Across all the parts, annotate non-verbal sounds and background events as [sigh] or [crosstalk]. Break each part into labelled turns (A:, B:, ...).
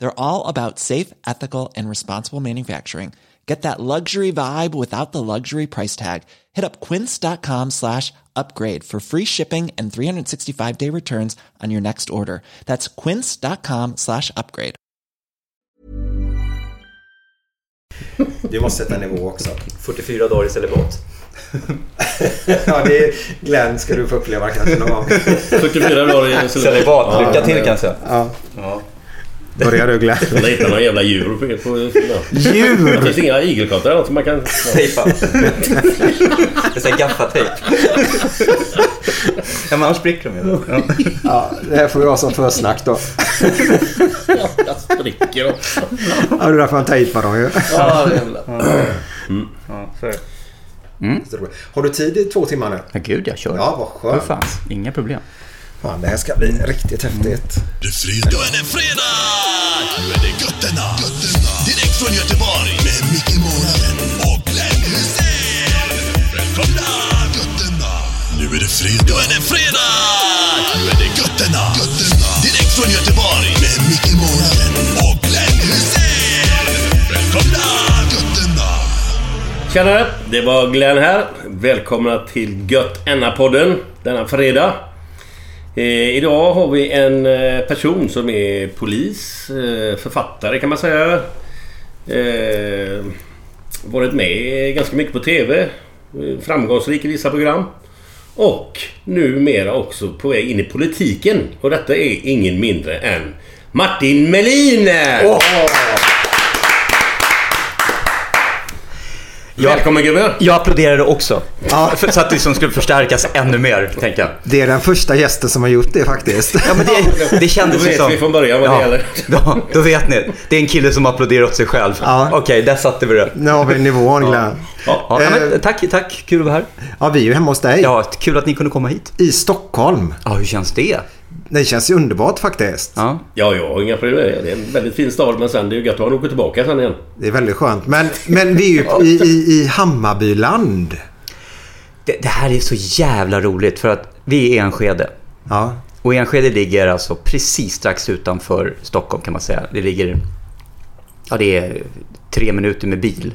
A: They're all about safe, ethical, and responsible manufacturing. Get that luxury vibe without the luxury price tag. Hit up quince.com slash upgrade for free shipping and 365 day returns on your next order. That's quince.com slash upgrade. [laughs]
B: Du måste sätta en nivå också.
C: 44 dagar i celibat.
B: ja, det är Glenn ska du få uppleva kanske någon gång.
D: 44 dagar i
C: celibat. Lycka till kanske.
B: Ja. ja. Börjar du?
D: Jag hittar någon jävla djur på... på ja.
B: Djur?
D: Det finns inga igelkottar eller något som man kan...
C: Tejpa. Det är gaffatejp. Ja men annars spricker de ju.
B: Ja. ja, det här får vi ha som försnack då.
D: Ja, jag spricker också.
B: Ja, det är därför man tejpar dem ju.
C: Ja, jävlar.
B: Mm. Ja, så mm. Har du tid i två timmar nu?
E: Ja, gud jag kör.
B: Ja, vad skönt.
E: Inga problem.
B: Fan, det här ska bli riktigt häftigt.
F: Det är fredag. Nu är det fredag! Nu är det Götterna. Götterna. Direkt från Göteborg. Med Micke Månaden och Glenn Hysén. Välkomna! Götterna. Nu är det fredag. Nu är det fredag! Nu är det Götterna. Götterna. Direkt från Göteborg. Med Micke Månaden och Glenn Hysén. Välkomna! Götterna.
D: Tjena! Det var Glenn här. Välkomna till Gött podden denna fredag. Eh, idag har vi en eh, person som är polis, eh, författare kan man säga. Eh, varit med ganska mycket på TV. Eh, framgångsrik i vissa program. Och numera också på väg in i politiken. Och detta är ingen mindre än Martin Melin! Oh!
C: Jag,
D: Välkommen gubben!
C: Jag applåderade också. Ja. För, så att det liksom skulle förstärkas ännu mer, tänkte jag.
B: Det är den första gästen som har gjort det faktiskt.
C: Ja, men det, det kändes
D: Då vet
C: som...
D: vi från början vad
C: ja,
D: det gäller.
C: Då, då vet ni. Det är en kille som applåderar åt sig själv.
B: Ja.
C: Okej, okay, där satte vi det.
B: Nu har vi nivån, Glenn.
C: Ja. Ja, men, tack, tack. Kul att vara här.
B: Ja, vi är ju hemma hos dig.
C: Ja, kul att ni kunde komma hit.
B: I Stockholm.
C: Ja, hur känns det?
B: Det känns ju underbart faktiskt.
D: Ja, ja jag har inga problem med det. Det är en väldigt fin stad men sen det är ju gött att han åker tillbaka sen igen.
B: Det är väldigt skönt. Men, men vi är ju i, i, i Hammarbyland.
C: Det, det, här är så jävla roligt för att vi är Enskede.
B: Ja.
C: Och Enskede ligger alltså precis strax utanför Stockholm kan man säga. Det ligger... Ja, det är tre minuter med bil.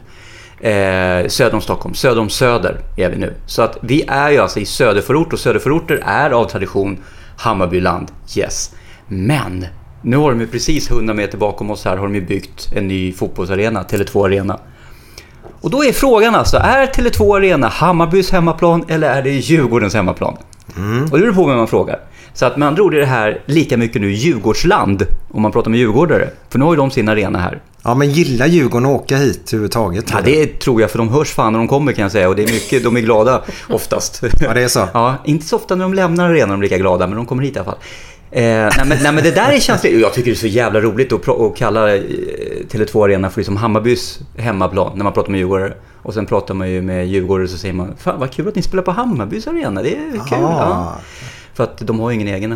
C: Eh, söder om Stockholm. Söder om Söder är vi nu. Så att vi är ju alltså i söderförort och söderförorter är av tradition Hammarbyland, yes. Men nu har de ju precis 100 meter bakom oss här har de ju byggt en ny fotbollsarena, Tele2 Arena. Och då är frågan alltså, är Tele2 Arena Hammarbys hemmaplan eller är det Djurgårdens hemmaplan? Mm. Och det beror på vem man frågar. Så att med andra ord är det här lika mycket nu Djurgårdsland om man pratar med djurgårdare. För nu har ju de sin arena här.
B: Ja, men gillar Djurgården att åka hit överhuvudtaget?
C: Ja, det tror jag, för de hörs fan när de kommer kan jag säga. Och det är mycket, de är glada [laughs] oftast.
B: Ja, det är så?
C: Ja, inte så ofta när de lämnar arenan de är lika glada, men de kommer hit i alla fall. Eh, nej, men, nej, men det där är känsligt. Jag tycker det är så jävla roligt att, att kalla eh, Tele2 Arena för liksom Hammarbys hemmaplan när man pratar med djurgårdare. Och sen pratar man ju med djurgårdare så säger man Fan vad kul att ni spelar på Hammarbys arena, det är kul. Ja. För att de har ju ingen egen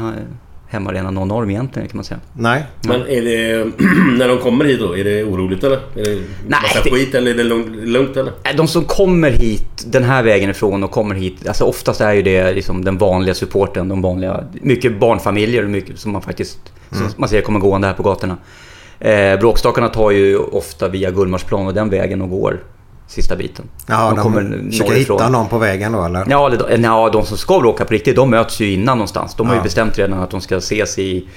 C: hemmaarena någon norm egentligen kan man säga.
B: Nej.
D: Men är det... [clears throat] när de kommer hit då, är det oroligt eller? Är det
C: Nej,
D: massa
C: det-
D: skit eller är det lugnt, lugnt eller?
C: Nej, De som kommer hit den här vägen ifrån och kommer hit, alltså oftast är ju det liksom den vanliga supporten, de vanliga, mycket barnfamiljer och mycket som man faktiskt, som man ser kommer gående här på gatorna. Eh, bråkstakarna tar ju ofta via Gullmarsplan och den vägen och går sista biten.
B: Ja, de,
C: kommer
B: försöker hitta någon på vägen då eller?
C: Ja, eller, de- ja, de som ska bråka på riktigt, de möts ju innan någonstans. De har ju
B: Ja.
C: bestämt redan att de ska ses i,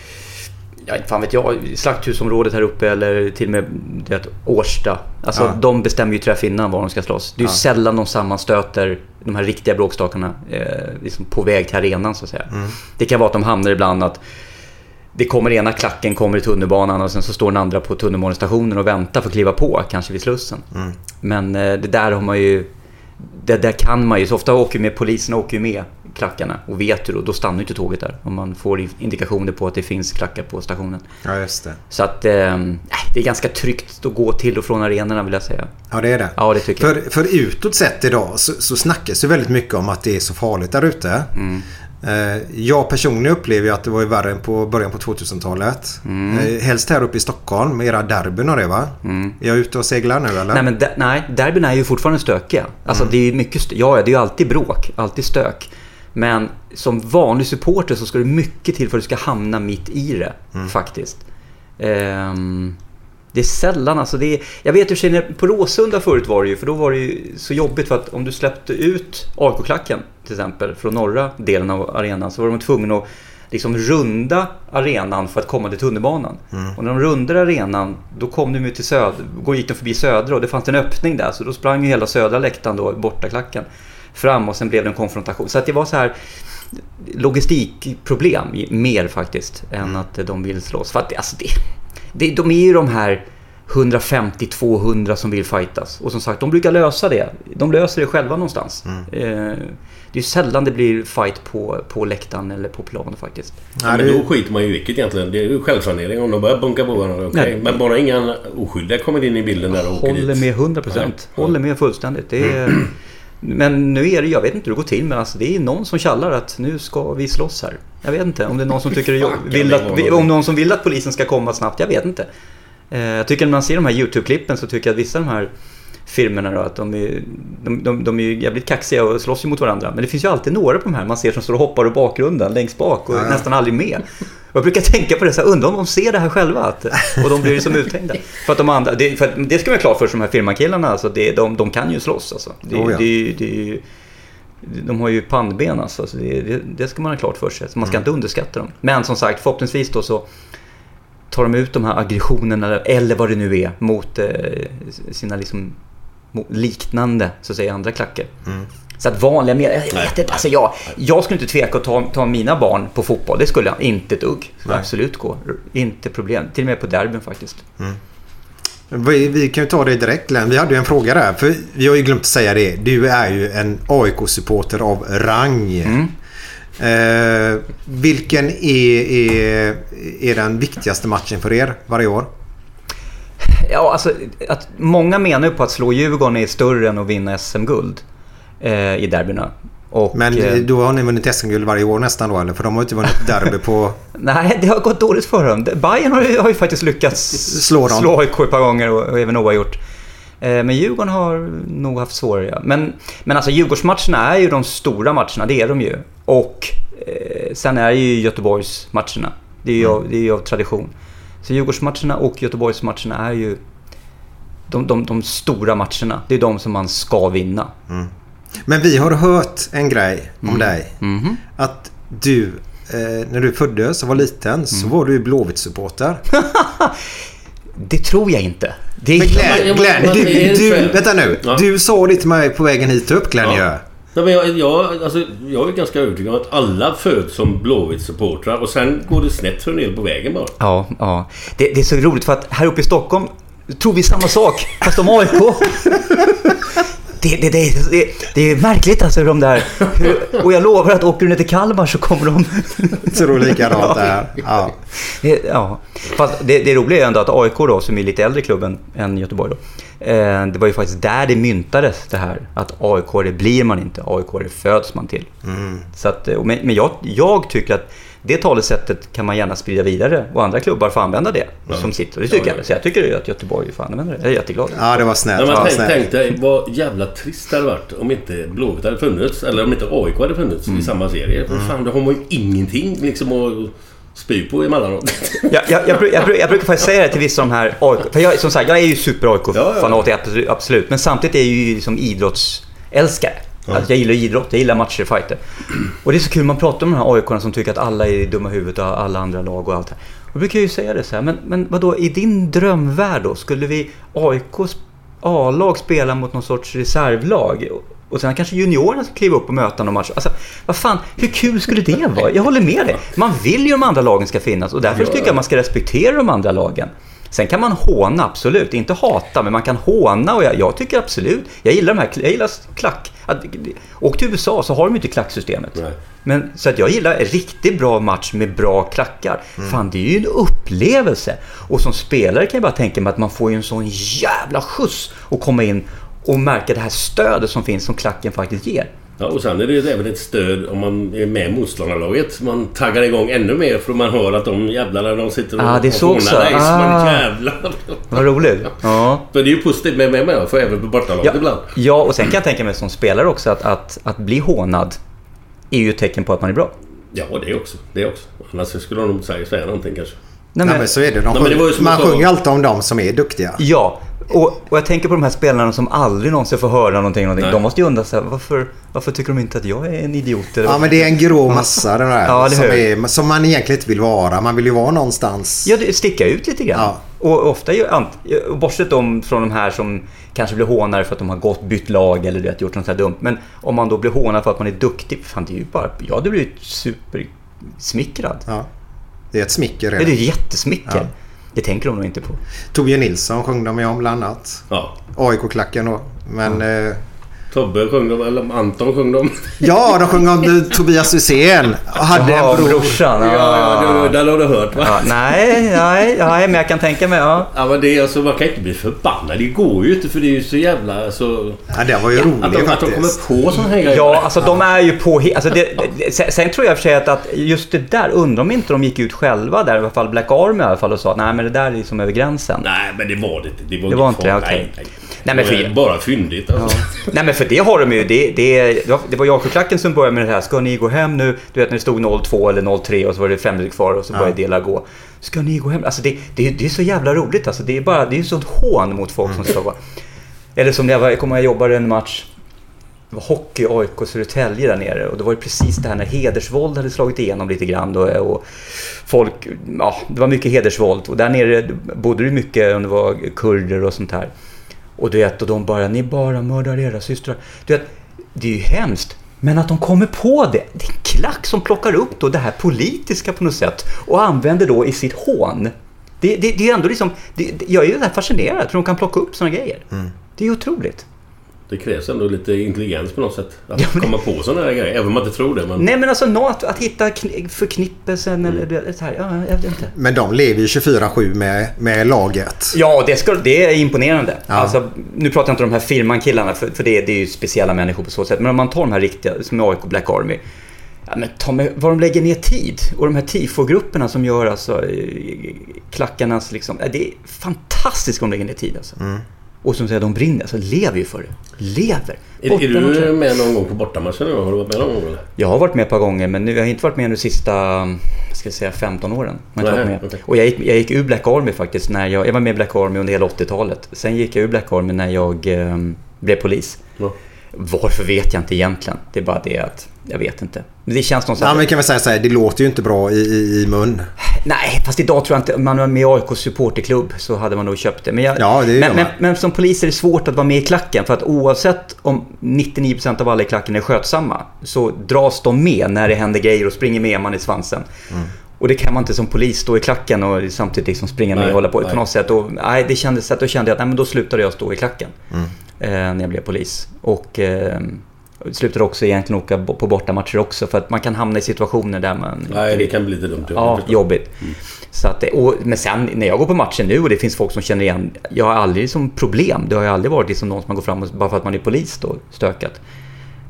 C: ja, fan vet jag, slakthusområdet här uppe eller till och med det vet, Årsta. Alltså
B: Ja.
C: de bestämmer ju träff innan var de ska slåss. Det är ju
B: Ja.
C: sällan de sammanstöter, de här riktiga bråkstakarna, eh, liksom på väg till arenan så att säga.
B: Mm.
C: Det kan vara att de hamnar ibland att det kommer ena klacken kommer i tunnelbanan och sen så står den andra på tunnelbanestationen och väntar för att kliva på, kanske vid Slussen.
B: Mm.
C: Men eh, det där har man ju... Det där kan man ju. Så ofta åker med, poliserna åker ju med klackarna och vet ju då, då stannar ju inte tåget där. Om man får indikationer på att det finns klackar på stationen.
B: Ja, just det.
C: Så att eh, det är ganska tryggt att gå till och från arenorna vill jag säga.
B: Ja, det är det.
C: Ja, det tycker jag.
B: För, för utåt sett idag så, så snackas det väldigt mycket om att det är så farligt där ute.
C: Mm.
B: Eh, Jag personligen upplever ju att det var ju värre än på början på 2000-talet.
C: Mm.
B: Eh, Helst här uppe i Stockholm med era derbyn och det va? Är jag ute och seglar nu eller?
C: Nej, men de, nej, derbyn är ju fortfarande stökiga. Alltså det är mycket stö- ja, det är ju alltid bråk, alltid stök. Men som vanlig supporter så ska det mycket till för att du ska hamna mitt i det, faktiskt. Ehm, det är sällan, alltså det är, Jag vet hur känner på Råsunda förut var det ju, för då var det ju så jobbigt för att om du släppte ut AIK-klacken till exempel från norra delen av arenan så var de tvungna att liksom runda arenan för att komma till tunnelbanan. Och när de rundade arenan då kom de till söder, gick de förbi södra och det fanns en öppning där så då sprang ju hela södra läktaren då, bortaklacken, fram och sen blev det en konfrontation. Så att det var så här logistikproblem mer faktiskt än att de vill slåss. För att det, alltså det, det, de är ju de här 150-200 som vill fightas. Och som sagt, de brukar lösa det. De löser det själva någonstans. Eh, det är ju sällan det blir fight på, på läktaren eller på plan faktiskt.
B: Nej,
D: men då skiter man ju i vilket egentligen. Det är ju självsanering om de börjar bunka på varandra. okej.
C: Nej.
D: Men bara inga oskyldiga kommer in i bilden där och åker
C: Håller
D: dit.
C: med 100 procent. Håller med fullständigt. Det är, men nu är det, jag vet inte hur det går till, men alltså det är någon som kallar att nu ska vi slåss här. Jag vet inte om det är någon som tycker det, vill att, om någon som vill att polisen ska komma snabbt. Jag vet inte. Eh, Jag tycker när man ser de här YouTube-klippen så tycker jag att vissa av de här firmorna då, att de är, de, de, de är ju jävligt kaxiga och slåss ju mot varandra. Men det finns ju alltid några på de här man ser som står och hoppar i bakgrunden längst bak och
B: Ja,
C: nästan aldrig med. Och jag brukar tänka på det så här, undrar om de ser det här själva att, och de blir liksom uthängda. [laughs] För att de andra, det, för att det ska man ha klart för de här firmakillarna, alltså, det, de, de kan ju slåss alltså. Det,
B: Oh ja.
C: det, det, de har ju pannben alltså, så det, det, ska man ha klart för sig. Så man ska inte underskatta dem. Men som sagt, förhoppningsvis då så tar de ut de här aggressionerna, eller vad det nu är, mot eh, sina liksom liknande, så att säga, andra klacker. Så att vanliga med, jag vet inte, alltså jag, jag skulle inte tveka att ta, ta mina barn på fotboll. Det skulle jag inte ett dugg. Absolut gå. Inte problem. Till och med på derbyn faktiskt.
B: Vi, vi kan ju ta det direkt Glenn. Vi hade ju en fråga där. För vi har ju glömt att säga det. Du är ju en AIK-supporter av rang.
C: Mm.
B: Eh, vilken är, är, är den viktigaste matchen för er varje år?
C: Ja, alltså, att många menar ju på att slå Djurgården är större än att vinna SM-guld eh, i derbyna. Och,
B: Men
C: eh,
B: då har ni vunnit SM-guld varje år nästan då eller? För de har ju inte vunnit derby på... [laughs]
C: Nej, det har gått dåligt för dem. Bayern har ju, har ju faktiskt lyckats
B: Slå dem.
C: slå AIK ett par gånger och, och även oavgjort. Eh, Men Djurgården har nog haft svårare. ja. Men, men alltså Djurgårdsmatcherna är ju de stora matcherna, det är de ju. Och eh, sen är ju Göteborgsmatcherna. Det är ju, av, det är ju av tradition. Så Djurgårdsmatcherna och Göteborgsmatcherna är ju de, de, de stora matcherna. Det är de som man ska vinna.
B: Men vi har hört en grej om dig.
C: Mhm.
B: Att du, eh, när du föddes och var liten så
C: Mm.
B: var du Blåvitt-supporter. [laughs]
C: Det tror jag inte. Det är
B: Men Glenn, Glenn du, du,
D: så-
B: vänta nu.
D: Ja.
B: Du sa det till mig på vägen hit upp Glenn
D: Ja. Nej, men jag, jag, alltså, jag är ganska övertygad om att alla föds som Blåvitt-supportrar och sen går det snett för en del på vägen bara.
C: Ja, ja. Det, det är så roligt för att här uppe i Stockholm tror vi samma sak, fast om AIK. Det, det, det, det, det är märkligt alltså hur de där... Hur, och jag lovar att åker du ner till Kalmar så kommer de...
B: Tror likadant där. Ja.
C: Ja. Fast det, det roliga är ändå att AIK då, som är lite äldre klubben än Göteborg då. Eh, det var ju faktiskt där det myntades det här. Att AIK det blir man inte, AIK det föds man till. Så att, men men jag, jag tycker att det talesättet kan man gärna sprida vidare och andra klubbar får använda det som sitt. Och det tycker
D: Ja, ja.
C: jag. Så jag tycker ju att Göteborg får använda det. Jag är jätteglad.
B: Ja, det var snällt. Ja,
D: tänk, tänk dig vad jävla trist det hade varit om inte Blåvitt hade funnits. Eller om inte AIK hade funnits
C: Mm.
D: i samma serie. För fan, då har man ju ingenting liksom att spy på emellanåt.
C: Jag, jag, jag, jag, jag brukar faktiskt säga det till vissa av de här AIK. För jag, som sagt, jag är ju super
D: Ja,
C: AIK-fanatiker, absolut, absolut. Men samtidigt är jag ju som idrottsälskare. Alltså jag gillar idrott, jag gillar matcher, fighter. Och det är så kul, man pratar om de här AIK som tycker att alla är dumma i huvudet och alla andra lag och allt det här. Och då brukar jag ju säga det så här, men, men vadå, i din drömvärld då, skulle vi AIKs A-lag spela mot någon sorts reservlag? Och sen kanske juniorerna ska kliva upp och möta någon match. Alltså, vad fan, hur kul skulle det vara? Jag håller med dig. Man vill ju de andra lagen ska finnas och därför tycker jag man ska respektera de andra lagen. Sen kan man håna, absolut. Inte hata, men man kan håna och jag, jag tycker absolut. Jag gillar de här, jag gillar klack. Att, åk till USA så har de inte klacksystemet.
D: Nej.
C: Men, så att jag gillar en riktigt bra match med bra klackar. Fan, det är ju en upplevelse. Och som spelare kan jag bara tänka mig att man får ju en sån jävla skjuts att komma in och märka det här stödet som finns som klacken faktiskt ger.
D: Ja, och sen är det ju även ett stöd om man är med i motståndarlaget. Man taggar igång ännu mer för man hör att de jävlarna de sitter och
C: Ah, det är så också.
D: dig. Så man
C: Ah.
D: jävlar.
C: Vad roligt. [laughs] Ja.
D: För det är ju positivt med mig med. För även på bortalaget
C: Ja,
D: ibland.
C: ja, och sen kan jag tänka mig som spelare också att, att, att bli hånad är ju ett tecken på att man är bra.
D: Ja, det också. Det också. Annars skulle de nog säga någonting kanske.
C: Nej,
B: Nej, men så är det. De
D: men det
B: sjunger,
D: som
B: man sjunger alltid om de som är duktiga.
C: Ja, och, och jag tänker på de här spelarna som aldrig någonsin får höra någonting. någonting.
D: Nej.
C: De måste ju undra så här, varför, varför tycker de inte att jag är en idiot? Eller?
B: Ja, men det är en grå massa den där. [laughs]
C: Ja, eller
B: som, är, som man egentligen inte vill vara. Man vill ju vara någonstans.
C: Ja, det sticka ut lite grann.
B: Ja.
C: Och ofta bortsett om från de här som kanske blir hånade för att de har gått, bytt lag eller du vet, gjort något så här dumt. Men om man då blir hånad för att man är duktig, fan det är ju bara, jag hade blivit supersmickrad.
B: Ja. Det är ett smicker
C: Det är
B: redan.
C: ju jättesmicker.
B: Ja.
C: Det tänker de nog inte på.
B: Torbjörn Nilsson sjöng de ju om bland annat.
D: Ja.
B: AIK-klacken då. Men... eh,
D: Tobbe sjöng de, eller Anton sjöng de.
B: Ja, de sjöng om Tobias Hysén. Hade
C: Jaha,
B: en bror.
C: brorsan.
D: Ja,
C: Ja,
D: ja, det, har du hört va?
C: ja, nej, nej, nej, men jag kan tänka mig, ja.
D: Ja men det är alltså, man kan inte bli förbannad. Det går ju inte för det är ju så jävla alltså...
B: Ja, det var ju
D: Att
B: roligt
D: de, att de
B: faktiskt.
D: kommer på såna här grejer.
C: Ja, alltså de är ju på... Alltså det, det, sen, tror jag för sig att, att just det där, undrar om inte de gick ut själva där, i alla fall Black Army i alla fall och sa att nej men det där är liksom över gränsen.
D: Nej men det var det inte. Det var,
C: Det var inte det, okej.
D: Nej, nej.
C: Men
D: det var
C: för-
D: bara fyndigt alltså.
C: Nej men för det har de ju. Det, det, det var- det var Jakobklacken som började med det här. Ska ni gå hem nu? Du vet när det stod 02 eller 03 och så var det fem minuter kvar och så började dela gå. Ska ni gå hem? Alltså det, det, det är så jävla roligt alltså. Det är bara, det är sånt hån mot folk som ska vara... Eller som när jag, var- jag kommer jag jobbade en match. Det var hockey AIK Södertälje där nere och det var ju precis det här när hedersvåld hade slagit igenom lite grann då, och folk, ja det var mycket hedersvåld och där nere bodde det mycket om det var kurder och sånt här. Och du vet, och de bara, ni bara mördar era systrar. Du vet, det är ju hemskt. Men att de kommer på det. Det är en klack som plockar upp då det här politiska på något sätt och använder då i sitt hån. Det, det, det är ändå liksom, det, jag är ju fascinerad för de kan plocka upp sådana grejer. Det är otroligt.
D: Det krävs ändå lite intelligens på något sätt. Att
C: Ja, men
D: komma på sådana här grejer. Även om man inte tror det. Men...
C: Nej men alltså något, att hitta kn- förknippelsen eller det, så här, ja, jag vet inte.
B: Men de lever ju 24-7 med, med laget.
C: Ja, det, ska, det är imponerande.
B: Ja.
C: Alltså, nu pratar jag inte om de här firman-killarna, för, för det, det är ju speciella människor på så sätt. Men om man tar de här riktiga, som är AIK Black Army. Ja, men ta med, vad de lägger ner tid. Och de här tifo-grupperna som gör alltså eh, klackarnas liksom. Det är fantastiskt vad de lägger ner tid alltså. Och som säger, de brinner. Alltså lever ju för det. Lever.
D: Är, är
C: Bortamatcher.
D: du med någon gång på bortamatchen nu? Har du varit med någon gång eller?
C: Jag har varit med ett par gånger men nu, jag har inte varit med de sista ska jag säga, 15 åren. Jag har inte
D: Nej,
C: varit med.
D: okej.
C: Och jag gick, jag gick ur Black Army faktiskt. När jag, jag var med i Black Army under hela 80-talet. Sen gick jag ur Black Army när jag eh, blev polis.
D: Ja.
C: Varför vet jag inte egentligen. Det är bara det att jag vet inte. Men det känns någonstans...
B: Ja, men kan vi säga så här, det låter ju inte bra i, i, i mun.
C: Nej, fast idag tror jag inte... Om man var med i AIKs supporterklubb så hade man nog köpt det. Men, jag,
B: Ja, det
C: men, men, men som polis är det svårt att vara med i klacken. För att oavsett om 99% av alla i klacken är skötsamma så dras de med när det händer grejer och springer med man i svansen.
B: Mm.
C: Och det kan man inte som polis stå i klacken och samtidigt liksom springa med
D: Nej,
C: och hålla på
D: nej.
C: på något sätt. Och, nej, det kändes, då kände jag att nej, men då slutade jag stå i klacken.
B: Mm.
C: Eh, när jag blev polis. Och eh, slutade också egentligen åka på bortamatcher också. För att man kan hamna i situationer där man...
D: Nej, det kan bli lite dumt.
C: Ja, jobbigt. Så att, och, men sen när jag går på matchen nu och det finns folk som känner igen. Jag har aldrig som problem. Det har ju aldrig varit liksom någon som man går fram och bara för att man är polis då, stökat.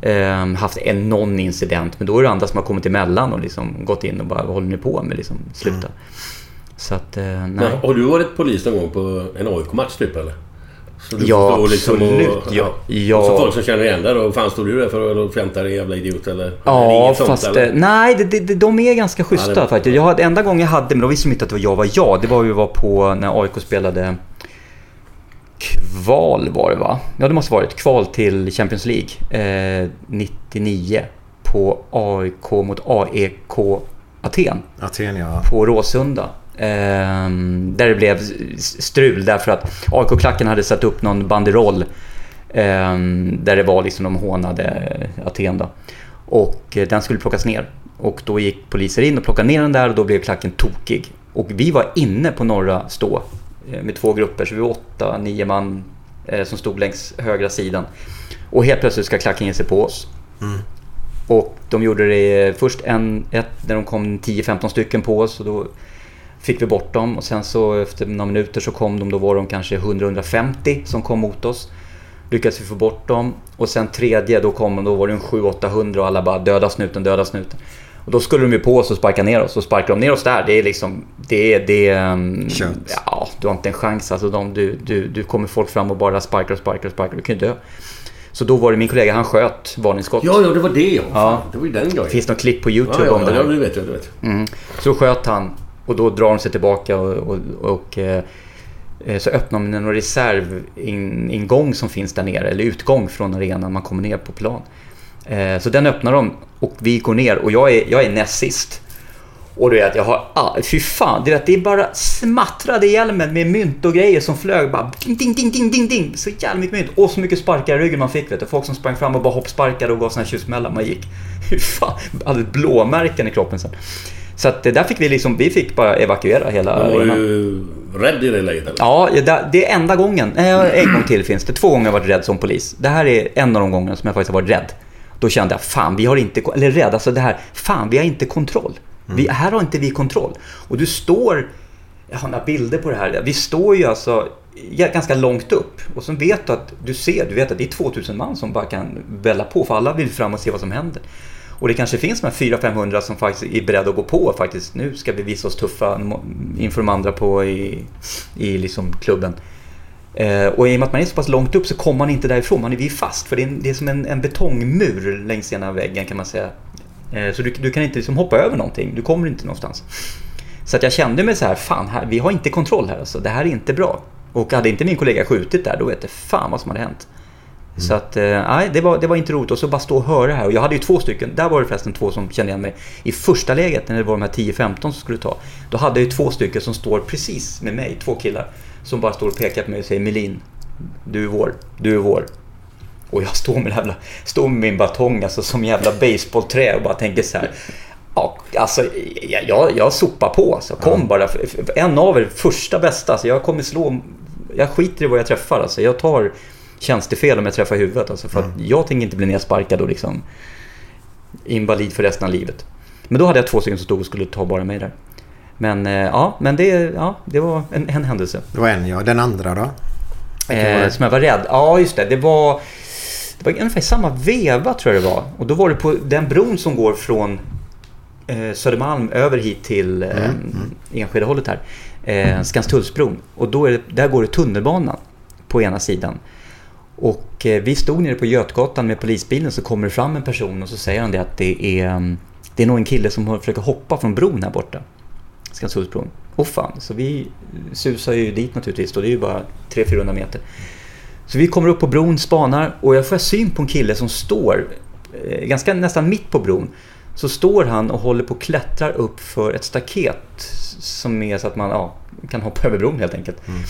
C: Eh, haft en, någon incident, men då är det andra som har kommit emellan och liksom gått in och bara vad håller ni på med? Liksom, sluta.
D: Mm.
C: Så att, eh, nej.
D: Men, har du varit polis någon gång på en AIK-match typ eller? Så du
C: Ja,
D: får stå
C: absolut.
D: Och,
C: Ja, ja.
D: Och så folk som känner igen dig då. Fan stod du där för att skämta dig jävla idiot eller? eller
C: Ja,
D: sånt,
C: fast
D: eller?
C: eh, nej, det, det, de är ganska schyssta
D: Ja,
C: faktiskt. Jag hade, enda gången jag hade, men då visste de inte att det var jag var jag. Det var ju var på när AIK spelade kval var det va? Ja, det måste varit. Kval till Champions League eh, 99 på AIK mot AEK Aten
B: Aten ja.
C: på Råsunda. Ehm, där det blev strul därför att AIK-klacken hade satt upp någon banderoll ehm, där det var liksom de hånade Aten då. Och eh, den skulle plockas ner. Och då gick poliser in och plockade ner den där och då blev klacken tokig. Och vi var inne på norra stå eh, med två grupper, så vi var åtta, nio man eh, som stod längs högra sidan. Och helt plötsligt ska klacken ge sig på oss. Och de gjorde det först en, ett, när de kom 10-15 stycken på oss och då fick vi bort dem och sen så efter några minuter så kom de, då var de kanske 100-150 som kom mot oss. Lyckades vi få bort dem och sen tredje då kom de, då var det en 700-800 och alla bara döda snuten, döda snuten. Och då skulle de ju på oss och sparka ner oss och sparkar de ner oss där, det är liksom, det är, det är...
B: Kört.
C: Ja, du har inte en chans alltså. De, du, du, du kommer folk fram och bara sparkar och sparkar och sparkar, du kan ju dö. Så då var det min kollega, han sköt varningsskott.
D: Ja, ja, det var det ja.
C: Ja.
D: Det var ju den grejen.
C: Det finns något klipp på
D: ja,
C: YouTube
D: ja,
C: om det
D: ja,
C: här.
D: det vet jag. Det vet.
C: Mm. Så sköt han och då drar de sig tillbaka och, och, och eh, så öppnar de en reservingång som finns där nere, eller utgång från arenan man kommer ner på plan. Eh, Så den öppnar de och vi går ner och jag är, jag är näst sist. Och du vet, jag har... Ah, fy fan, det, det är bara smattrade i hjälmen med mynt och grejer som flög. Bara ding, ding, ding, ding, ding, ding. Så jävla mycket mynt. Och så mycket sparkar i ryggen man fick. Vet du. Folk som sprang fram och bara hoppsparkade och gav såna här tjuvsmällar. Man gick... Fy fan, hade blåmärken i kroppen sen. Så att där fick vi liksom... Vi fick bara evakuera hela
D: Man var
C: arenan.
D: ju rädd i det läget eller?
C: Ja, det, är enda gången. Eh, En gång till finns det. Två gånger har jag varit rädd som polis. Det här är en av de gångerna som jag faktiskt har varit rädd. Då kände jag, fan vi har inte... Eller rädd, alltså det här, fan vi har inte kontroll. Vi, här har inte vi kontroll. Och du står... Jag har några bilder på det här. Vi står ju alltså ganska långt upp. Och så vet du att du ser, du vet att det är 2000 man som bara kan välla på. För alla vill fram och se vad som händer. Och det kanske finns de här 400-500 som faktiskt är beredda att gå på faktiskt. Nu ska vi visa oss tuffa inför de andra på i, i liksom klubben. Eh, och i och med att man är så pass långt upp så kommer man inte därifrån. Man är vi är fast för det är, det är som en, en betongmur längs ena väggen kan man säga. Eh, så du, du kan inte liksom hoppa över någonting. Du kommer inte någonstans. Så att jag kände mig så här, fan här, vi har inte kontroll här alltså. Det här är inte bra. Och hade inte min kollega skjutit där, då vet jag fan vad som hade hänt. Så att, eh, nej, det var, det var inte roligt. Och så bara stå och höra här. Och jag hade ju två stycken, där var det förresten två som kände igen mig. I första läget, när det var de här 10-15 som skulle ta, då hade jag ju två stycken som står precis med mig, två killar. Som bara står och pekar på mig och säger Melin, du är vår, du är vår. Och jag står med, jävla, står med min batong alltså, som jävla baseballträ och bara tänker så här. Ja, alltså jag, jag, sopar på alltså. Kom bara. En av er, första bästa. Alltså, jag kommer slå... Jag skiter i vad jag träffar alltså. Jag tar tjänstefel om jag träffar huvudet. Alltså, för att jag tänker inte bli nersparkad och liksom invalid för resten av livet. Men då hade jag två stycken som stod och skulle ta bara mig där. Men eh, ja, men det, ja, det var en, en händelse.
B: Det var en ja. Den andra då?
C: Eh, som jag var rädd. Ja, just det. Det var, det var ungefär samma veva tror jag det var. Och då var det på den bron som går från eh, Södermalm över hit till eh, Enskede-hållet här. Eh, Skanstullsbron. Och då det, där går det tunnelbanan på ena sidan. Och eh, vi stod nere på Götgatan med polisbilen så kommer det fram en person och så säger han det att det är, mm, det är nog en kille som försöker hoppa från bron här borta. Skanstullsbron. Åh fan, så vi susar ju dit naturligtvis och det är ju bara 300-400 meter. Så vi kommer upp på bron, spanar och jag får syn på en kille som står eh, ganska nästan mitt på bron. Så står han och håller på och klättrar upp för ett staket som är så att man ja, kan hoppa över bron helt enkelt. Mm.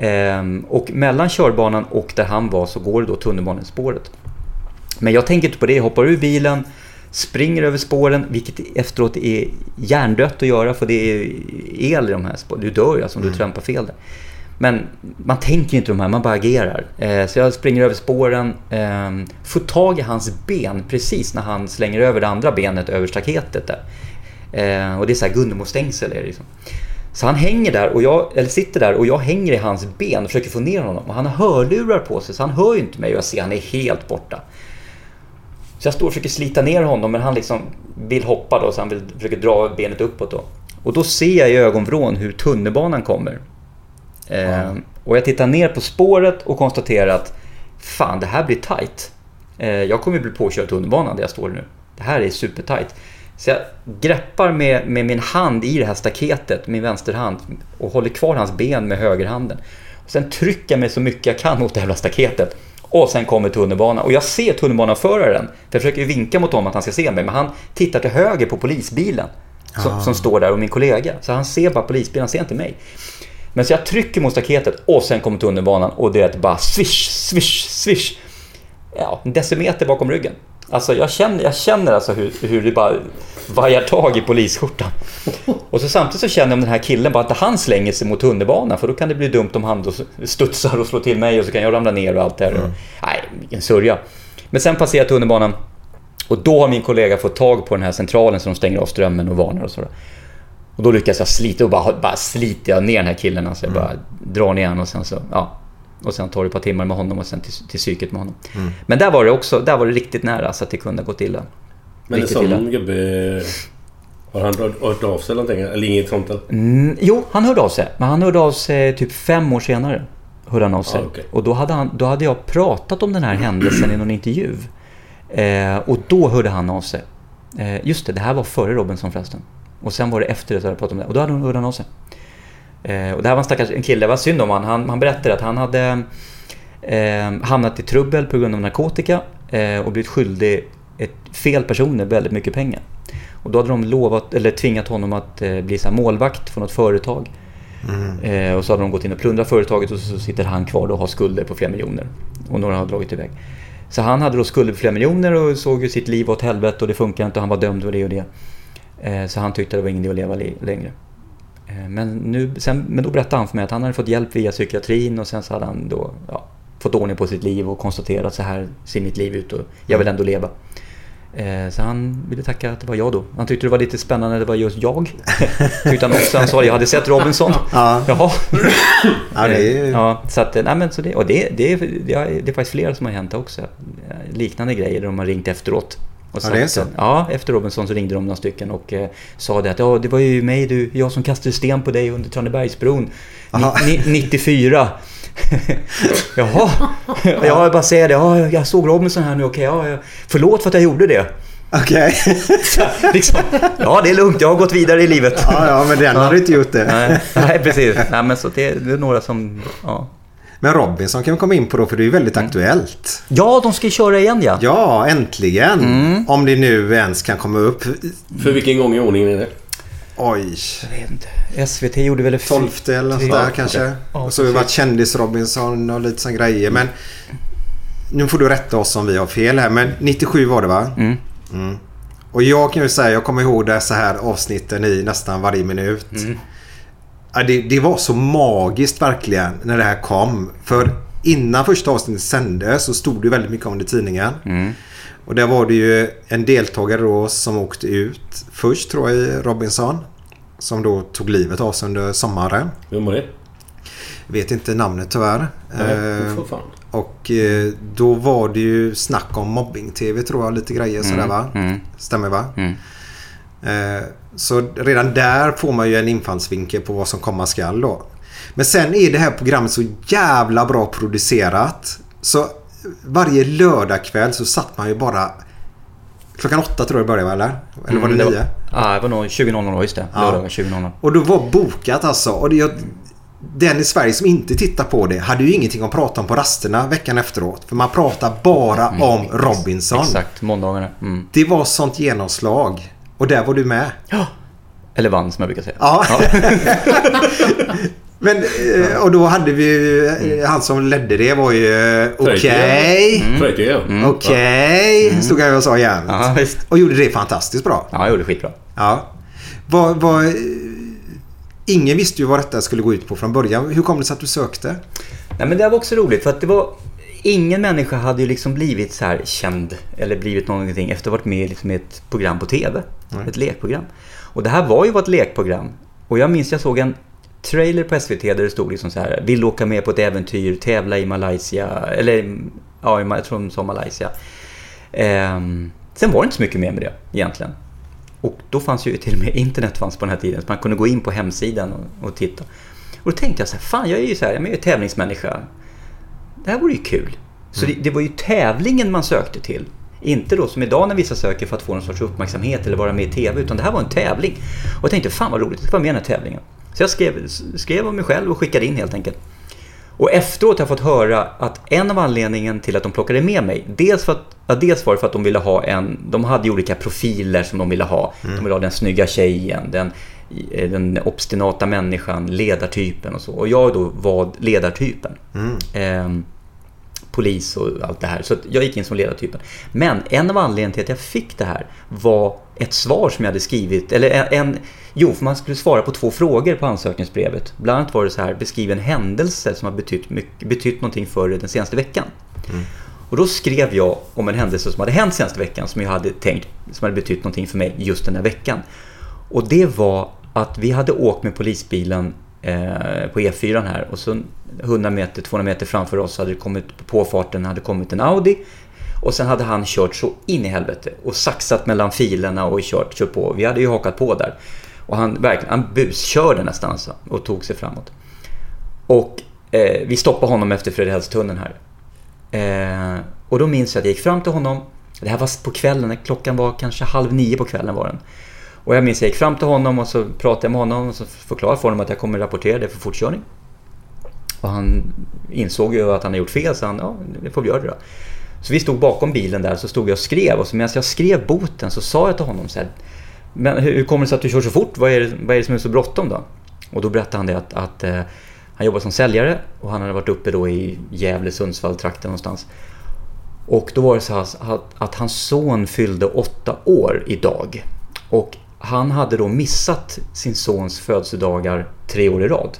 C: Ehm, och mellan körbanan och där han var så går det då tunnelbanespåret. Men jag tänker inte på det, jag hoppar ur bilen, springer över spåren, vilket efteråt är hjärndött att göra för det är el i de här spåren. Du dör ju alltså om du trampar fel där. Men man tänker inte de här, man bara agerar. Eh, så jag springer över spåren, eh, får tag i hans ben precis när han slänger över det andra benet över staketet där. Eh, och det är så här Gunnemo-stängsel är det liksom. Så han hänger där, och jag, eller sitter där och jag hänger i hans ben och försöker få ner honom. Och han har hörlurar på sig så han hör ju inte mig och jag ser han är helt borta. Så jag står och försöker slita ner honom men han liksom vill hoppa då så han vill, försöker dra benet uppåt då. Och då ser jag i ögonvrån hur tunnelbanan kommer. Eh, och jag tittar ner på spåret och konstaterar att fan det här blir tight. Ehm, jag kommer bli påkörd av tunnelbanan där jag står nu. Det här är supertight. Så jag greppar med, med min hand i det här staketet, min vänsterhand, och håller kvar hans ben med högerhanden. Och sen trycker jag mig så mycket jag kan mot det här staketet. Och sen kommer tunnelbanan. Och jag ser tunnelbaneföraren. För jag försöker vinka mot honom att han ska se mig. Men han tittar till höger på polisbilen. Som, som står där och min kollega. Så han ser bara polisbilen, han ser inte mig. Men så jag trycker mot staketet och sen kommer tunnelbanan och det är bara swish, swish, swish. Ja, en decimeter bakom ryggen. Alltså jag känner, jag känner alltså hur, hur det bara vajar tag i polisskjortan. Och så samtidigt så känner jag om den här killen bara att han slänger sig mot tunnelbanan för då kan det bli dumt om han då studsar och slår till mig och så kan jag ramla ner och allt det här. Nej, vilken sörja. Men sen passerar jag tunnelbanan och då har min kollega fått tag på den här centralen som de stänger av strömmen och varnar och sådär. Och då lyckas jag slita och bara, bara sliter jag ner den här killen. Alltså jag bara drar ner honom och sen så, ja. Och sen tar det ett par timmar med honom och sen till, till psyket med honom. Men där var det också, där var det riktigt nära så att det kunde ha gått illa.
D: Men en
C: Riktigt
D: sån
C: illa.
D: gubbe... Har han hört- av sig eller någonting? Eller inget sånt? eller?
C: Mm, jo, han hörde av sig. Men han hörde av sig typ fem år senare. Hörde han av sig.
D: Ah, okej.
C: Och då hade, han, då hade jag pratat om den här händelsen i någon intervju. Eh, och då hörde han av sig. Eh, just det, det här var före Robinson förresten. Och sen var det efter det så hade jag pratat om det. Och då hade hon, hörde han av sig. Eh, och det här var en stackars en kille, det var synd om han. han. Han berättade att han hade eh, hamnat i trubbel på grund av narkotika eh, och blivit skyldig ett fel personer väldigt mycket pengar. Och då hade de lovat, eller tvingat honom att eh, bli så målvakt för något företag. Eh, och så hade de gått in och plundrat företaget och så sitter han kvar och har skulder på flera miljoner. Och några har dragit iväg. Så han hade då skulder på flera miljoner och såg ju sitt liv åt helvete och det funkar inte och han var dömd för det och det. Eh, så han tyckte det var ingen idé att leva längre. Eh, Men, nu, sen, men då berättade han för mig att han hade fått hjälp via psykiatrin och sen så hade han då ja, fått ordning på sitt liv och konstaterat så här ser mitt liv ut och jag vill ändå leva. Eh, Så han ville tacka att det var jag då. Han tyckte det var lite spännande att det var just jag. [laughs] tyckte han också. Han sa jag hade sett Robinson.
B: Ja.
C: Jaha.
B: Ja, det är ju...
C: Ja, så att, nej men så det, och det, det, är- det, är, det är faktiskt flera som har hänt också. Liknande grejer där de har ringt efteråt. Och
B: Ja, det är så?
C: att- Ja, efter Robinson så ringde de några stycken och eh, sa det att ja, det var ju mig du, jag som kastade sten på dig under Tranebergsbron
B: Aha.
C: ni, ni, 94. [laughs] Jaha, ja, jag bara säger det. Ja, jag såg Robinson här nu, okej, ja, ja. förlåt för att jag gjorde det.
B: Okej. [laughs]
C: liksom, ja, det är lugnt, jag har gått vidare i livet.
B: ja, ja, men den hade inte gjort det.
C: Nej, nej, precis. Nej, men så det, det är några som... Ja.
B: Men Robinson kan vi komma in på då, för det är väldigt aktuellt.
C: ja, de ska köra igen ja.
B: Ja, äntligen.
C: Mm.
B: Om det nu ens kan komma upp.
D: För vilken gång i ordningen är det?
B: Oj.
C: Jag vet inte. SVT gjorde väl...
B: Tolfte eller något där
C: Ja,
B: kanske.
C: Ja,
B: och så har vi varit kändis-Robinson och lite sån grejer. Men nu får du rätta oss om vi har fel här. Men 97 var det va?
C: Mm.
B: Mm. Och jag kan ju säga, jag kommer ihåg det så här avsnitten i nästan varje minut.
C: Mm.
B: Ja, det, det var så magiskt verkligen när det här kom. För innan första avsnittet sändes så stod det väldigt mycket om det i tidningen.
C: Mm.
B: Och där var det ju en deltagare då som åkte ut först tror jag i Robinson. Som då tog livet av sig under sommaren.
D: Vem var det?
B: Vet inte namnet tyvärr.
D: Nej,
B: Eh,
D: fan.
B: och eh, då var det ju snack om mobbing-tv tror jag. Lite grejer sådär va?
C: Mm.
B: Stämmer va?
C: Mm.
B: Eh, så redan där får man ju en infallsvinkel på vad som komma skall då. Men sen är det här programmet så jävla bra producerat. Så varje lördagkväll så satt man ju bara... Klockan åtta tror jag det började eller? Eller var det
C: Mm,
B: nio?
C: Ja, det var nog 20.00 just det.
B: Ja.
C: Lördagar 20.00.
B: Och då var bokat alltså. Och det, jag, den i Sverige som inte tittar på det hade ju ingenting att prata om på rasterna veckan efteråt. För man pratar bara om Robinson.
C: Exakt, måndagarna. Mm.
B: Det var sånt genomslag. Och där var du med.
C: Eller vann som jag brukar säga.
B: Ja. [laughs] Men, eh, och då hade vi ju, eh, han som ledde det var ju eh, okej.
D: Mm. Fröjt ja.
B: Okej, stod han och sa jämt.
C: Ja, visst.
B: Och gjorde det fantastiskt bra.
C: Ja, jag gjorde det skitbra.
B: Ja. Vad, eh, ingen visste ju vad detta skulle gå ut på från början. Hur kom det sig att du sökte?
C: Nej, men det var också roligt för att det var... Ingen människa hade ju liksom blivit så här känd eller blivit någonting efter att ha varit med liksom i ett program på TV. Ett lekprogram. Och det här var ju ett lekprogram. Och jag minns jag såg en trailer på SVT där det stod liksom så här. Vill åka med på ett äventyr, tävla i Malaysia. Eller ja, jag tror de sa Malaysia. Ehm, sen var det inte så mycket mer med det egentligen. Och då fanns ju till och med internet fanns på den här tiden. Så man kunde gå in på hemsidan och, och titta. Och då tänkte jag så här, fan jag är ju så här, jag är ju tävlingsmänniska. Det här vore ju kul. Så det, det var ju tävlingen man sökte till. Inte då som idag när vissa söker för att få någon sorts uppmärksamhet eller vara med i TV. Utan det här var en tävling. Och jag tänkte, fan vad roligt, jag ska vara med i den här tävlingen. Så jag skrev, skrev om mig själv och skickade in helt enkelt. Och efteråt har jag fått höra att en av anledningen till att de plockade med mig, dels, för att, ja, dels var det för att de ville ha en, de hade ju olika profiler som de ville ha. De ville ha den snygga tjejen, den, eh, den obstinata människan, ledartypen och så. Och jag då var ledartypen. Ehm, polis och allt det här. Så jag gick in som ledartypen. Men en av anledningarna till att jag fick det här var ett svar som jag hade skrivit. Eller en, Jo, för man skulle svara på två frågor på ansökningsbrevet. Bland annat var det så här, beskriv en händelse som har betytt, mycket, betytt någonting för den senaste veckan. Och då skrev jag om en händelse som hade hänt senaste veckan som jag hade tänkt, som hade betytt någonting för mig just den här veckan. Och det var att vi hade åkt med polisbilen eh, på E4 här och så 100 meter, 200 meter framför oss hade det kommit, på påfarten hade kommit en Audi. Och sen hade han kört så in i helvete och saxat mellan filerna och kört, kört på. Vi hade ju hakat på där. Och han verkligen, han buskörde nästan alltså och tog sig framåt. Och eh, vi stoppade honom efter Fredrikshällstunneln här. Eh, och då minns jag att jag gick fram till honom. Det här var på kvällen, klockan var kanske halv nio på kvällen var den. Och jag minns att jag gick fram till honom och så pratade jag med honom och så förklarade för honom att jag kommer rapportera det för fortkörning. Och han insåg ju att han hade gjort fel så han, ja, det får vi göra det då. Så vi stod bakom bilen där så stod jag och skrev och så medan jag skrev boten så sa jag till honom så här, men hur hur kommer det sig att du kör så fort? Vad är det, vad är det som är så bråttom då? Och då berättade han det att, att eh, han jobbar som säljare och han hade varit uppe då i Gävle, Sundsvall, trakten någonstans. Och då var det så här att, att hans son fyllde åtta år idag. Och han hade då missat sin sons födelsedagar tre år i rad.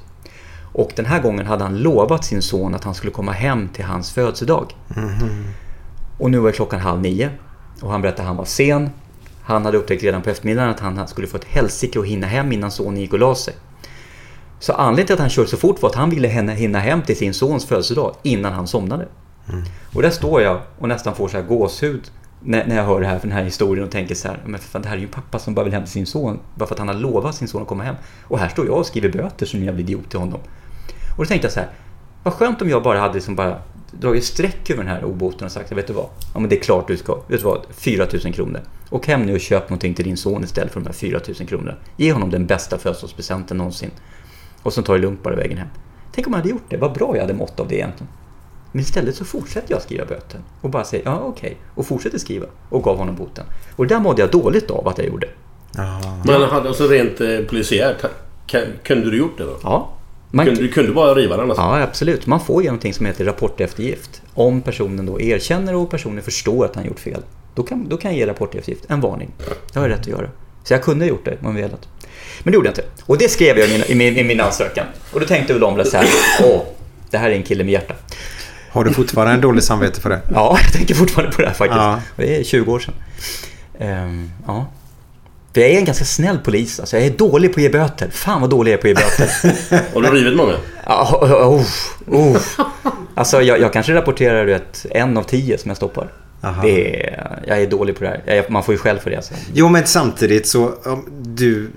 C: Och den här gången hade han lovat sin son att han skulle komma hem till hans födelsedag. Och nu var klockan halv nio. Och han berättade att han var sen. Han hade upptäckt redan på eftermiddagen att han skulle få ett helsike att hinna hem innan sonen gick och la sig. Så anledningen till att han körde så fort var att han ville hinna- hem till sin sons födelsedag innan han somnade. Och där står jag och nästan får så här gåshud när, när jag hör det här, för den här historien och tänker så här, men för fan, det här är ju en pappa som bara vill hem till sin son bara för att han har lovat sin son att komma hem. Och här står jag och skriver böter som en jävla idiot till honom. Och då tänkte jag så här, vad skönt om jag bara hade liksom bara dragit streck över den här oboten och sagt, vet du vad? Ja men det är klart du ska, vet du vad? 4 000 kronor. Och hem nu och köp någonting till din son istället för de här 4 000 kronorna. Ge honom den bästa födelsedagspresenten någonsin. Och så tar det lugnt bara vägen hem. Tänk om jag hade gjort det, vad bra jag hade mått av det egentligen. Men istället så fortsätter jag skriva böter och bara säger ja okej och fortsätter skriva och gav honom boten. Och det där mådde jag dåligt av att jag gjorde.
D: Men hade alltså rent eh, polisiärt, kunde du gjort det då?
C: Ja, man,
D: Kunde, du kunde bara riva den alltså?
C: ja absolut. Man får ju någonting som heter rapporteftergift. Om personen då erkänner och personen förstår att han gjort fel. Då kan, då kan jag ge rapporteftergift, en varning. Det har jag rätt att göra. Så jag kunde ha gjort det om jag velat. Men det gjorde jag inte. Och det skrev jag i min, i min, i min ansökan. Och då tänkte väl de så här, åh, det här är en kille med hjärta.
B: Har du fortfarande en dålig samvete för det?
C: Ja, [laughs] jag tänker fortfarande på det här faktiskt.
B: Ja.
C: Det är 20 år sedan. Ehm, ja. För jag är en ganska snäll polis. Alltså jag är dålig på att ge böter. Fan vad dålig jag är på att ge böter. [laughs]
D: Har du rivit många?
C: Ja, oh, oh. Alltså jag, jag kanske rapporterar du vet, en av tio som jag stoppar.
B: Aha.
C: Det är, jag är dålig på det här. Jag, man får ju skäll för det. Alltså.
B: Jo, men samtidigt så... Du...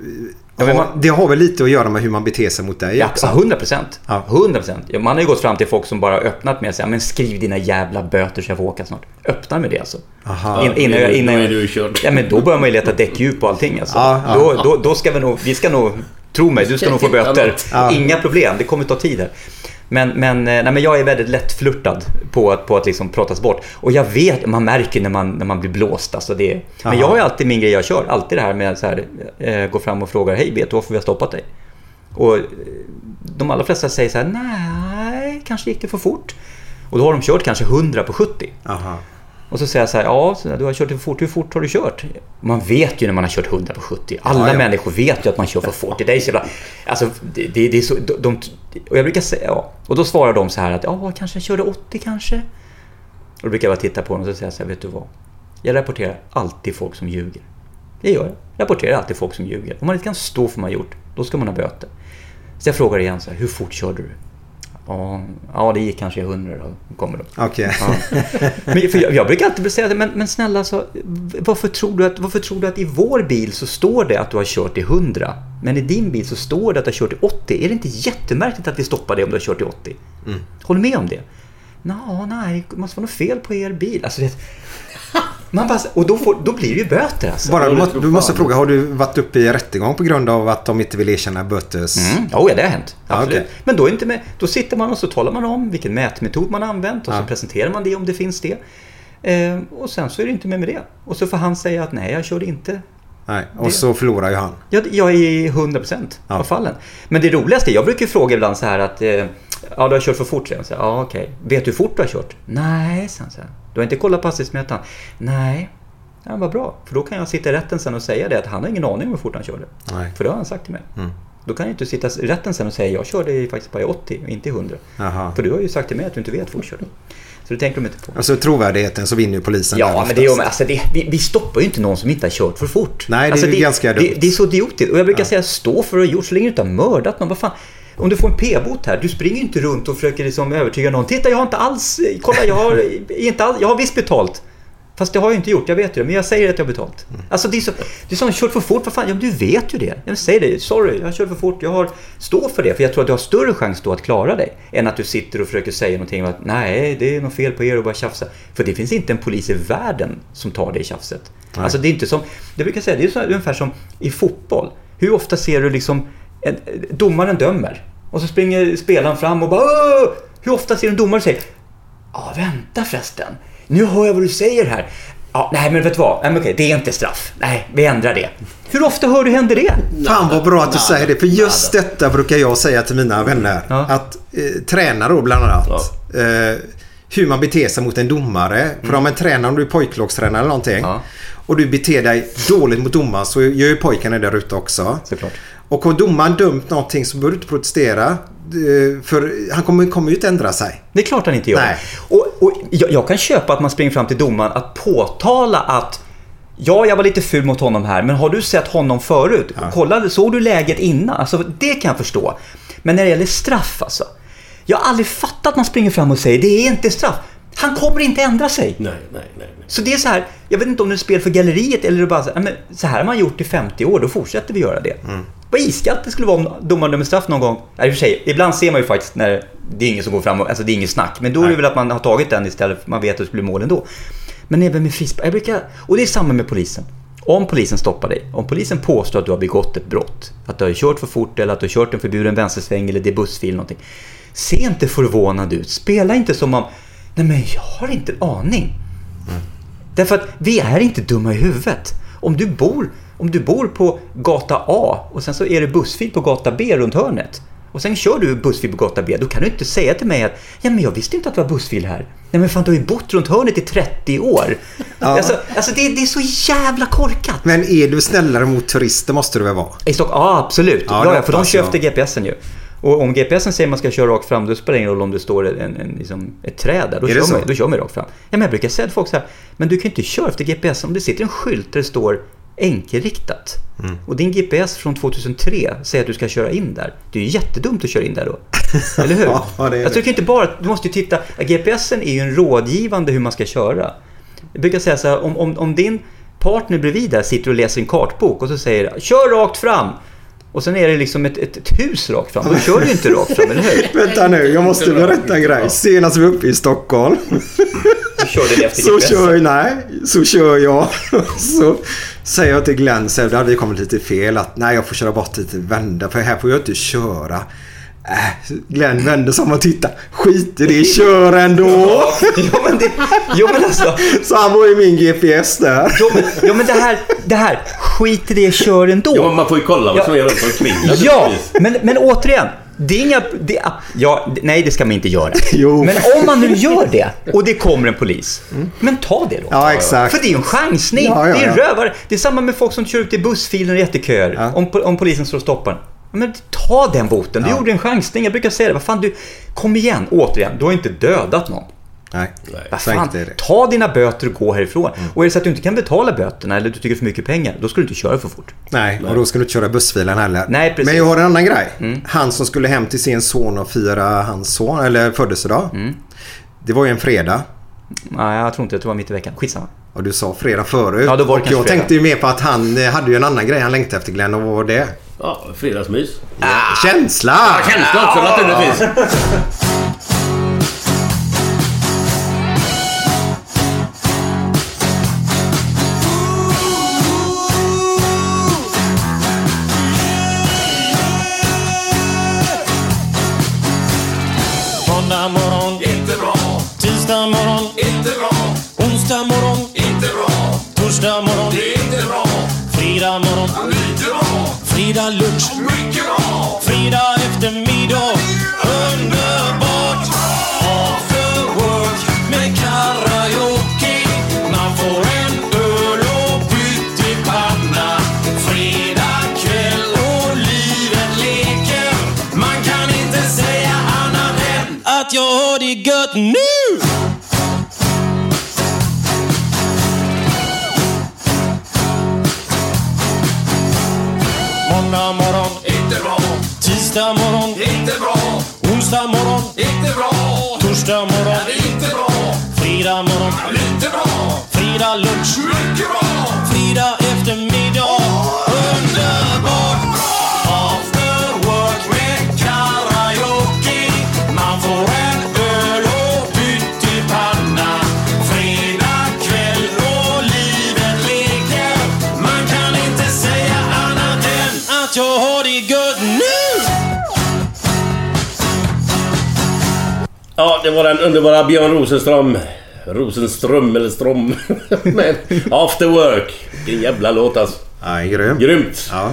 C: Ja, men
B: har-
C: man-
B: Det har väl lite att göra med hur man beter sig mot dig
C: Ja,
B: också?
C: 100 procent.
B: Ja.
C: 100 procent. Man har ju gått fram till folk som bara öppnat med att säga men skriv dina jävla böter så jag får åka snart. Öppna med det alltså.
B: Aha.
C: In, innan, jag- innan,
D: Då är
C: jag-
D: du körd.
C: Ja men då börjar man ju leta däckdjup och allting alltså.
B: Ja, ja,
C: då, då, då ska vi nog, vi ska nog, tro mig, du ska nog få böter.
B: Ja.
C: Inga problem, det kommer ta tid här. Men, men, eh, nej, men jag är väldigt lättflörtad på att, på att liksom pratas bort. Och jag vet, man märker när man, när man blir blåst. Alltså det, men jag har alltid min grej jag kör. Alltid det här med att eh, gå fram och fråga, hej vet du varför vi har stoppat dig? Och eh, de allra flesta säger så här, nej, kanske gick det för fort. Och då har de kört kanske 100 på 70.
B: Aha.
C: Och så säger jag så här, ja, du har kört för fort. Hur fort har du kört? Man vet ju när man har kört 100 på 70. Alla
B: Ja, ja.
C: människor vet ju att man kör för fort. Det är så jävla... Alltså, det, det, det är så... De, de, och jag brukar säga, ja. Och då svarar de så här att, ja, kanske jag körde 80 kanske. Och då brukar jag bara titta på dem och så säga så här, vet du vad? Jag rapporterar alltid folk som ljuger. Det gör jag. Jag rapporterar alltid folk som ljuger. Om man inte kan stå för vad man har gjort, då ska man ha böter. Så jag frågar igen så här, hur fort körde du? Ja, ja det gick kanske i 100 då. Kommer.
B: Okej.
C: Ja. [laughs] Men, för jag, jag brukar alltid säga det, men, men snälla alltså, varför tror, du att, varför tror du att i vår bil så står det att du har kört i 100? Men i din bil så står det att du har kört i 80. Är det inte jättemärkligt att vi stoppar det om du har kört i 80? Håller du med om det? Nå, nej, det måste vara något fel på er bil. Alltså, det, man bara, och då, får, då blir det ju böter alltså.
B: Bara, du, du måste fråga, har du varit uppe i rättegång på grund av att de inte vill erkänna bötes...
C: Mm, oh ja, det har hänt.
B: Ja,
C: Absolut.
B: okej.
C: Men då, inte med, då sitter man och så talar man om vilken mätmetod man har använt och
B: Ja.
C: så presenterar man det om det finns det. Eh, och sen så är det inte med med det. Och så får han säga att nej, jag körde inte.
B: Nej, och
C: Det-
B: så förlorar ju han.
C: Jag, jag är i 100%
B: Ja.
C: av fallen. Men det roligaste, jag brukar ju fråga ibland så här att eh, ja, du har kört för fort, säger här, Ja, okej. Vet du hur fort du har kört? Nej, säger så här. Du har inte kollat på hastighetsmätaren? Nej. Ja, vad bra, för då kan jag sitta i rätten sen och säga det att han har ingen aning om hur fort han körde.
B: Nej.
C: För det har han sagt till mig.
B: Mm.
C: Då kan jag inte sitta i rätten sen och säga jag körde faktiskt bara i 80 och inte i 100.
B: Jaha.
C: För du har ju sagt till mig att du inte vet hur fort du körde. Så det tänker de inte på.
B: Alltså trovärdigheten så vinner ju polisen
C: Ja, men det är,
B: oftast.
C: ju- alltså det, vi, vi stoppar ju inte någon som inte har kört för fort.
B: Nej, det är
C: alltså
B: ju ganska dumt.
C: Det, det är så idiotiskt. Och jag brukar säga stå för du har gjort så länge du inte har mördat någon. Vad fan? Om du får en p-bot här, du springer inte runt och försöker liksom övertyga någon. Titta, jag har inte alls... Kolla, jag har, [laughs] inte all, jag har visst betalt. Fast det har jag inte gjort, jag vet ju det. Men jag säger att jag har betalt.
B: Mm.
C: Alltså det är så... Det är som kört för fort, vad fan? Ja, men du vet ju det. Jag säger det. Sorry, jag har kört för fort. Jag har... Stå för det, för jag tror att du har större chans då att klara dig. Än att du sitter och försöker säga någonting om att nej, det är något fel på er och bara tjafsa. För det finns inte en polis i världen som tar det tjafset.
B: Nej.
C: Alltså det är inte som... Jag brukar säga, det är så, ungefär som i fotboll. Hur ofta ser du liksom... En, domaren dömer. Och så springer spelaren fram och bara Åh! Hur ofta ser en domare och säger Ja, vänta förresten. Nu hör jag vad du säger här. Ja, nej, men vet du vad? Nej, men okej, det är inte straff. Nej, vi ändrar det. Hur ofta hör du händer det?
B: Fan vad bra att du säger det. För just detta brukar jag säga till mina vänner.
C: Ja.
B: Att eh, tränare då bland annat. Eh, hur man beter sig mot en domare. För om en tränare, om du är pojklagstränare eller någonting.
C: Mm. Ja.
B: Och du beter dig dåligt mot domaren så gör ju pojkarna där ute också.
C: Såklart.
B: Och har domaren dömt någonting så behöver du inte protestera. eh, För han kommer, kommer ju inte ändra sig.
C: Det är klart han inte gör.
B: Nej.
C: Och, och jag, jag kan köpa att man springer fram till domaren att påtala att Ja, jag var lite ful mot honom här, men har du sett honom förut? Kolla, såg du läget innan? Alltså, det kan jag förstå. Men när det gäller straff alltså. Jag har aldrig fattat att man springer fram och säger det är inte straff. Han kommer inte ändra sig.
D: Nej, nej, nej. nej.
C: Så det är så här, jag vet inte om det är spel för galleriet eller det bara så här, men så här har man gjort i 50 år, då fortsätter vi göra det. Vad iskallt det skulle vara om domaren dömer straff någon gång. Ja, i och för sig, ibland ser man ju faktiskt när det är ingen som går fram och, alltså det är inget snack. Men då är det väl att man har tagit den istället för man vet att det skulle bli mål ändå. Men även med frispark, jag brukar, och det är samma med polisen. Om polisen stoppar dig, om polisen påstår att du har begått ett brott, att du har kört för fort eller att du har kört en förbjuden vänstersväng eller det är bussfil eller någonting. Se inte förvånad ut, spela inte som om, nej men jag har inte en aning. Därför att vi är inte dumma i huvudet. Om du bor, om du bor på gata A och sen så är det bussfil på gata B runt hörnet. Och sen kör du bussfil på gata B. Då kan du inte säga till mig att ja, men jag visste inte att det var bussfil här. Nej men fan du har ju bott runt hörnet i 30 år. Alltså, alltså det, det är så jävla korkat.
B: Men är du snällare mot turister måste du väl vara?
C: I Stockholm? Ja, absolut.
B: Ja,
C: Ja, ja, för de kör efter GPSen ju. Och om GPSen säger att man ska köra rakt fram, då spelar det ingen roll om det står en, en, liksom ett träd där. Då,
B: Är
C: kör man, då kör man rakt fram. Ja, men jag brukar säga till folk så här, men du kan ju inte köra efter GPSen om det sitter en skylt där det står enkelriktat.
B: Mm.
C: Och din GPS från 2003 säger att du ska köra in där. Det är ju jättedumt att köra in där då. [laughs] Eller hur?
B: Ja, det är det.
C: alltså, du kan inte bara, du måste ju titta, GPSen är ju en rådgivande hur man ska köra. Jag brukar säga så här, om, om, om din partner bredvid där sitter och läser en kartbok och så säger kör rakt fram. Och sen är det liksom ett, ett, ett hus rakt fram. Då kör du ju inte rakt fram, eller hur? [laughs]
B: Vänta nu, jag måste berätta en grej. Senast vi var uppe i Stockholm. [laughs] Så kör, nej, så kör jag. Så säger jag till Glenn, så hade vi kommit lite fel. Att nej, jag får köra bort lite, vända. För här får jag inte köra. Äh, Glenn vände sig om och tittade. Skit i det, kör ändå. [laughs]
C: Ja men, det, ja, men alltså.
B: Så han var ju min GPS där.
C: Ja men, ja, men det här, det här, skit i det, kör ändå.
D: Ja, men man får ju kolla vad
C: Ja.
D: som är runt omkring.
C: Ja, men, men återigen. Det är inga... Det, ja, nej, det ska man inte göra. [laughs]
B: Jo.
C: Men om man nu gör det och det kommer en polis, men ta det då.
B: Ja, exakt.
C: För det är en chansning.
B: Ja, ja,
C: det är en rövare. Det är samma med folk som kör ut i bussfilen i jätteköer. Om, om polisen står och stoppar. Men ta den boten. Du gjorde en chansning. Jag brukar säga det. Vad fan, du... Kom igen, återigen. Du har inte dödat någon.
B: Nej,
C: Vad fan,
B: det.
C: ta dina böter och gå härifrån. Och är det så att du inte kan betala böterna eller du tycker för mycket pengar, då ska du inte köra för fort.
B: Nej, och då ska du inte köra bussfilen heller.
C: Nej, precis.
B: Men jag har en annan grej.
C: Mm.
B: Han som skulle hem till sin son och fira hans son, eller födelsedag.
C: Mm.
B: Det var ju en fredag.
C: Nej, jag tror inte. Jag tror det var mitt i veckan. Skitsamma.
B: Och du sa fredag förut.
C: Ja, då var det
B: och jag
C: fredag.
B: tänkte ju mer på att han eh, hade ju en annan grej han längtade efter Glenn och vad var det?
D: Ja, fredagsmys.
B: Känsla!
D: Känsla också naturligtvis.
F: Inte bra,
E: torsdag morgon,
F: inte bra,
E: fredag morgon,
F: lite bra,
E: fredag lunch,
F: mycket bra.
D: Ja, det var den underbara Björn Rosenström. Rosenström eller Strom. [laughs] Men After Work. Vilken jävla låt alltså.
B: Ja, grym.
D: Grymt.
B: Ja.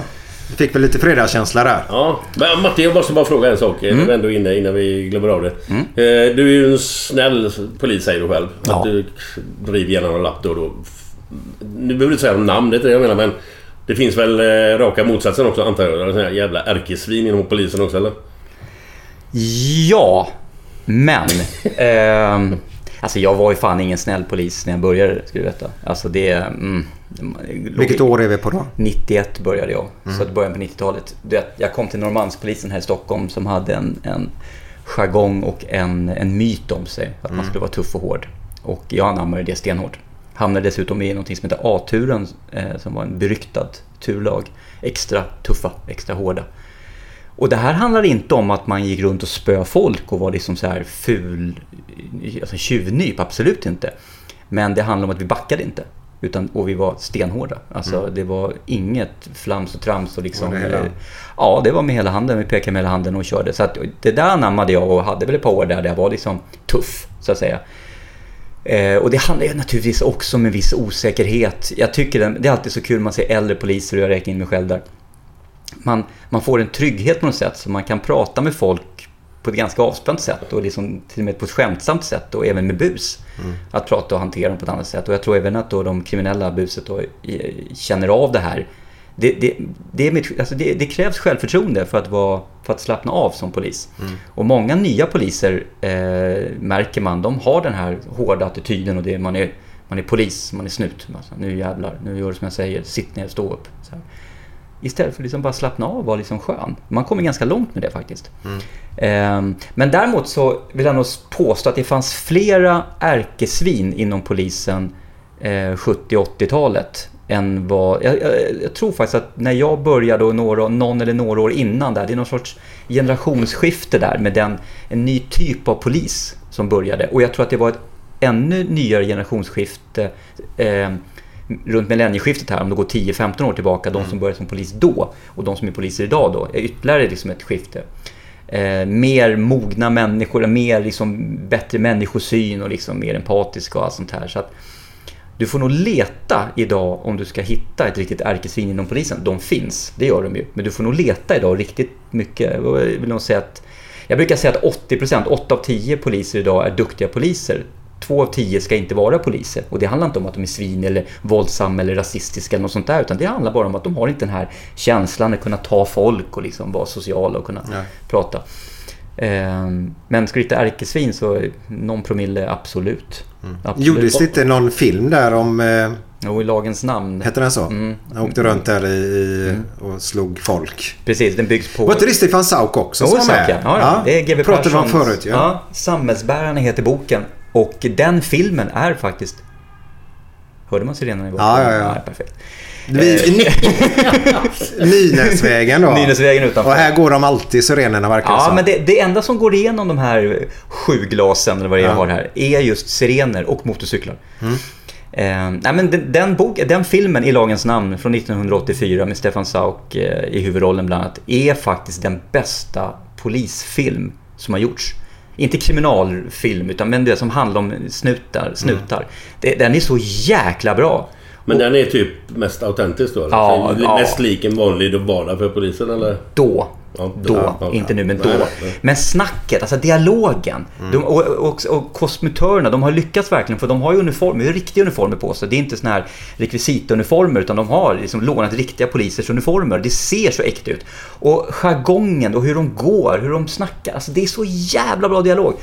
B: Du fick väl lite fredagskänsla där.
D: Ja, men Martin jag måste bara fråga en sak. Mm. Jag är ändå inne innan vi glömmer av det. Eh, Du är ju en snäll polis säger du själv.
C: Ja.
D: Att du driver gärna någon lapp då och då. Nu behöver du inte säga namn, det är det jag menar men... Det finns väl eh, raka motsatsen också antar jag? Jävla ärkesvin inom polisen också eller?
C: Ja, men... ehm, alltså jag var ju fan ingen snäll polis när jag började, ska du veta. Alltså det... Mm,
B: Vilket år är vi på då?
C: 91 började jag, så att början på 90-talet. Du vet, Jag kom till Norrmalmspolisen här i Stockholm som hade en, en jargong och en, en myt om sig. Att man skulle vara tuff och hård. Och jag anammade det stenhårt. Hamnade dessutom i något som heter A-turen, eh, som var en beryktad turlag. Extra tuffa, extra hårda. Och det här handlar inte om att man gick runt och spö folk och var liksom så här ful, alltså tjuvnyp, absolut inte. Men det handlar om att vi backade inte. Utan, och vi var stenhårda. Alltså det var inget flams och trams och liksom...
B: Var det
C: eh, Ja, det var med hela handen. Vi pekade med hela handen och körde. Så att det där anammade jag och hade väl ett par år där, där jag var liksom tuff, så att säga. Eh, och det handlar ju naturligtvis också om en viss osäkerhet. Jag tycker det, det är alltid så kul när man ser äldre poliser och jag räknar in mig själv där. Man, man får en trygghet på något sätt så man kan prata med folk på ett ganska avspänt sätt och liksom till och med på ett skämtsamt sätt och även med bus. Att prata och hantera dem på ett annat sätt. Och jag tror även att då de kriminella buset då känner av det här. Det, det, det, mitt, alltså det, krävs självförtroende för att, vara, för att slappna av som polis. Och många nya poliser eh, märker man, de har den här hårda attityden och det, man, är, man är polis, man är snut. Alltså, nu jävlar, nu gör du som jag säger, sitt ner, stå upp. Så här. Istället för att liksom bara slappna av och vara liksom skön. Man kommer ganska långt med det faktiskt. Ehm, men däremot så vill jag nog påstå att det fanns flera ärkesvin inom polisen eh, 70-80-talet. Än vad, jag, jag, jag tror faktiskt att när jag började och några, någon eller några år innan där, det är någon sorts generationsskifte där med den, en ny typ av polis som började. Och jag tror att det var ett ännu nyare generationsskifte eh, runt millennieskiftet här, om det går 10-15 år tillbaka, de som började som polis då och de som är poliser idag då, är ytterligare liksom ett skifte. Eh, mer mogna människor, mer liksom bättre människosyn och liksom mer empatiska och allt sånt här. Så att du får nog leta idag om du ska hitta ett riktigt ärkesvin inom polisen. De finns, det gör de ju. Men du får nog leta idag riktigt mycket. Jag vill nog säga att jag brukar säga att 80%, 8 av 10 poliser idag är duktiga poliser. Två av tio ska inte vara poliser. Och det handlar inte om att de är svin eller våldsamma eller rasistiska eller något sånt där. Utan det handlar bara om att de har inte den här känslan att kunna ta folk och liksom vara sociala och kunna
B: Nej.
C: prata. Ehm, men ska du hitta ärkesvin så någon promille absolut. absolut.
B: Gjordes det inte någon film där om... Eh,
C: Jo, i lagens namn.
B: hette den så?
C: Mm.
B: Han åkte runt där i, i, och slog folk.
C: Precis, den byggs på...
B: Var inte det Stefan Sauk också
C: Jo,
B: som var med?
C: ja. Ja, det är GW
B: Pratade vi om
C: Perssons-
B: förut ja.
C: ja. Samhällsbärarna heter boken. Och den filmen är faktiskt... Hörde man sirenerna i bakgrunden?
B: Ja, ja, ja.
C: perfekt.
B: Vi, [laughs] Nynäsvägen då.
C: Nynäsvägen utanför.
B: Och här går de alltid sirenerna verkar
C: Ja,
B: som.
C: men det, det enda som går igenom de här sju glasen, eller vad det är jag
B: Ja.
C: har här, är just sirener och motorcyklar.
B: Mm.
C: Eh, nej, men den, den, bok, den filmen i lagens namn från 1984 med Stefan Sauk eh, i huvudrollen bland annat, är faktiskt den bästa polisfilm som har gjorts. Inte kriminalfilm, utan men det som handlar om snutar. snutar.
B: Mm.
C: Det, den är så jäkla bra.
D: Men den är typ mest autentisk då?
C: Ja,
D: Så
C: ja.
D: Mest lik en vanlig vardag för polisen eller?
C: Då.
D: Ja,
C: Då,
D: ja, ja,
C: inte nu men då. Men snacket, alltså dialogen.
D: Mm.
C: De, och, och, och kosmetörerna, de har lyckats verkligen för de har ju uniformer, har riktiga uniformer på sig. Det är inte såna här rekvisituniformer utan de har liksom lånat riktiga polisers uniformer. Det ser så äkta ut. Och jargongen och hur de går, hur de snackar. Alltså det är så jävla bra dialog.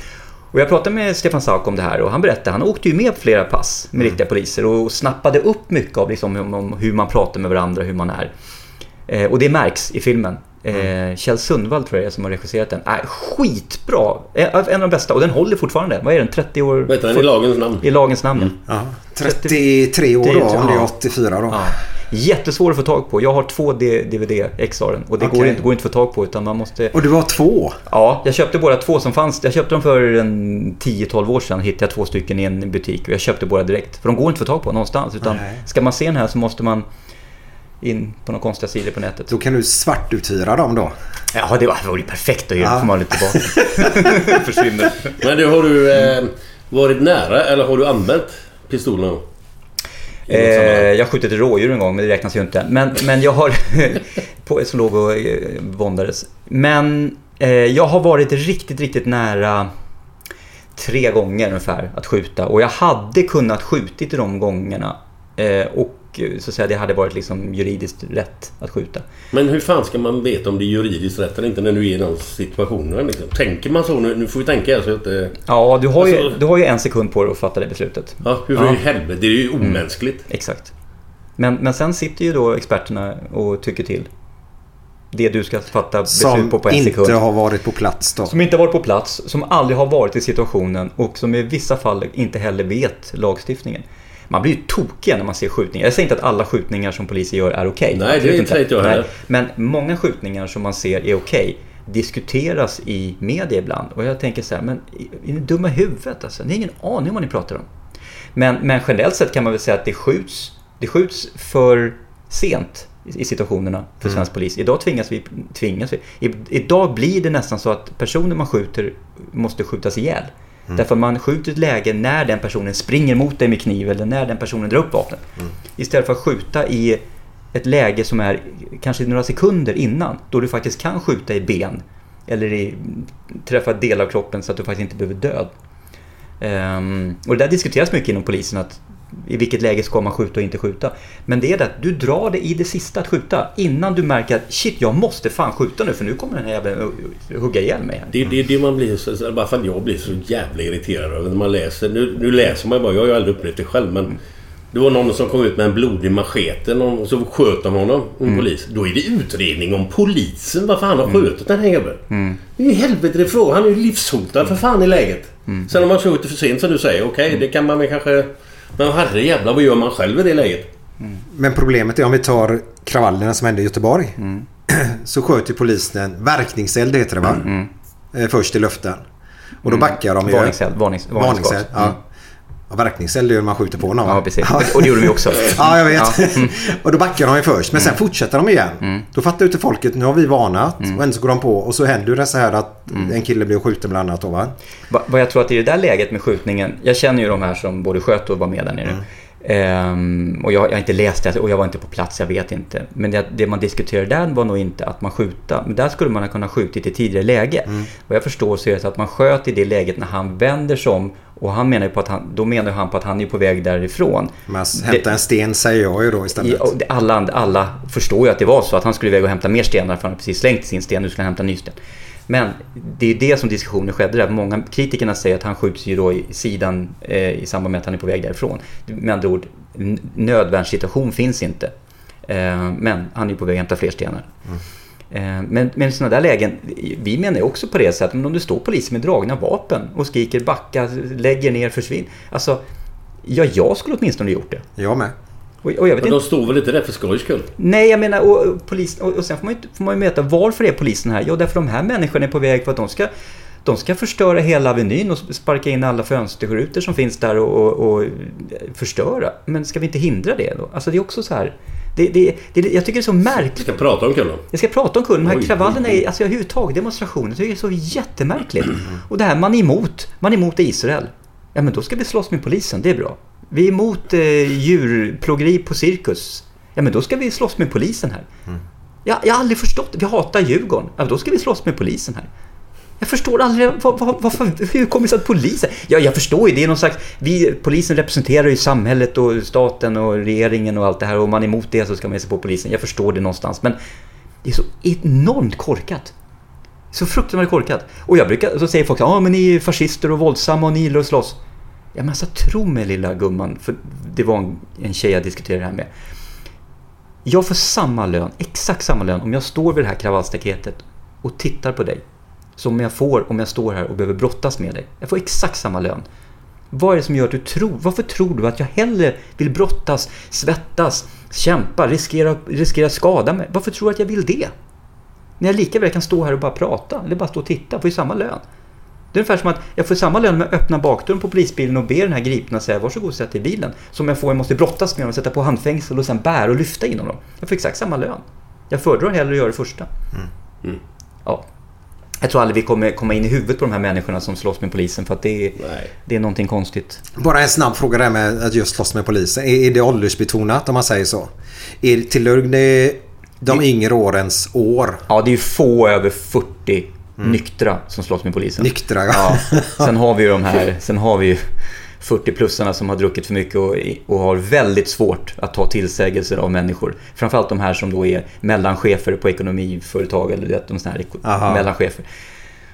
C: Och jag pratade med Stefan Sauk om det här och han berättade, han åkte ju med på flera pass med riktiga poliser och snappade upp mycket av liksom om, om hur man pratar med varandra, hur man är. Eh, och det märks i filmen. Eh, Kjell Sundvall tror jag är som har regisserat den. Äh, skitbra! Eh, En av de bästa och den håller fortfarande. Vad är den? 30 år?
D: Vad heter den i lagens namn?
C: I lagens namn,
D: Mm.
C: ja.
B: Ja, 33 år då, om det är
C: Ja.
B: 84 då.
C: ja. Jättesvår att få tag på. Jag har två DVD-ex av den och det går,
B: Okej.
C: inte, går inte att få tag på utan man måste...
B: Och du har två.
C: Ja, jag köpte båda två som fanns. Jag köpte dem för en 10-12 år sedan. Hittade jag två stycken i en butik och jag köpte båda direkt. För de går inte att få tag på någonstans. Utan
B: Nej.
C: ska man se den här så måste man in på några konstiga sidor på nätet.
B: Då kan du svartuthyra dem då.
C: Ja, det ju perfekt att göra.
B: Ja.
C: får man lite tillbaka. [laughs] Försvinner.
D: Men du, har du eh, varit nära eller har du använt pistolen?
C: Eh, jag har skjutit ett rådjur en gång, men det räknas ju inte. Men, men jag har... [laughs] på, som låg och eh, våndades. Men eh, jag har varit riktigt, riktigt nära tre gånger ungefär att skjuta. Och jag hade kunnat skjutit i de gångerna. Eh, och eh, så att säga, det hade varit liksom juridiskt rätt att skjuta.
D: Men hur fan ska man veta om det är juridiskt rätt eller inte när du är i de situationerna? Liksom? Tänker man så? Nu, nu får vi tänka här så att inte...
C: Ja, du har, ju,
D: Alltså-
C: du har ju en sekund på dig att fatta det beslutet.
D: Ja, hur
C: Ja.
D: i helvete? Det är ju omänskligt.
C: Exakt. Men, men sen sitter ju då experterna och tycker till. Det du ska fatta beslut
B: Som
C: på på en
B: inte
C: sekund.
B: har varit på plats då.
C: Som inte har varit på plats, som aldrig har varit i situationen och som i vissa fall inte heller vet lagstiftningen. Man blir ju tokig när man ser skjutningar. Jag säger inte att alla skjutningar som poliser gör är okej.
D: Nej, det säger inte jag heller.
C: Men många skjutningar som man ser är okej diskuteras i media ibland. Och jag tänker så här, men är ni dumma i huvudet alltså? Ni har ingen aning om vad ni pratar om. Men, men generellt sett kan man väl säga att det skjuts, det skjuts för sent i situationerna för svensk polis. Idag tvingas vi, tvingas vi. I, idag blir det nästan så att personer man skjuter måste skjutas ihjäl. Därför man skjuter ett läge när den personen springer mot dig med kniv eller när den personen drar upp vapnet. Istället för att skjuta i ett läge som är kanske några sekunder innan. Då du faktiskt kan skjuta i ben. Eller i, träffa delar av kroppen så att du faktiskt inte behöver död. Ehm, och det där diskuteras mycket inom polisen att i vilket läge ska man skjuta och inte skjuta. Men det är det att du drar det i det sista att skjuta innan du märker att shit, jag måste fan skjuta nu för nu kommer den här jäveln hugga ihjäl mig.
D: Det är det, det man blir så, bara för att jag blir så jävla irriterad över när man läser. Nu, nu läser man bara, jag har ju aldrig upplevt det själv men det var någon som kom ut med en blodig machete och så sköt de honom, en
C: Mm.
D: polis. Då är det utredning om polisen, varför han har skjutit den här jäveln. Det är ju helvete det fråga. Han är ju livshotad för fan i läget.
C: Mm.
D: Sen om man skjuter för sent som du säger, okej det kan man väl kanske... Men herre jävlar vad gör man själv i det läget?
B: Men problemet är om vi tar kravallerna som hände i Göteborg.
C: Mm. [clears throat]
B: Så sköt ju polisen verkningseld heter det va? Eh, Först i luften. Och då backar de ju.
C: Mm. Varningseld, varnings,
B: Varningseld.
C: varningsskott.
B: Ja.
C: Mm.
B: Ja, verkningseld är ju när man skjuter på någon.
C: Ja, precis. Och det gjorde vi också. [laughs]
B: Ja, jag vet.
C: Ja. Mm. [laughs]
B: och då backar de ju först. Men sen fortsätter de igen. Då fattar ute folket, nu har vi varnat.
C: Mm.
B: Och ändå så går de på. Och så händer ju det så här att en kille blir skjuten bland annat då va?
C: Va- Vad jag tror att i det där läget med skjutningen, jag känner ju de här som både sköt och var med där nere. Ehm, och jag, jag har inte läst det och jag var inte på plats, jag vet inte. Men det, det man diskuterade där var nog inte att man skjuta. Men där skulle man ha kunnat skjutit i ett tidigare läge. Vad jag förstår så är det så att man sköt i det läget när han vänder sig om. Och han menar på att han, då menar han på att han är på väg därifrån.
B: Man hämtar en sten säger jag ju då istället.
C: Alla, alla förstår ju att det var så att han skulle iväg och hämta mer stenar för han hade precis slängt sin sten, nu skulle han hämta en ny sten. Men det är det som diskussionen skedde där. Många kritikerna säger att han skjuts ju då i sidan eh, i samband med att han är på väg därifrån. Med andra ord, nödvärnssituation finns inte. Eh, men han är ju på väg att hämta fler stenar. Eh, Men, men i sådana där lägen, vi menar ju också på det sättet, men om det står poliser med dragna vapen och skriker backa, lägger ner, försvinn. Alltså, ja, jag skulle åtminstone gjort det.
B: Jag med.
C: Och, och jag vet
D: Men
C: inte,
D: de står väl inte där för skojs skull?
C: nej, jag menar, och, och, polis, och, och sen får man, ju, får man ju veta varför är polisen här? Jo, därför de här människorna är på väg för att de ska de ska förstöra hela Avenyn och sparka in alla fönsterrutor som finns där och, och, och förstöra. Men ska vi inte hindra det då? Alltså det är också så här. Det, det, det, jag tycker det är så märkligt.
D: Vi ska prata om kullen.
C: Jag ska prata om kullen. De här
D: Oj,
C: kravallerna
D: oj,
C: alltså överhuvudtaget demonstrationer, jag tycker det är så jättemärkligt. Och det här, man är emot, man är emot Israel. Ja men då ska vi slåss med polisen, det är bra. Vi är emot eh, djurplågeri på cirkus. Ja men då ska vi slåss med polisen här. Jag, jag har aldrig förstått. Vi hatar Djurgården. Ja då ska vi slåss med polisen här. Jag förstår aldrig, vad, vad, varför, hur kommer det sig att polisen... Ja, jag förstår ju, det är någon slags... Vi, polisen representerar ju samhället och staten och regeringen och allt det här och om man är emot det så ska man ge sig på polisen. Jag förstår det någonstans, men det är så enormt korkat. Så fruktansvärt korkat. Och jag brukar, så säger folk ja men ni är fascister och våldsamma och ni gillar att slåss. Ja men alltså tro mig lilla gumman, för det var en, en tjej jag diskuterade det här med. Jag får samma lön, exakt samma lön, om jag står vid det här kravallstaketet och tittar på dig. Som jag får om jag står här och behöver brottas med dig. Jag får exakt samma lön. Vad är det som gör att du tror, varför tror du att jag hellre vill brottas, svettas, kämpa, riskera, riskera skada mig? Varför tror du att jag vill det? När jag lika väl kan stå här och bara prata, eller bara stå och titta, jag får ju samma lön. Det är ungefär som att jag får samma lön om jag öppnar bakdörren på polisbilen och ber den här gripna säga varsågod sätt i bilen. Som jag får, jag måste brottas med dem, sätta på handfängsel och sen bära och lyfta in honom. Jag får exakt samma lön. Jag föredrar hellre att göra det första. Ja. Jag tror aldrig vi kommer komma in i huvudet på de här människorna som slåss med polisen för att det är,
D: Nej.
C: det är någonting konstigt.
B: Bara en snabb fråga där med att just slåss med polisen. Är, är det åldersbetonat om man säger så? Är, tillhör det de yngre årens år?
C: Ja, det är ju få över 40 nyktra som slåss med polisen.
B: Nyktra, ja.
C: Ja, sen har vi ju de här, sen har vi ju 40-plussarna som har druckit för mycket och, och har väldigt svårt att ta tillsägelser av människor. Framförallt de här som då är mellanchefer på ekonomiföretag eller det, de här
B: Aha.
C: mellanchefer.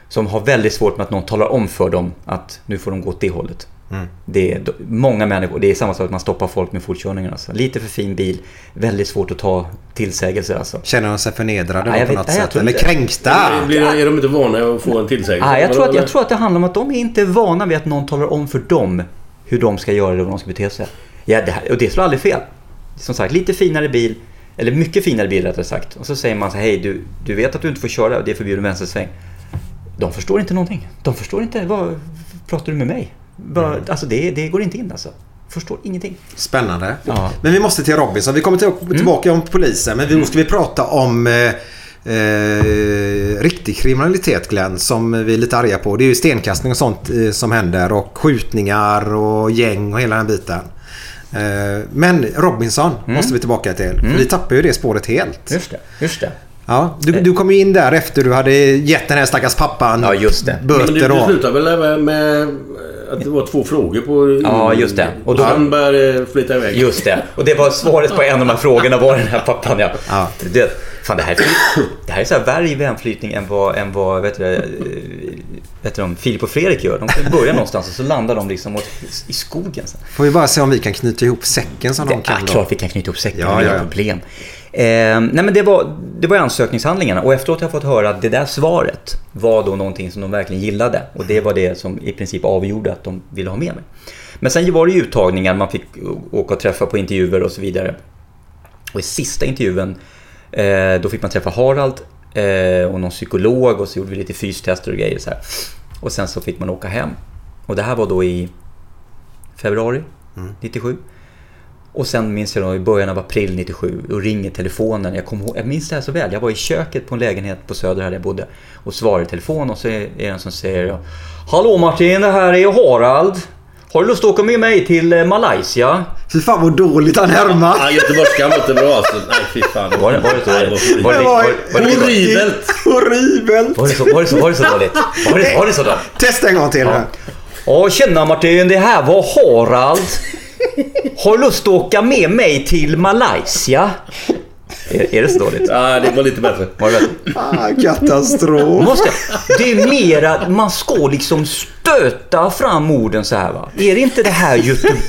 C: Som har väldigt svårt med att någon talar om för dem att nu får de gå åt det hållet.
B: Mm.
C: Det är många människor, det är samma sak att man stoppar folk med fortkörningar. Alltså. Lite för fin bil, väldigt svårt att ta tillsägelser alltså.
B: Känner de sig förnedrade
C: Nej, jag
B: på
C: vet-
B: något
C: nej,
B: sätt? Eller kränkta?
D: Blir, är de inte vana att få en tillsägelse?
C: Ah, jag, tror att, jag tror att det handlar om att de är inte vana vid att någon talar om för dem hur de ska göra det och hur de ska bete sig. Ja, det här, och det slår aldrig fel. Som sagt, lite finare bil, eller mycket finare bil rättare sagt. Och så säger man så här, hej du, du vet att du inte får köra, det är förbjuden vänstersväng. De förstår inte någonting. De förstår inte, vad pratar du med mig? Vad, Alltså det, det går inte in alltså. Förstår ingenting.
B: Spännande.
C: Ja.
B: Men vi måste till Robinson. Vi kommer till, tillbaka om polisen. Men vi måste vi prata om eh, eh, riktig kriminalitet Glenn. Som vi är lite arga på. Det är ju stenkastning och sånt eh, som händer. Och skjutningar och gäng och hela den biten. Eh, men Robinson måste vi tillbaka till. För vi tappar ju det spåret helt.
C: Just det, just det.
B: Ja, du, du kom ju in där efter du hade gett den här stackars pappan
C: Ja, just det.
D: Men du,
B: böter.
D: du slutade väl med, med att det var två frågor på...
C: Ja, just det. Och då-
D: han började flytta iväg.
C: Just det. Och det var svaret på en av de här frågorna var den här pappan ja.
B: Ja.
C: Det, fan det här, det här är så här värre i värnflytning än vad, än vad vet du, eh, vet du, de, Filip och Fredrik gör. De kan börja någonstans och så landar de liksom åt, i skogen. Sen.
B: Får vi bara se om vi kan knyta ihop säcken som de
C: Det
B: kan.
C: är
B: då.
C: klart vi kan knyta ihop säcken,
B: Ja,
C: ja,
B: ja,
C: inga
B: ja.
C: problem. Eh, nej men det var, det var ansökningshandlingarna och efteråt har jag fått höra att det där svaret var då någonting som de verkligen gillade. Och det var det som i princip avgjorde att de ville ha med mig. Men sen var det ju uttagningar, man fick åka och träffa på intervjuer och så vidare. Och i sista intervjun, eh, då fick man träffa Harald eh, och någon psykolog och så gjorde vi lite fystester och grejer så här. Och sen så fick man åka hem. Och det här var då i februari 97. Och sen minns jag då i början av april 97 och ringer telefonen. Jag, kom ihåg, jag minns det här så väl. Jag var i köket på en lägenhet på Söder där jag bodde och svarar i telefon och så är det en som säger Hallå Martin, det här är Harald. Har du lust att åka med mig till eh, Malaysia?
B: Fy fan vad dåligt han härmar.
D: Ja, göteborgskan var inte bra alltså. Nej, fy fan.
C: Var det, var det så?
D: Det var
C: det, var, var,
D: Horribelt.
B: Horribelt.
C: var, det så, var, det så, var det så dåligt? Var det, var det så dåligt?
B: Testa en gång till.
C: Ja. Ja, tjena Martin, det här var Harald. Har du lust att åka med mig till Malaysia? Är, är det så dåligt?
D: Ja, det var lite bättre.
C: Var det bättre?
B: Ah, katastrof.
C: Måste, det är mera, man ska liksom stöta fram orden så här va. Är det inte det här Göteborg?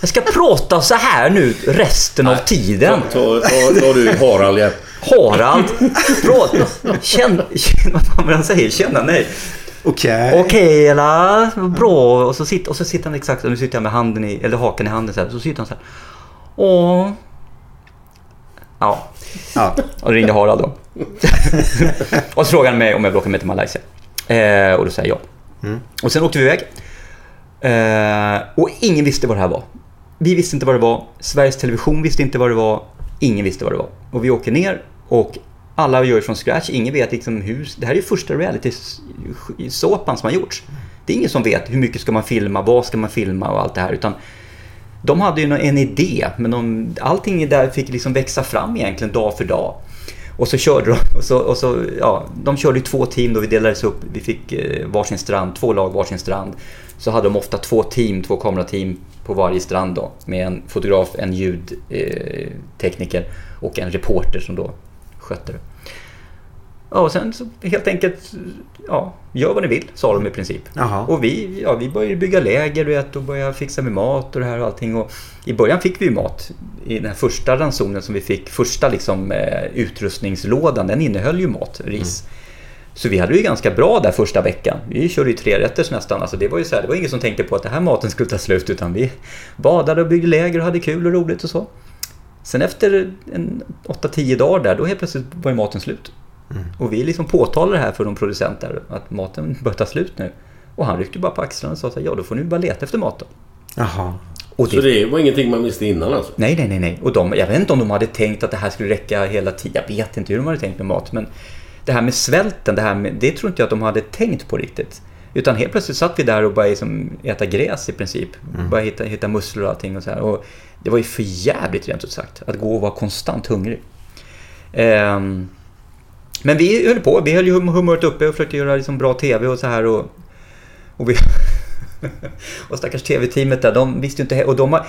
C: Jag ska prata så här nu resten av tiden.
D: Ta, ta, ta du Harald igen.
C: Harald, prata. Känn, känn, vad man säger, känna nej.
B: Okej.
C: Okej eller? Bra. Och så, sitter, och så sitter han exakt så. Nu sitter jag med handen i, eller hakan i handen så här. Så sitter han så här. Åh. Ja.
B: Ja.
C: Och då ringde Harald då. [laughs] och så frågade han mig om jag vill åka med till Malaysia. Eh, och då sa jag ja. Och sen åkte vi iväg. Eh, och ingen visste vad det här var. Vi visste inte vad det var. Sveriges Television visste inte vad det var. Ingen visste vad det var. Och vi åker ner och alla gör från scratch. Ingen vet liksom hur... Det här är ju första reality-såpan som har gjorts. Det är ingen som vet hur mycket ska man filma, vad ska man filma och allt det här. Utan de hade ju en idé, men de, allting där fick liksom växa fram egentligen dag för dag. Och så körde de, och så, och så, ja, de körde ju två team då vi delades upp. Vi fick eh, varsin strand, två lag varsin strand. Så hade de ofta två team, två kamerateam på varje strand då. Med en fotograf, en ljudtekniker och en reporter som då skötte det. Ja, och sen så helt enkelt, ja, gör vad ni vill, sa de i princip.
B: Jaha.
C: Och vi, ja, vi började bygga läger du vet, och började fixa med mat och det här och allting. Och I början fick vi ju mat. I den här första ransonen som vi fick, första liksom, eh, utrustningslådan, den innehöll ju mat, ris. Så vi hade ju ganska bra där första veckan. Vi körde ju tre rätters nästan. Alltså det var ju så här, det var ingen som tänkte på att det här maten skulle ta slut utan vi badade och byggde läger och hade kul och roligt och så. Sen efter en 8-10 dagar där, då helt plötsligt var ju maten slut. Och vi liksom påtalade det här för de producenter att maten börjar ta slut nu. Och han ryckte bara på axlarna och sa så här, ja då får ni bara leta efter maten.
B: Jaha.
C: Och
D: Så det var ingenting man visste innan alltså?
C: Nej, nej, nej, nej. Och de, jag vet inte om de hade tänkt att det här skulle räcka hela tiden. Jag vet inte hur de hade tänkt med mat. Men det här med svälten, det, här med, det tror inte jag att de hade tänkt på riktigt. Utan helt plötsligt satt vi där och började liksom äta gräs i princip. Började hitta, hitta musslor och allting och så här. Och det var ju för jävligt rent ut sagt. Att gå och vara konstant hungrig. Ehm, men vi höll på. Vi höll ju hum- humöret uppe och försökte göra liksom bra TV och så här. Och, och, vi, [laughs] och stackars TV-teamet där, de visste ju inte... Och de har,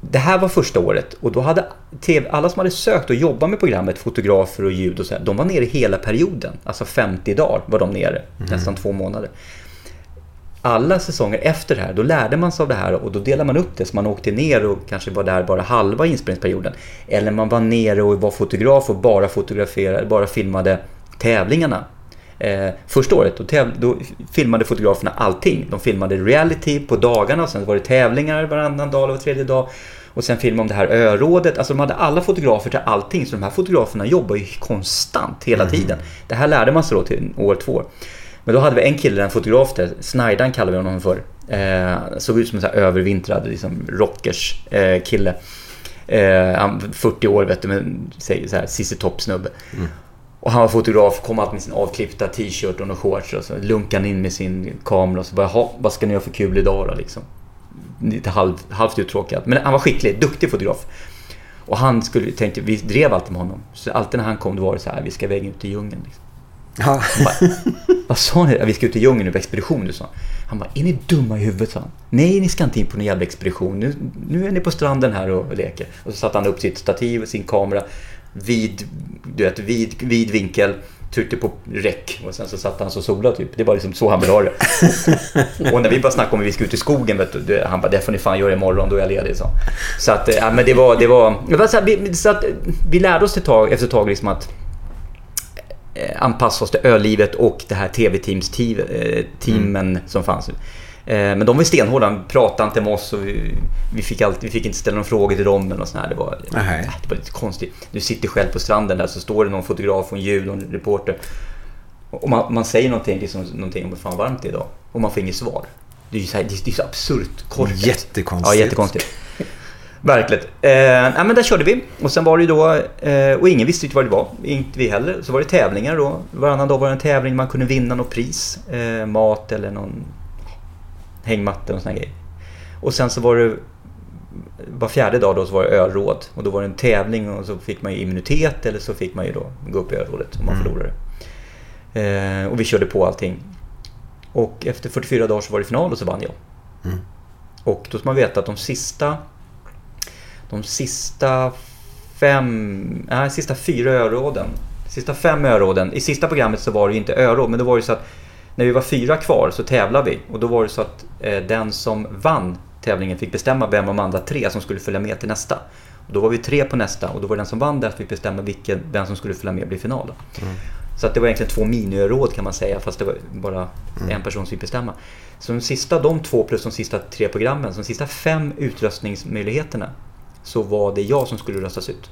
C: det här var första året och då hade TV, alla som hade sökt och jobbat med programmet, fotografer och ljud och så här, de var nere hela perioden. Alltså 50 dagar var de nere, nästan två månader. Alla säsonger efter det här, då lärde man sig av det här och då delade man upp det. Så man åkte ner och kanske var där bara halva inspelningsperioden. Eller man var nere och var fotograf och bara fotograferade, bara filmade tävlingarna. Eh, första året då, täv- då filmade fotograferna allting. De filmade reality på dagarna och sen var det tävlingar varannan dag eller var tredje dag. Och sen filmade de det här örådet. Alltså de hade alla fotografer till allting. Så de här fotograferna jobbar ju konstant hela tiden. Det här lärde man sig då till år två. Men då hade vi en kille, en fotograf där, Snajdan kallar vi honom för. Eh, såg ut som en så här övervintrad liksom, rockers eh, kille. Eh, han 40 år vet du, men säger så här Cissi Topp-snubbe. Och han var fotograf, kom alltid med sin avklippta t-shirt och några shorts och så lunkade in med sin kamera och så bara, "Ha, vad ska ni göra för kul idag då liksom? Lite halv, halvt uttråkad. Men han var skicklig, duktig fotograf. Och han skulle, tänkte, vi drev alltid med honom. Så alltid när han kom då var det så här, vi ska iväg ut i djungeln. Liksom.
B: Ja.
C: Bara, Vad sa ni? Vi ska ut i djungeln nu på expedition, du sa. Han bara, är ni dumma i huvudet? sa han. Nej, ni ska inte in på någon jävla expedition. Nu, nu är ni på stranden här och leker. Och så satte han upp sitt stativ och sin kamera vid, du vet, vid, vid vinkel. Tryckte på räck och sen så satt han så sola typ. Det var liksom så han ville ha det. [laughs] och när vi bara snackade om att vi ska ut i skogen, vet du, han bara, det får ni fan göra imorgon, då är jag ledig. Så, så att, ja, men det var, det var, så, här, vi, så att, vi lärde oss ett tag, efter ett tag liksom att anpassa oss till ölivet och det här tv-teams-teamen som fanns. Eh, Men de var stenhårda, de pratade inte med oss och vi, vi, fick alltid, vi fick inte ställa några frågor till dem eller något sånt här. Det var,
B: Nej.
C: äh, det var lite konstigt. Du sitter själv på stranden där så står det någon fotograf och en ljud och en reporter. Och man, man säger någonting, liksom, någonting om hur fan varmt det är idag och man får inget svar. Det är ju så, här, det är, det är så absurt korkat.
B: Jättekonstigt.
C: Ja, jättekonstigt. [laughs] Verkligen. Eh, nej, men där körde vi. Och sen var det ju då, eh, och ingen visste riktigt vad det var. Inte vi heller. Så var det tävlingar då. Varannan dag var det en tävling. Man kunde vinna något pris. Eh, mat eller någon hängmatta och såna grejer. Och sen så var det var fjärde dag då så var det ölråd. Och då var det en tävling och så fick man ju immunitet eller så fick man ju då gå upp i ölrådet om man förlorade. Eh, och vi körde på allting. Och efter 44 dagar så var det final och så vann jag. Och då ska man veta att de sista de sista fem, nej, sista fyra öråden. Sista fem öråden. I sista programmet så var det ju inte öråd, men då var det så att när vi var fyra kvar så tävlade vi. Och då var det så att eh, den som vann tävlingen fick bestämma vem av de andra tre som skulle följa med till nästa. Och då var vi tre på nästa och då var det den som vann där som fick bestämma vilken, vem som skulle följa med och bli final. då. Så att det var egentligen två miniöråd kan man säga, fast det var bara en person som fick bestämma. Så de sista, de två plus de sista tre programmen, så de sista fem utröstningsmöjligheterna, så var det jag som skulle röstas ut.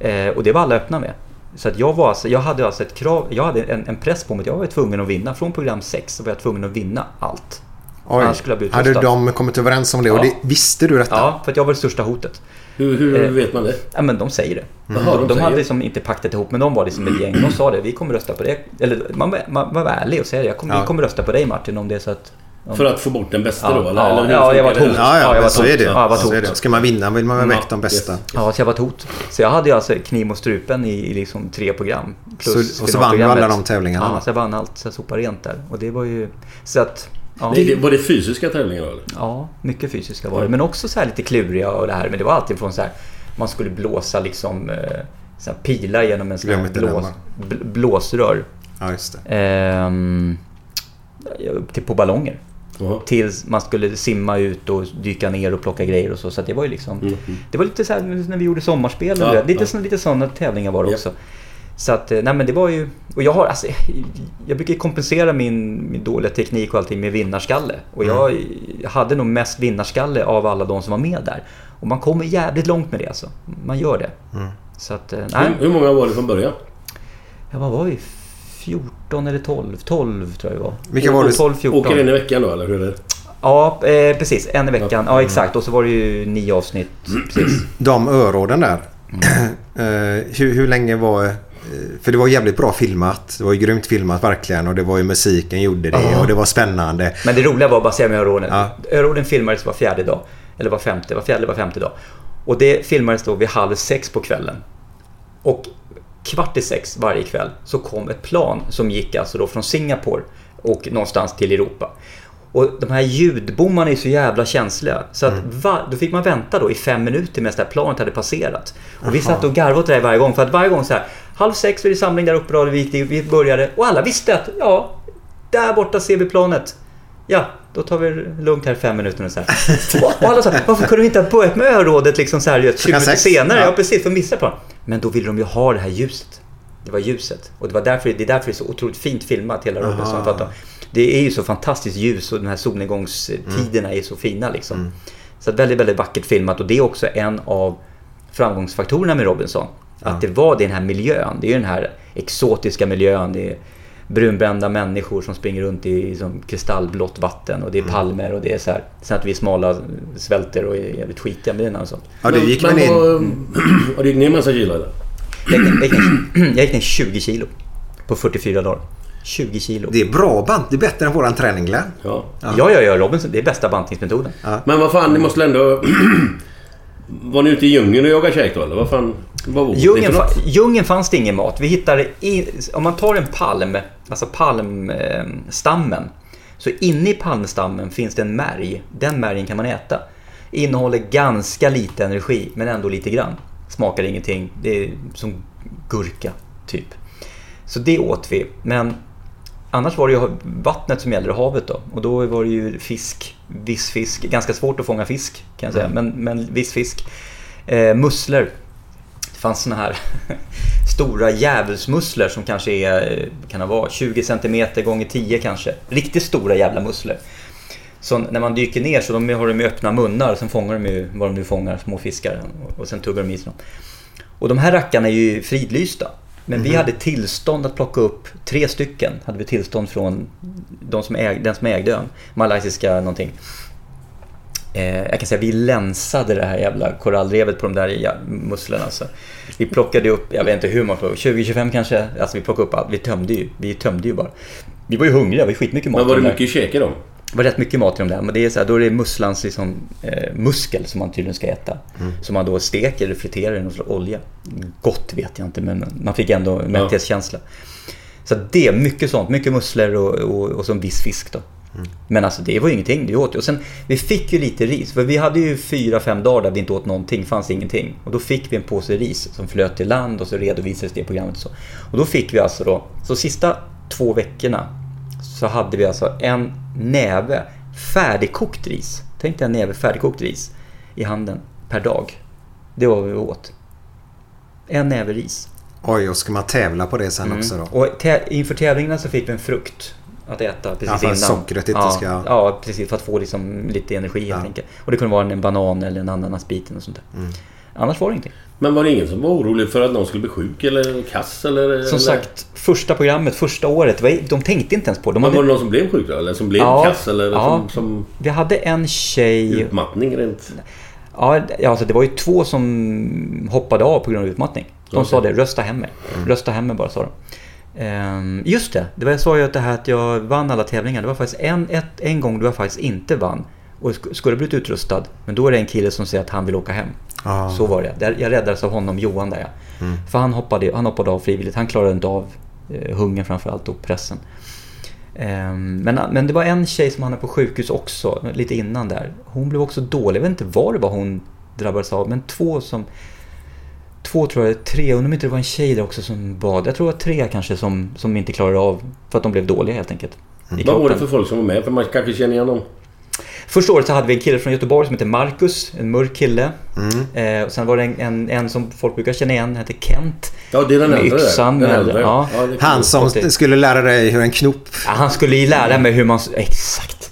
C: Eh, och det var alla öppna med. Så att jag, var alltså, jag hade alltså ett krav, jag hade en, en press på mig att jag var tvungen att vinna. Från program 6 så var jag tvungen att vinna allt.
B: Oj.
C: Annars skulle jag bli
B: Hade de kommit överens om det? Och
C: Ja.
B: det, visste du detta?
C: Ja, för att jag var det största hotet.
D: Hur, hur
C: Eh,
D: vet man det?
C: Ja, men de säger det.
D: Jaha,
C: de
D: de
C: de
D: säger
C: hade liksom inte paktat ihop, men de var liksom ett gäng. De sa det, vi kommer rösta på det. Eller man, var- man var ärlig och säga det. Jag kommer,
B: Ja.
C: Vi kommer rösta på dig Martin om det är så att...
D: För att få bort den bästa
C: Ja,
D: då? Eller,
C: ja,
D: eller hur
C: ja, jag var ett hot.
B: Ja, ja,
C: Ja, jag
B: men
C: var
B: så är det.
C: Ja, jag var
B: så är
C: tot.
B: det. Ska man vinna vill man väl
D: Ja,
B: väcka de bästa.
D: yes.
C: Ja, så jag var ett hot. Så jag hade ju alltså kniv mot strupen i, i liksom tre program. Plus
B: Så- och så vann du alla de tävlingarna,
C: Ja, så jag vann allt. Så jag sopade rent där. Och det var ju... Så att... Ja,
D: Det, det, var det fysiska tävlingar eller?
C: ja mycket fysiska var det. Men också så här lite kluriga och det här. Men det var alltid från så här... Man skulle blåsa liksom... Eh, så här pilar genom en sån här blås, blåsrör.
B: Ja, just det.
C: Ehm, till på ballonger.
D: Jaha.
C: Tills man skulle simma ut och dyka ner och plocka grejer och så. Så det var ju liksom...
D: Mm.
C: Det var lite så här när vi gjorde sommarspel
D: Ja.
C: Lite,
D: ja.
C: såna, lite sådana tävlingar var det
D: Ja.
C: också. Så att, eh, nej men det var ju... Och jag har alltså, Jag brukar kompensera min, min dåliga teknik och allting med vinnarskalle. Och jag,
D: Mm.
C: hade nog mest vinnarskalle av alla de som var med där. Och man kommer jävligt långt med det alltså. Man gör det.
D: Mm.
C: Så att, eh, nej.
D: Hur, hur många var det från början?
C: Ja, vad var vi? 14 eller 12? 12 tror jag det var.
B: Vilka var det?
C: 12, 14.
D: Åker en i veckan då, eller hur är det?
C: Ja, eh, precis. En i veckan. Ja, exakt. Och så var det ju nio avsnitt. Precis. [clears throat]
B: De öråden där. [clears throat] Eh, hur, hur länge var... eh, För det var jävligt bra filmat. Det var ju grymt filmat verkligen. Och det var ju musiken gjorde det. Och det var spännande.
C: Men det roliga var, bara säga med öråden.
B: Ja.
C: Öråden filmades var fjärde dag. Eller var femte, var fjärde var femte dag. Och det filmades då vid halv sex på kvällen. Och kvart i sex varje kväll så kom ett plan som gick alltså då från Singapore och någonstans till Europa. Och de här ljudbommarna är så jävla känsliga. Så att va- då fick man vänta då i fem minuter medan det här planet hade passerat. Och vi satt och garvade åt det där varje gång. För att varje gång så här, halv sex var det samling där uppe då, vi, gick vi började. Och alla visste att, ja, där borta ser vi planet. Ja, då tar vi det lugnt här fem minuter och så här. Och alla sa, varför kunde vi inte ha börjat med örådet liksom så här 20
B: Klockan
C: minuter senare? Ja,
B: ja.
C: precis, för att missa plan. Men då ville de ju ha det här ljuset. Det var ljuset. Och det, var därför, det är därför det är så otroligt fint filmat, hela Robinson. För att de, det är ju så fantastiskt ljus och de här solnedgångstiderna är så fina liksom. Så att väldigt, väldigt vackert filmat och det är också en av framgångsfaktorerna med Robinson. Att det var den här miljön. Det är ju den här exotiska miljön. Det är brunbrända människor som springer runt i som kristallblått vatten och det är palmer och det är så här. Sen att vi är smala, svälter och är jävligt skitiga. Men [clears throat] det är en annan sak.
B: Ja, du gick väl in...
D: Har du gick ner massa kilo eller?
C: Jag gick, jag, gick ner, jag gick ner [clears throat] 20 kilo på 44 dagar. 20 kilo.
B: Det är bra band. Det är bättre än våran träning Glenn.
D: Ja.
C: Ja, ja, ja, Robinson. Det är bästa bantningsmetoden.
D: Men vad fan, ni måste ändå... [clears throat] Var ni ute i djungeln och jagade käk då eller? Vad fan? Vad var det
C: Djungeln,
D: något?
C: fa- djungeln fanns det ingen mat. Vi hittade, i, om man tar en palm, alltså palmstammen. Så inne i palmstammen finns det en märg. Den märgen kan man äta. Innehåller ganska lite energi, men ändå lite grann. Smakar ingenting. Det är som gurka, typ. Så det åt vi. Men annars var det ju vattnet som gällde, havet då. Och då var det ju fisk, viss fisk. Ganska svårt att fånga fisk kan jag säga, men, men viss fisk. Eh, musslor. Det fanns såna här [laughs] stora djävulsmusslor som kanske är, eh, kan det vara, 20 cm gånger 10 kanske. Riktigt stora jävla musslor. Så när man dyker ner så de har de ju öppna munnar, sen fångar de ju vad de nu fångar, små fiskar. Och, och sen tuggar de i sig dem. Och de här rackarna är ju fridlysta. Men vi hade tillstånd att plocka upp tre stycken. Hade vi tillstånd från de som äg, den som ägde ön. Malaysiska någonting. Eh, jag kan säga vi länsade det här jävla korallrevet på de där musslorna. Alltså. Vi plockade upp, jag vet inte hur många, 20-25 kanske. Alltså vi plockade upp allt. Vi tömde ju. Vi tömde ju bara. Vi var ju hungriga, vi hade skitmycket mat.
D: Men var det mycket käk i dem?
C: Det var rätt mycket mat i de där. Men det är så här, då är det musslans liksom, eh, muskel som man tydligen ska äta. Som man då steker eller friterar i någon slags olja. Gott vet jag inte, men man fick ändå en mättighetskänsla. Så det, mycket sånt. Mycket musslor och, och, och så en viss fisk då. Men alltså det var ju ingenting, det åt ju. Och sen, vi fick ju lite ris. För vi hade ju fyra, fem dagar där vi inte åt någonting, fanns ingenting. Och då fick vi en påse ris som flöt till land och så redovisades det i programmet och så. Och då fick vi alltså då, så sista två veckorna så hade vi alltså en näve färdigkokt ris. Tänk dig en näve färdigkokt ris i handen per dag. Det var vad vi åt. En näve ris.
B: Oj, och ska man tävla på det sen också då?
C: Och tä- inför tävlingarna så fick vi en frukt att äta precis
B: Ja, för
C: innan.
B: sockret inte
C: ja,
B: ska-
C: Ja, precis. För att få liksom lite energi helt
B: Ja.
C: enkelt. Och det kunde vara en banan eller en ananasbiten och sånt där.
B: Mm.
C: Annars var det ingenting.
D: Men var det ingen som var orolig för att någon skulle bli sjuk eller kass eller?
C: Som
D: eller?
C: sagt, första programmet, första året, de tänkte inte ens på det. De
D: Men
C: hade,
D: var det någon som blev sjuk då? Eller som blev
C: Ja,
D: kass? Eller
C: ja.
D: som, som
C: Vi hade en tjej...
D: utmattning rent?
C: Ja, alltså det var ju två som hoppade av på grund av utmattning. De
D: Okej.
C: sa det, rösta hem mig.
B: Mm.
C: Rösta hem mig bara, sa de. Ehm, just det, det var, jag sa ju att det här att jag vann alla tävlingar. Det var faktiskt en, ett, en gång då jag faktiskt inte vann. Och sk- skulle blivit utrustad. Men då är det en kille som säger att han vill åka hem.
B: Ah.
C: Så var det. Jag räddades av honom, Johan där ja. För han hoppade, han hoppade av frivilligt. Han klarade inte av eh, hungern framförallt och pressen. Ehm, Men, men det var en tjej som hamnade på sjukhus också, lite innan där. Hon blev också dålig. Jag vet inte vad det var hon drabbades av, men två som... Två tror jag, tre, undrar om inte det var en tjej där också som bad. Jag tror det var tre kanske som, som inte klarade av för att de blev dåliga helt enkelt. i
D: Vad var det för folk som var med? För man kanske känner igen dem.
C: Första året så hade vi en kille från Göteborg som heter Marcus, en mörk kille.
D: Mm.
C: Eh, och sen var det en, en, en som folk brukar känna igen, hette Kent.
D: Ja, det är den
C: Med
D: äldre
C: yxan,
D: Den
C: med-
D: äldre.
C: ja.
D: Ja,
B: Han som skulle lära dig hur en knop...
C: Ja, han skulle ju lära mig hur man... Exakt.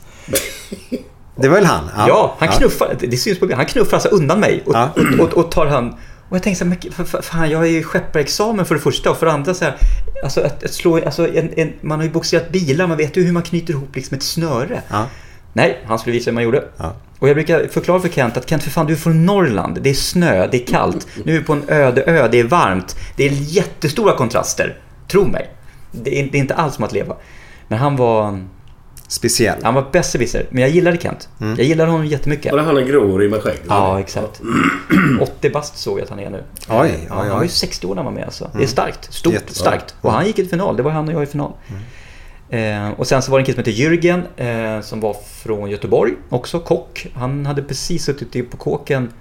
B: Det var väl han?
C: Ja, han knuffar, det syns på bild. Han knuffar alltså undan mig och,
B: Ja.
C: och, och, och tar han... Och jag tänkte så här, men för, för, fan jag är ju skepparexamen för det första och för det andra så här, alltså att, att slå, alltså en, en, man har ju boxerat bilar, man vet ju hur man knyter ihop liksom ett snöre.
B: Ja.
C: Nej, han skulle visa hur man gjorde.
B: Ja.
C: Och jag brukar förklara för Kent att Kent för fan du är från Norrland, det är snö, det är kallt, nu är vi på en öde ö, det är varmt, det är jättestora kontraster. Tro mig. Det är, det är inte alls som att leva. Men han var,
B: Speciell.
C: han var besserwisser, men jag gillade Kent. Jag gillade honom jättemycket.
D: Var det han en gråhårig med skägg?
C: Ja, exakt. [clears throat] 80 bast såg jag att han är nu.
B: Oj, oj,
C: Ja, han var
B: oj.
C: ju 60 år när han var med alltså. Det är starkt. Stort,
B: Jätte-
C: starkt. Och han gick i final. Det var han och jag i final. Eh, och sen så var det en kille som heter Jürgen eh, som var från Göteborg. Också kock. Han hade precis suttit på kåken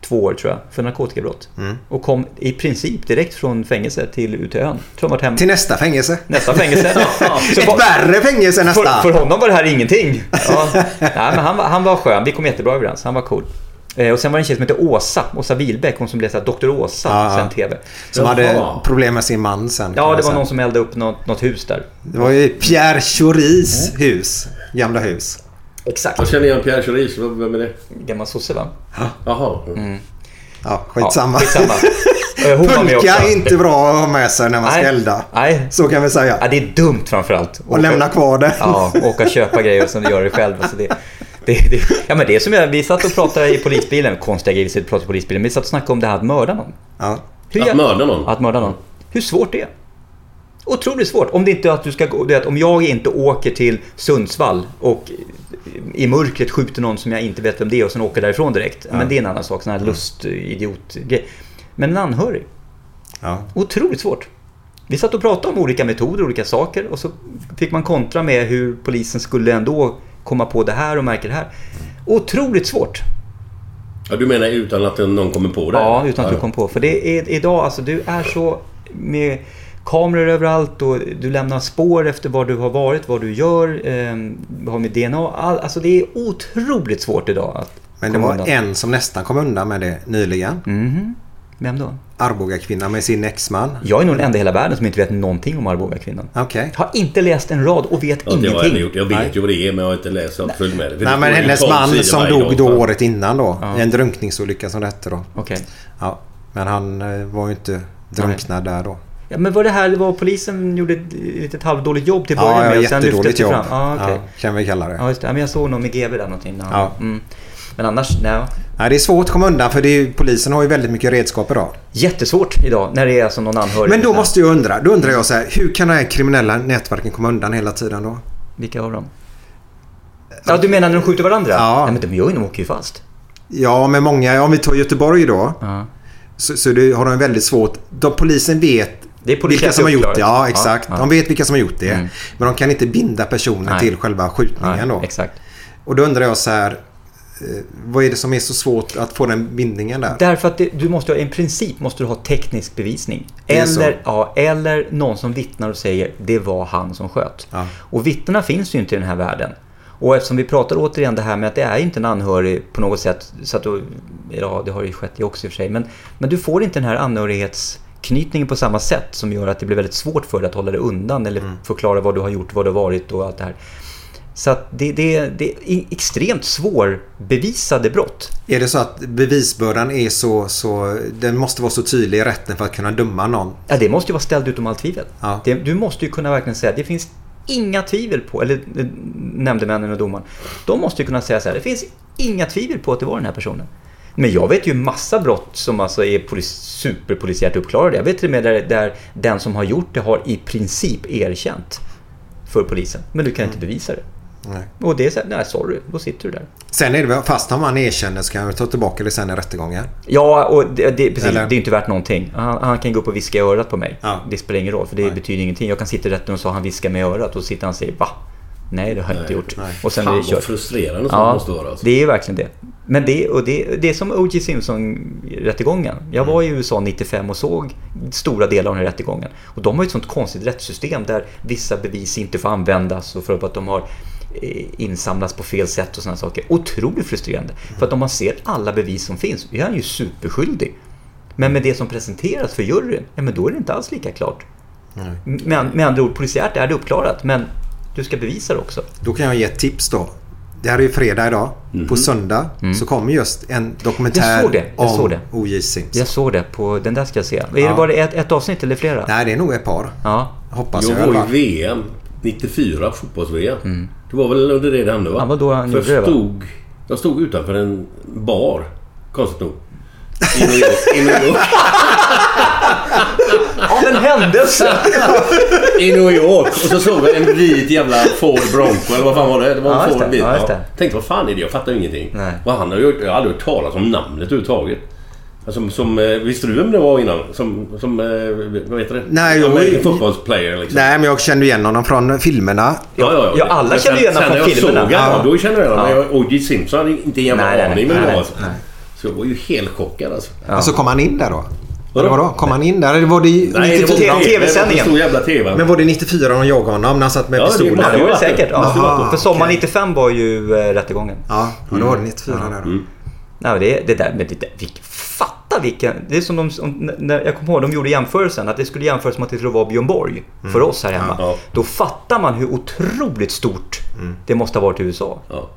C: två år tror jag. För narkotikabrott. Och kom i princip direkt från fängelse till ut till ön. Tror han hemma.
B: Till nästa fängelse.
C: Nästa fängelse. [laughs] Så
B: Ett
C: var-
B: värre fängelse nästan.
C: för, för honom var det här ingenting. [laughs] Ja. Nej, men han, var, han var skön. Vi kom jättebra överens. Han var cool. Eh, och sen var det en tjej som hette Åsa. Åsa Wilbäck. Hon som blev så här Dr. Åsa
B: ja.
C: sen TV.
B: Som
D: Jaha.
B: hade problem med sin man sen.
C: Ja, det var
B: säga.
C: någon som eldade upp något, något hus där.
B: Det var ju Pierre Choris hus. Gamla hus.
C: Exakt.
D: Jag känner igen Pierre Choris. Vem är det?
C: Gammal sosse va?
D: Jaha.
B: Ja, skitsamma.
C: Ja, skitsamma. [laughs] Hon.
B: Pulka är inte bra att ha med sig när man ska
C: Nej.
B: elda.
C: Nej.
B: Så kan vi säga.
C: Ja, det är dumt framförallt.
B: Och lämna kvar det.
C: Ja, [laughs] åka och köpa grejer och sen göra det själv. Alltså det, det, det, ja, men det är som jag, vi satt och pratade i polisbilen. Konstiga grejer, vi satt och pratade i polisbilen. Men vi satt och snackade om det här att mörda någon.
B: Ja.
C: Hur
D: Att mörda någon?
C: Att mörda någon. Hur svårt det är. Otroligt svårt. Om det inte är att du ska gå... Det att om jag inte åker till Sundsvall och i mörkret skjuter någon som jag inte vet vem det är och sen åker därifrån direkt. Men det är en annan sak. Sån här lustidiot-grej. Men en anhörig.
B: Ja.
C: Otroligt svårt. Vi satt och pratade om olika metoder, olika saker och så fick man kontra med hur polisen skulle ändå komma på det här och märka det här. Otroligt svårt.
D: Ja, du menar utan att någon kommer på det?
C: Ja, utan att du
D: Ja.
C: kom på. För det är idag, alltså du är så med kameror överallt och du lämnar spår efter var du har varit, vad du gör, eh, har med DNA. All, alltså det är otroligt svårt idag att
B: Men det var
C: undan.
B: en som nästan kom undan med det nyligen.
C: Mhm. Vem då?
B: Arboga kvinna med sin exman.
C: Jag är nog den enda i hela världen som inte vet någonting om Arbogakvinnan.
B: Okej.
C: Har inte läst en rad och vet
D: Ja, jag
C: ingenting.
D: inte gjort. Jag vet
B: Nej.
D: ju vad det är men jag har inte läst och följt med det.
B: Nej men hennes
D: 12
B: man som dog då året innan då. I en drunkningsolycka som det hette då.
C: Okej.
B: Ja. Men han eh, var ju inte drunknad där då.
C: Ja, men var det här, var polisen gjorde ett litet halvdåligt jobb till
B: Ja,
C: början
B: ja
C: med lyftes
B: jättedåligt jobb.
C: fram? Ja, okej.
B: ja, kan vi kalla det.
C: Ja, just det. Ja, men jag såg någon med GB där någonting. Ja.
B: Ja.
C: Mm. Men annars, nej.
B: Nej, det är svårt att komma undan för det är, polisen har ju väldigt mycket redskap idag.
C: Jättesvårt idag när det är alltså någon anhörig.
B: Men då måste jag undra. Då undrar jag så här. Hur kan de här kriminella nätverken komma undan hela tiden då?
C: Vilka av dem? Ja, du menar när de skjuter varandra?
B: Ja.
C: Nej, men de gör ju, de åker ju fast.
B: Ja, med många. Om vi tar Göteborg då.
C: Ja.
B: Så, så det har de väldigt svårt. De, polisen vet vilka som har gjort det. Ja,
C: Ja,
B: exakt.
C: ja. Mm.
B: De vet vilka som har gjort det. Men de kan inte binda personen
C: Nej.
B: till själva skjutningen
C: Nej,
B: då.
C: exakt.
B: Och då undrar jag så här. Eh, Vad är det som är så svårt att få den bindningen där?
C: Därför att det, du måste ha, i princip måste du ha teknisk bevisning. Eller, ja, eller någon som vittnar och säger det var han som sköt.
B: Ja.
C: Och vittnena finns ju inte i den här världen. Och eftersom vi pratar återigen det här med att det är inte en anhörig på något sätt. Så att du, ja, det har ju skett det också i och för sig. Men, men du får inte den här anhörighetsknytningen på samma sätt som gör att det blir väldigt svårt för dig att hålla dig undan eller förklara vad du har gjort, vad du har varit och allt det här. Så det, det, det är extremt svårbevisade brott.
B: Är det så att bevisbördan är så, så... Den måste vara så tydlig i rätten för att kunna döma någon?
C: Ja, det måste ju vara ställt utom allt tvivel.
B: Ja.
C: Det, du måste ju kunna verkligen säga det finns inga tvivel på, eller eh, nämndemännen och domaren, de måste ju kunna säga så här, det finns inga tvivel på att det var den här personen. Men jag vet ju massa brott som alltså är polis, superpolisiärt uppklarade. Jag vet till och med där, där den som har gjort det har i princip erkänt för polisen. Men du kan inte bevisa det.
B: Nej.
C: Och det är så här, nej sorry, då sitter du där.
B: Sen är det väl, fast om man erkänner så kan jag ta tillbaka det sen i rättegången.
C: Ja, och det, det, precis,
B: Eller?
C: det är inte värt någonting. Han, han kan gå upp och viska i örat på mig.
B: Ja.
C: Det spelar ingen roll, för det
B: Nej.
C: betyder ingenting. Jag kan sitta i rätten och så han viskar mig i örat och så sitter han och säger va? Nej, det har jag inte gjort.
B: nej.
C: Och sen
D: Fan
C: är det
D: vad frustrerande sånt
C: Ja,
D: måste vara. Alltså.
C: det är verkligen det. Men det, och det, det är som O.J. Simpson-rättegången. Jag var i USA 95 och såg stora delar av den här rättegången. Och de har ju ett sånt konstigt rättssystem där vissa bevis inte får användas och för att de har eh, insamlats på fel sätt och sådana saker. Otroligt frustrerande. För att om man ser alla bevis som finns, är han ju superskyldig. Men med det som presenteras för juryn, ja men då är det inte alls lika klart. Med, med andra ord, polisiärt är det uppklarat, men du ska bevisa det också.
B: Då kan jag ge ett tips då. Det här är ju fredag idag. På söndag så kommer just en dokumentär
C: Mhm. Jag såg det, jag såg
B: om
C: det.
B: O.J. Simpson.
C: Jag såg det på, den där ska jag se. Är
B: Ja.
C: det bara ett, ett avsnitt eller flera?
B: Nej, det är nog ett par.
C: Ja.
B: Hoppas jag,
D: Jag var i. VM 94, fotbolls-VM. Det var väl under det det hände va?
C: Mm. Ja, då han
D: För jag stod, jag stod utanför en bar, konstigt nog. I New York. I New York.
C: Av en händelse!
D: I New York. Och så såg jag en vit jävla Ford Bronco eller vad fan var det? Det var en
C: Ja,
D: Ford bil.
C: Ja.
D: Tänkte vad fan är det? Jag fattar ju ingenting.
C: Nej.
D: Vad han har gjort. Jag har aldrig hört talas om namnet överhuvudtaget. Som, som, eh, visste du vem det var innan? Som, som eh, vad heter det?
B: Nej,
D: Som
B: jag-
D: en fotbollsplayer liksom.
B: Nej, men jag kände igen honom från filmerna.
D: Ja, ja,
C: Ja, alla
D: Men
C: känner ju igen
D: sen-
C: honom
D: sen
C: från filmerna.
D: Jag såg honom,
C: Ja.
D: då kände jag igen honom.
C: Ja.
D: Men O.J. Simpson hade inte en jävla aning vem det var. Alltså.
C: nej.
D: Så jag var ju helt chockad alltså.
B: Och så kom han in där då.
D: Vadå?
B: Vadå? Kom han in där? Eller var det
D: Nej, det var
B: 94?
C: TV TV-sändningen.
D: Jävla TV.
B: Men var det 94 de jagade honom när han satt med
D: Ja, det
B: pistolen?
C: Ja, det var det
D: det.
C: säkert. Ja.
D: Det.
C: För sommaren
B: okej.
C: 95 var ju eh, rättegången.
B: Ja, ja, då var det 94 där då.
C: Nej, det, det där med det där, vilk, fatta vilken... Det är som de, när, jag kommer ihåg, de gjorde jämförelsen att det skulle jämföras med att det skulle vara Björn Borg för oss här hemma.
D: Ja.
C: Då fattar man hur otroligt stort det måste ha varit i USA.
D: Ja.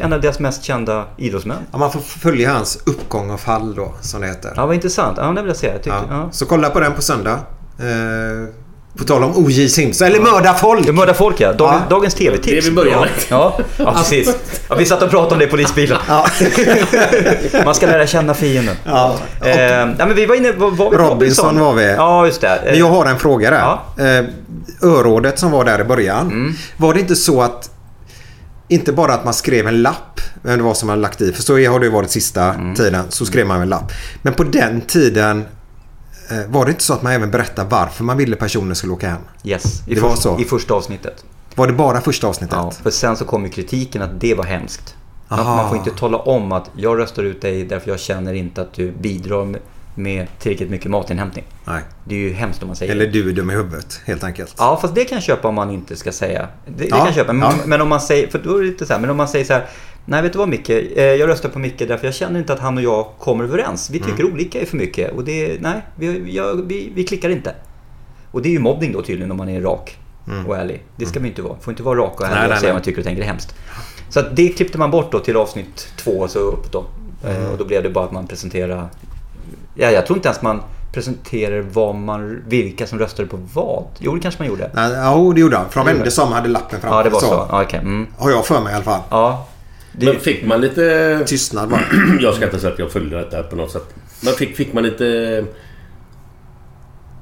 C: En av deras mest kända idrottsmän.
B: Ja, man får följa hans uppgång och fall då, som det heter.
C: Ja, vad intressant. Ja, det vill jag säga. Jag tyckte,
B: Ja.
C: ja.
B: Så kolla på den på söndag. Eh, på tal om O.J. Simpson. Eller mörda folk!
C: Det mördar folk ja. Dagens,
B: Ja.
C: dagens TV-tips.
D: Det vi börjar med.
C: Ja, ja precis. Ja, vi satt och pratade om det i polisbilen.
B: Ja. [laughs]
C: Man ska lära känna fienden.
B: Ja.
C: Eh, ja, men vi var inne... Var, var vi
B: Robinson var vi.
C: Ja, just det.
B: Men jag har en fråga där.
C: Ja. Mm.
B: Eh, örådet som var där i början. Var det inte så att inte bara att man skrev en lapp vem det var som hade lagt i. För så har det ju varit sista
C: Mm.
B: tiden. Så skrev man en lapp. Men på den tiden eh, var det inte så att man även berättade varför man ville personen skulle åka hem?
C: Yes, i,
B: Det var så.
C: i första avsnittet.
B: Var det bara första avsnittet?
C: Ja, för sen så kom ju kritiken att det var hemskt. Man,
B: Aha.
C: man får inte tala om att jag röstar ut dig därför jag känner inte att du bidrar med, tillräckligt mycket matinhämtning.
B: Nej.
C: Det är ju hemskt om man säger
B: Eller
C: det.
B: du är dum i huvudet helt enkelt.
C: Ja, fast det kan jag köpa om man inte ska säga. Det, det
B: Ja,
C: kan jag köpa. Men,
B: ja.
C: men om man säger, för då är det lite så här, men om man säger så här. Nej, vet du vad Micke? Eh, Jag röstar på Micke därför jag känner inte att han och jag kommer överens. Vi tycker
B: Mm.
C: olika är för mycket och det, nej, vi, jag, vi, vi klickar inte. Och det är ju mobbning då tydligen om man är rak och ärlig. Det ska man ju inte vara. får inte vara rak och ärlig
B: Mm. Nej,
C: och
B: nej,
C: säga vad man tycker och tänker är hemskt. Så det klippte man bort då till avsnitt två och så upp då. Eh,
B: Mm.
C: Och då blev det bara att man presenterar... Ja, jag tror inte ens man presenterar vad man, vilka som röstade på vad. Jo, det kanske man gjorde.
B: Nej, Ja, det gjorde han. För de vände sig om och hade lappen framför
C: Ja, det var så.
B: så.
C: Ja, okej. Mm.
B: Har jag för mig i alla fall.
C: Ja. Det,
D: Men fick man lite...
B: Tystnad bara. [clears throat]
D: Jag ska inte säga att jag följde detta på något sätt. Men fick, fick man lite...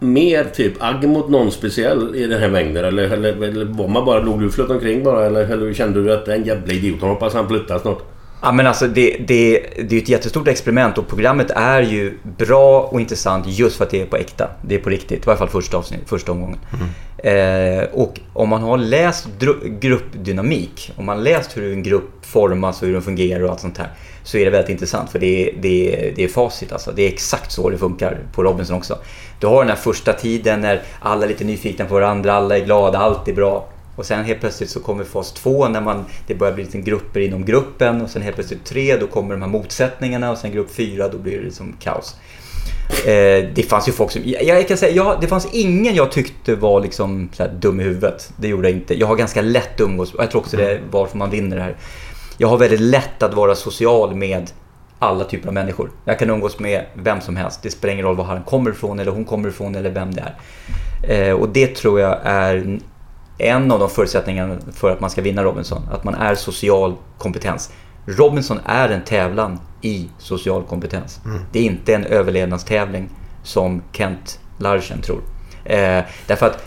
D: Mer typ agg mot någon speciell i den här mängden? Eller, eller, eller var man bara... Låg du flöt omkring bara? Eller, eller kände du att den jävla idioten hoppas han flyttar snart?
C: Ja, men alltså det, det, det är ett jättestort experiment och programmet är ju bra och intressant just för att det är på äkta. Det är på riktigt, i varje fall första, avsnitt, första omgången. Eh, och om man har läst gruppdynamik, om man har läst hur en grupp formas och hur den fungerar och allt sånt här, så är det väldigt intressant för det är, det är, det är facit alltså. Det är exakt så det funkar på Robinson också. Du har den här första tiden när alla är lite nyfikna på varandra, alla är glada, allt är bra. Och sen helt plötsligt så kommer fas två när man, det börjar bli lite grupper inom gruppen och sen helt plötsligt tre då kommer de här motsättningarna och sen grupp fyra då blir det liksom kaos. Eh, det fanns ju folk som, jag, jag kan säga, ja, det fanns ingen jag tyckte var liksom så dum i huvudet. Det gjorde jag inte. Jag har ganska lätt umgås, jag tror också det är varför man vinner det här. Jag har väldigt lätt att vara social med alla typer av människor. Jag kan umgås med vem som helst. Det spelar ingen roll var han kommer ifrån eller hon kommer ifrån eller vem det är. Eh, och det tror jag är en av de förutsättningarna för att man ska vinna Robinson. Att man är social kompetens. Robinson är en tävlan i social kompetens. Det är inte en överlevnadstävling som Kent Larsen tror. Eh, därför att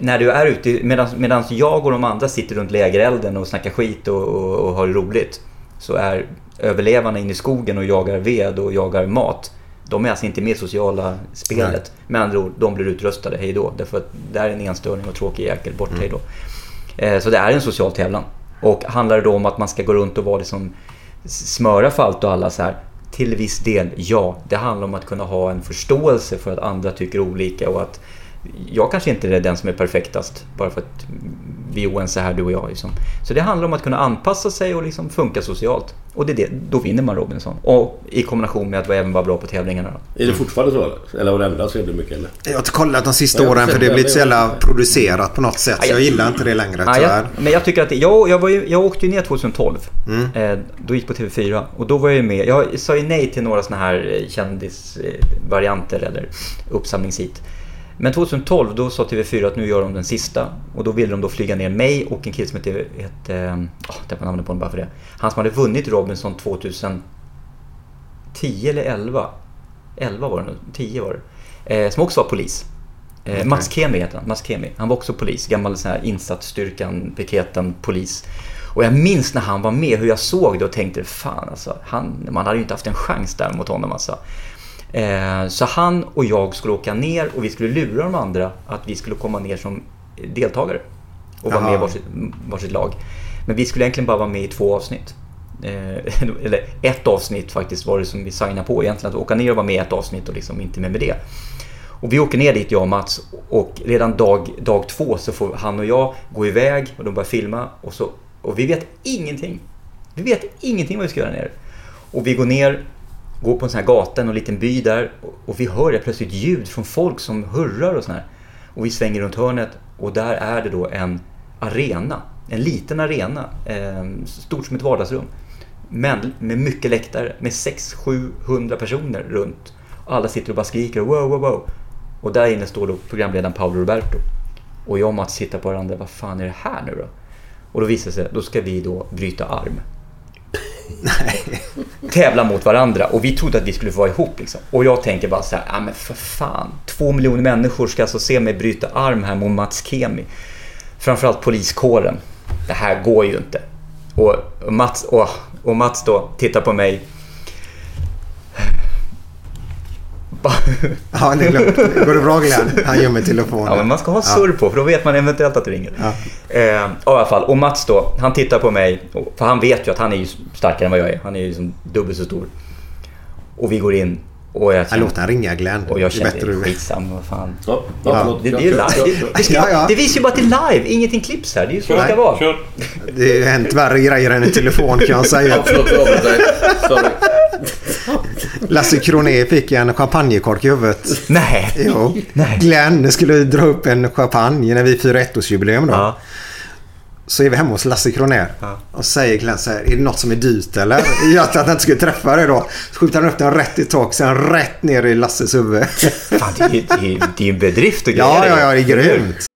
C: när du är ute, medan jag och de andra sitter runt lägerelden och snackar skit och, och, och har roligt. Så är överlevarna inne i skogen och jagar ved och jagar mat. De är alltså inte med i sociala spelet. Med andra ord, de blir utröstade, hej då. Därför att det är en enstöring och tråkig jäkel, bort hej då. Eh, Så det är en social tävlan. Och handlar det då om att man ska gå runt och vara liksom smöra för allt och alla så här? Till viss del, ja. Det handlar om att kunna ha en förståelse för att andra tycker olika och att jag kanske inte är den som är perfektast bara för att vi är oense här du och jag. Liksom. Så det handlar om att kunna anpassa sig och liksom funka socialt. Och det är det, då vinner man Robinson. Och i kombination med att även vara bra på tävlingarna.
D: Är det fortfarande så eller? Har det ändrats väldigt mycket eller?
B: Jag har inte kollat de sista
D: jag
B: åren för det har blivit så jävla producerat på något sätt. Så
C: Ja,
B: jag
C: jag-
B: gillar inte det längre
C: Ja, jag,
B: tyvärr.
C: men jag tycker att det, jag, jag, var ju, jag åkte ju ner 2012. Eh, då gick på TV4 och då var jag ju med. Jag sa ju nej till några såna här eh, kändisvarianter eller uppsamlingshit. Men 2012 då sa TV4 att nu gör de den sista. Och då ville de då flyga ner mig och en kille som hette, hette oh, det var namnet på honom bara för det. Han som hade vunnit Robinson 2010 eller 11. 11 var det nog, 10 var det. Eh, som också var polis. Eh, Mats Kemi heter han, Mats Kemi. Han var också polis, gammal sån här insatsstyrkan, piketen, polis. Och jag minns när han var med hur jag såg det och tänkte fan alltså, han, man hade ju inte haft en chans där mot honom alltså. Eh, så han och jag skulle åka ner och vi skulle lura de andra att vi skulle komma ner som deltagare. Och vara med i varsitt, varsitt lag. Men vi skulle egentligen bara vara med i två avsnitt. Eh, [laughs] eller ett avsnitt faktiskt var det som vi signade på egentligen. Att åka ner och vara med i ett avsnitt och liksom inte med med det. Och vi åker ner dit jag och Mats och redan dag, dag två så får han och jag gå iväg och de börjar filma och, så, och vi vet ingenting. Vi vet ingenting vad vi ska göra ner. Och vi går ner, går på en sån här gata, en liten by där och, vi hör plötsligt ljud från folk som hurrar och sån här. Och vi svänger runt hörnet och där är det då en arena. En liten arena, eh, stort som ett vardagsrum. Men med mycket läktare, med 600-700 personer runt. Alla sitter och bara skriker wow, wow, wow. Och där inne står då programledaren Paolo Roberto. Och jag och Mats tittar på varandra, vad fan är det här nu då? Och då visar det sig, då ska vi då bryta arm. Nej. Tävla mot varandra och vi trodde att vi skulle få vara ihop liksom. Och jag tänker bara så här, ja men för fan. Två miljoner människor ska alltså se mig bryta arm här mot Mats Kemi. Framförallt poliskåren. Det här går ju inte. Och, och, Mats, och, och Mats då tittar på mig. Bara- [laughs]
B: Ja, det är lugnt. Går det bra Glenn? Han gömmer telefonen.
C: Ja, men man ska ha surr på för då vet man eventuellt att det ringer.
B: Ja.
C: Eh, i alla fall. Och Mats då, han tittar på mig. För han vet ju att han är starkare än vad jag är. Han är ju liksom dubbelt så stor. Och vi går in och jag
B: Ja,
C: känner...
B: låt han ringa Glenn.
C: Och jag
B: Det är bättre
C: skitsamma, vad fan.
D: Ja,
B: Ja.
C: Det, det, är ju live. Det, det,
B: Ja, ja.
C: det visar ju bara till live, ingenting klipps här. Det är ju så det ska vara.
D: Kör.
B: Det har hänt värre grejer än en telefon kan jag säga. Lasse Kronér fick en champagnekork i huvudet.
C: Nej.
B: Jo.
C: Nej.
B: Glenn skulle dra upp en champagne när vi firar ettårsjubileum då.
C: Ja.
B: Så är vi hemma hos Lasse Kronér.
C: Ja.
B: Och säger Glenn så här, är det något som är dyrt eller? [laughs] Jag att han inte skulle träffa dig då. Så skjuter han upp den rätt i tak, sen rätt ner i Lasses huvud. [laughs]
C: Fan, det, är, det, är, det är en bedrift och
B: ja,
C: grejer.
B: ja, ja, det är grymt.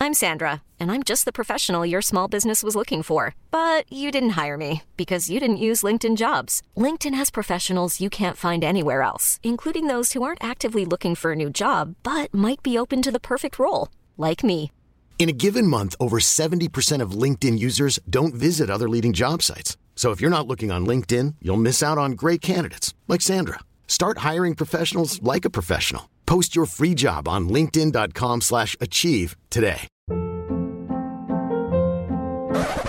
G: I'm Sandra, and I'm just the professional your small business was looking for. But you didn't hire me because you didn't use LinkedIn jobs. LinkedIn has professionals you can't find anywhere else, including those who aren't actively looking for a new job but might be open to the perfect role, like me.
H: In a given month, over 70% of LinkedIn users don't visit other leading job sites. So if you're not looking on LinkedIn, you'll miss out on great candidates like Sandra. Start hiring professionals like a professional. Post your free job on linkedin.com/achieve today.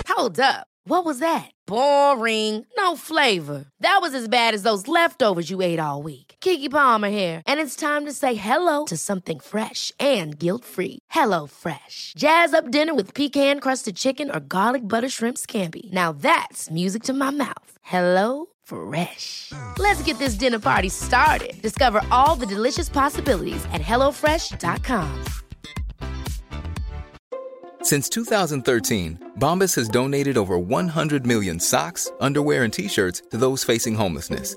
I: Hold up. What was that? Boring. No flavor. That was as bad as those leftovers you ate all week. Kiki Palmer here, and it's time to say hello to something fresh and guilt-free. Hello Fresh. Jazz up dinner with pecan-crusted chicken or garlic butter shrimp scampi. Now that's music to my mouth. Hello Fresh. Let's get this dinner party started. Discover all the delicious possibilities at hellofresh.com.
J: Since 2013, Bombas has donated over 100 million socks, underwear, and t shirts to those facing homelessness.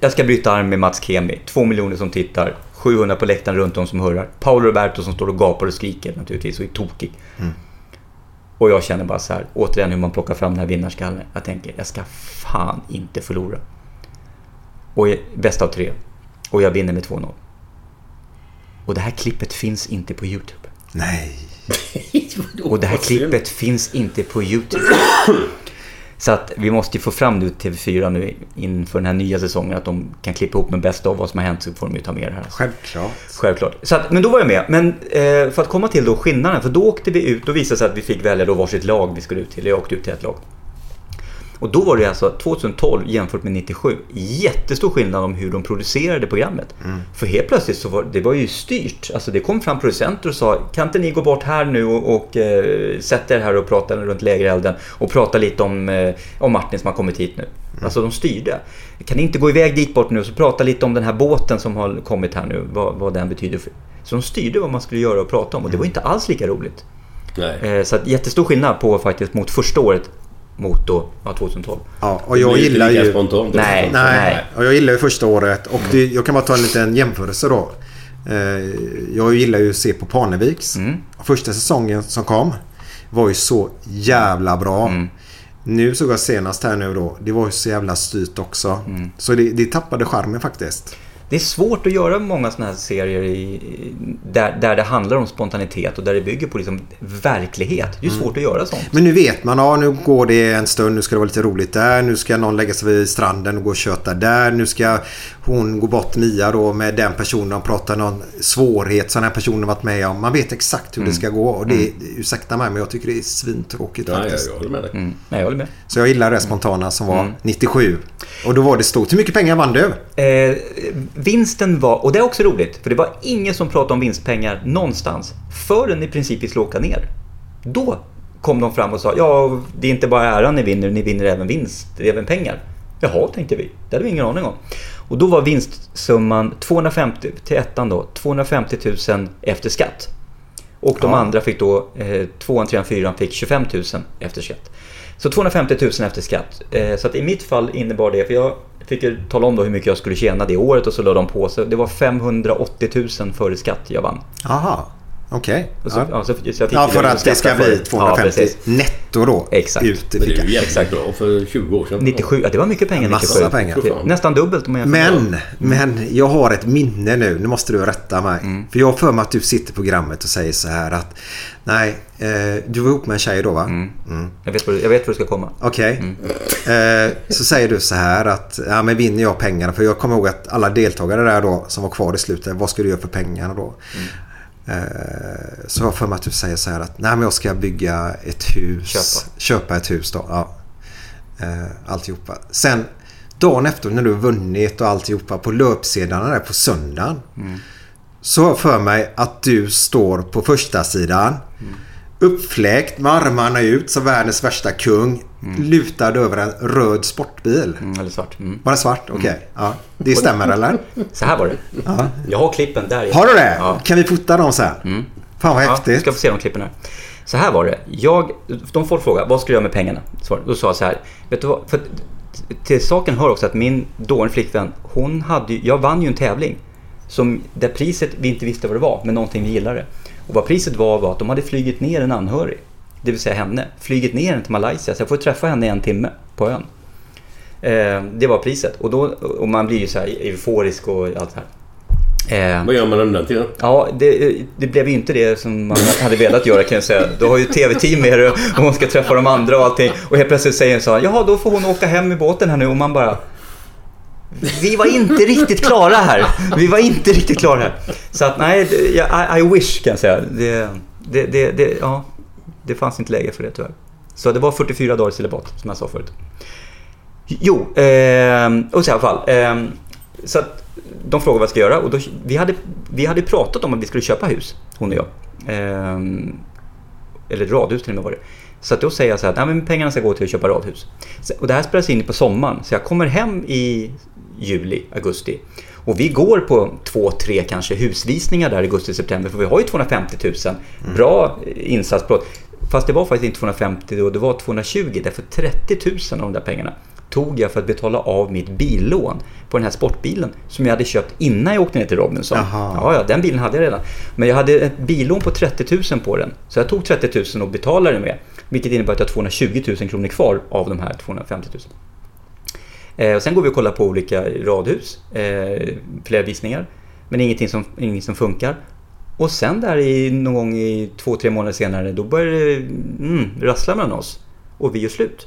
C: Jag ska bryta arm med Mats Kemi. Två miljoner som tittar. 700 på läktaren runt om som hurrar. Paolo Roberto som står och gapar och skriker naturligtvis och är tokig. Och jag känner bara så här, återigen hur man plockar fram den här vinnarskallen. Jag tänker, jag ska fan inte förlora. Och bäst av tre. Och jag vinner med 2-0. Och det här klippet finns inte på YouTube.
B: Nej. [laughs]
C: Och det här klippet finns inte på YouTube. Så att vi måste ju få fram det till TV4 nu inför den här nya säsongen. Att de kan klippa ihop med bästa av vad som har hänt så får de ju ta med det här.
B: Självklart.
C: Självklart. Så att, men då var jag med. Men eh, för att komma till då skillnaden. För då åkte vi ut. Då visade det sig att vi fick välja då varsitt lag vi skulle ut till. Jag åkte ut till ett lag. Och då var det alltså 2012 jämfört med 97. Jättestor skillnad om hur de producerade programmet. För helt plötsligt så var det var ju styrt. Alltså det kom fram producenter och sa kan inte ni gå bort här nu och, och eh, sätta er här och prata runt lägerelden och prata lite om, eh, om Martin som har kommit hit nu. Alltså de styrde. Kan ni inte gå iväg dit bort nu och så prata lite om den här båten som har kommit här nu. Vad, vad den betyder. För. Så de styrde vad man skulle göra och prata om och det var inte alls lika roligt.
D: Nej.
C: Eh, så att jättestor skillnad på faktiskt mot första året mot då, ja, 2012.
B: Ja, och jag gillar ju...
D: spontant.
C: Nej.
B: Nej, och jag gillar ju första året. Och det, jag kan bara ta en liten jämförelse då. Eh, jag gillar ju att se på Parneviks. Första säsongen som kom var ju så jävla bra. Nu såg jag senast här nu då. Det var ju så jävla styrt också. Så det, det tappade charmen faktiskt.
C: Det är svårt att göra många sådana här serier i, där, där det handlar om spontanitet och där det bygger på liksom verklighet. Det är svårt svårt att göra sånt.
B: Men nu vet man, ja nu går det en stund, nu ska det vara lite roligt där. Nu ska någon lägga sig vid stranden och gå och köta där. Nu ska hon gå bort Mia då med den personen och prata någon svårighet som den här personen varit med om. Man vet exakt hur det ska gå och det, ursäkta mig men jag tycker det är svintråkigt
D: Ja, ja,
B: faktiskt.
D: jag håller med dig.
C: Mm. Nej, jag håller med.
B: Så jag gillar det spontana som var 97. Och då var det stort. Hur mycket pengar vann du?
C: Eh, vinsten var, och det är också roligt, för det var ingen som pratade om vinstpengar någonstans förrän i princip vi skulle åka ner. Då kom de fram och sa ja, det är inte bara äran ni vinner, ni vinner även vinst, även pengar. Jaha, tänkte vi. Det hade vi ingen aning om. Och då var vinstsumman 250, till ettan då, 250 000 efter skatt. Och de
B: Ja.
C: andra fick då, eh, tvåan, trean, fyran fick 25 000 efter skatt. Så 250 000 efter skatt. Eh, så att i mitt fall innebar det, för jag fick ju tala om då hur mycket jag skulle tjäna det året och så lade de på. Så det var 580 000 före skatt jag vann.
B: Aha, okej.
C: Så,
B: Ja.
C: ja. så, så
B: Ja, för att det ska bli
C: för-
B: 250
C: Ja,
B: netto då.
C: Exakt.
B: Ut i
D: Men det är jävligt bra för 20 år sedan.
C: 97, ja det var mycket pengar
B: Massa
C: 97.
B: pengar.
C: Nästan dubbelt om jag jämför med-
B: Men, men jag har ett minne nu. Nu måste du rätta mig.
C: Mm.
B: För jag har för mig att du sitter i programmet och säger så här att Nej, eh, du var ihop med en tjej då va? Mm.
C: Jag, vet, jag vet var du ska komma.
B: Okej.
C: Mm.
B: Eh, så säger du så här att ja, men vinner jag pengarna? För jag kommer ihåg att alla deltagare där då som var kvar i slutet. Vad ska du göra för pengarna då?
C: Mm.
B: Eh, så jag har för mig att du säger så här att nej men jag ska bygga ett hus.
C: Köpa.
B: Köpa ett hus då. Ja. Eh, alltihopa. Sen dagen efter när du har vunnit och alltihopa på löpsedlarna där på söndagen. Så har jag för mig att du står på första sidan Uppfläkt med armarna ut som världens värsta kung. Lutad över en röd sportbil.
C: Mm, eller svart. Mm.
B: Var det svart? Okej. Ja. Det stämmer eller? [laughs]
C: Så här var det. Jag har klippen där.
B: Har du det?
C: Ja.
B: Kan vi fota dem sen? Fan vad
C: Ja,
B: häftigt.
C: ska få se de klippen här. Så här var det. Jag, de folk frågade, vad ska du göra med pengarna? Så, då sa jag så här, vet du vad? För till saken hör också att min dåvarande flickvän, hon hade jag vann ju en tävling. Som, där priset vi inte visste vad det var, men någonting vi gillade. Och vad priset var var att de hade flugit ner en anhörig. Det vill säga henne. Flugit ner till Malaysia, så jag får träffa henne i en timme på ön. Eh, det var priset. Och, då, och man blir ju så här euforisk och allt det här. Eh,
D: Vad gör man under den tiden?
C: Ja, det, det blev ju inte det som man hade velat göra kan jag säga. Du har ju tv-team med dig och hon ska träffa de andra och allting. Och helt plötsligt säger hon så här, jaha då får hon åka hem i båten här nu och man bara... Vi var inte riktigt klara här. Vi var inte riktigt klara här. Så att nej, I, I wish kan jag säga. Det, det, det, det, ja, det fanns inte läge för det tyvärr. Så det var 44 dagar celibat som jag sa förut. Jo, eh, och så i alla fall. Eh, så att de frågade vad jag ska göra och då, vi, hade, vi hade pratat om att vi skulle köpa hus, hon och jag. Eh, eller radhus till och med var det. Så att då säger jag så här, att "Nej, men pengarna ska gå till att köpa radhus. Och det här spelas in på sommaren, så jag kommer hem i juli, augusti. Och vi går på två, tre kanske husvisningar där i augusti, september, för vi har ju 250 000. Bra insats. Fast det var faktiskt inte 250 då, det var 220 därför 30 000 av de där pengarna tog jag för att betala av mitt billån på den här sportbilen som jag hade köpt innan jag åkte ner till Robinson.
B: Jaha.
C: Ja, ja, den bilen hade jag redan. Men jag hade ett billån på 30 000 på den. Så jag tog 30 000 och betalade med. Vilket innebär att jag har 220 000 kronor kvar av de här 250 000. Eh, och sen går vi och kollar på olika radhus, eh, flera visningar. Men ingenting som, ingenting som funkar. Och sen där i, någon gång i två, tre månader senare, då börjar det mm, rassla mellan oss. Och vi gör slut.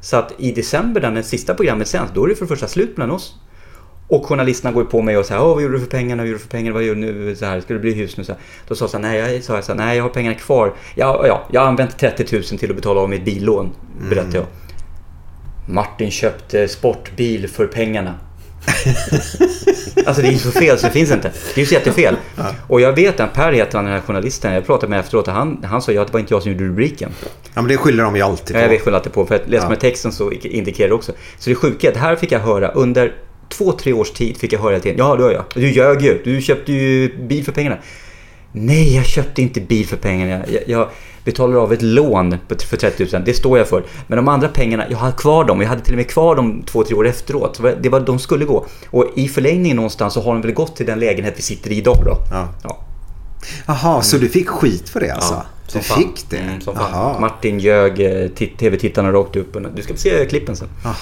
C: Så att i december, när det sista programmet sänds, då är det för det första slut mellan oss. Och journalisterna går på mig och säger Åh, vad gjorde du för pengarna? Vad gjorde du för pengarna? Vad gör du nu? Så här, ska det bli hus nu? Så här. Då sa jag så här, nej, jag, sa jag så här, nej, jag har pengarna kvar. Ja, ja, jag har använt 30 000 till att betala av mitt billån, berättade jag. Martin köpte sportbil för pengarna. [laughs] alltså det är så fel så det finns inte. Det är ju så jättefel. Och jag vet att Per heter han den här journalisten. Jag pratade med efteråt och han, han sa ju att det var inte jag som gjorde rubriken.
B: Ja, men det skyller de ju alltid på.
C: Ja, jag skyller alltid på, för att läser
B: Ja.
C: man texten så indikerar det också. Så det sjuka är att här fick jag höra under två, tre års tid fick jag höra till ja det gör jag. Du ljög ju, du köpte ju bil för pengarna. Nej, jag köpte inte bil för pengarna. Jag, jag betalar av ett lån för 30 000, det står jag för. Men de andra pengarna, jag har kvar dem. Jag hade till och med kvar dem två, tre år efteråt. Det var de skulle gå. Och i förlängningen någonstans så har de väl gått till den lägenhet vi sitter i idag då.
B: Ja.
C: Ja.
B: Jaha, så du fick skit för det alltså?
C: Ja,
B: du
C: fan.
B: fick det?
C: Mm, som fan. Martin ljög eh, titt- tv-tittarna rakt upp. Du ska få se klippen sen.
B: Jaha.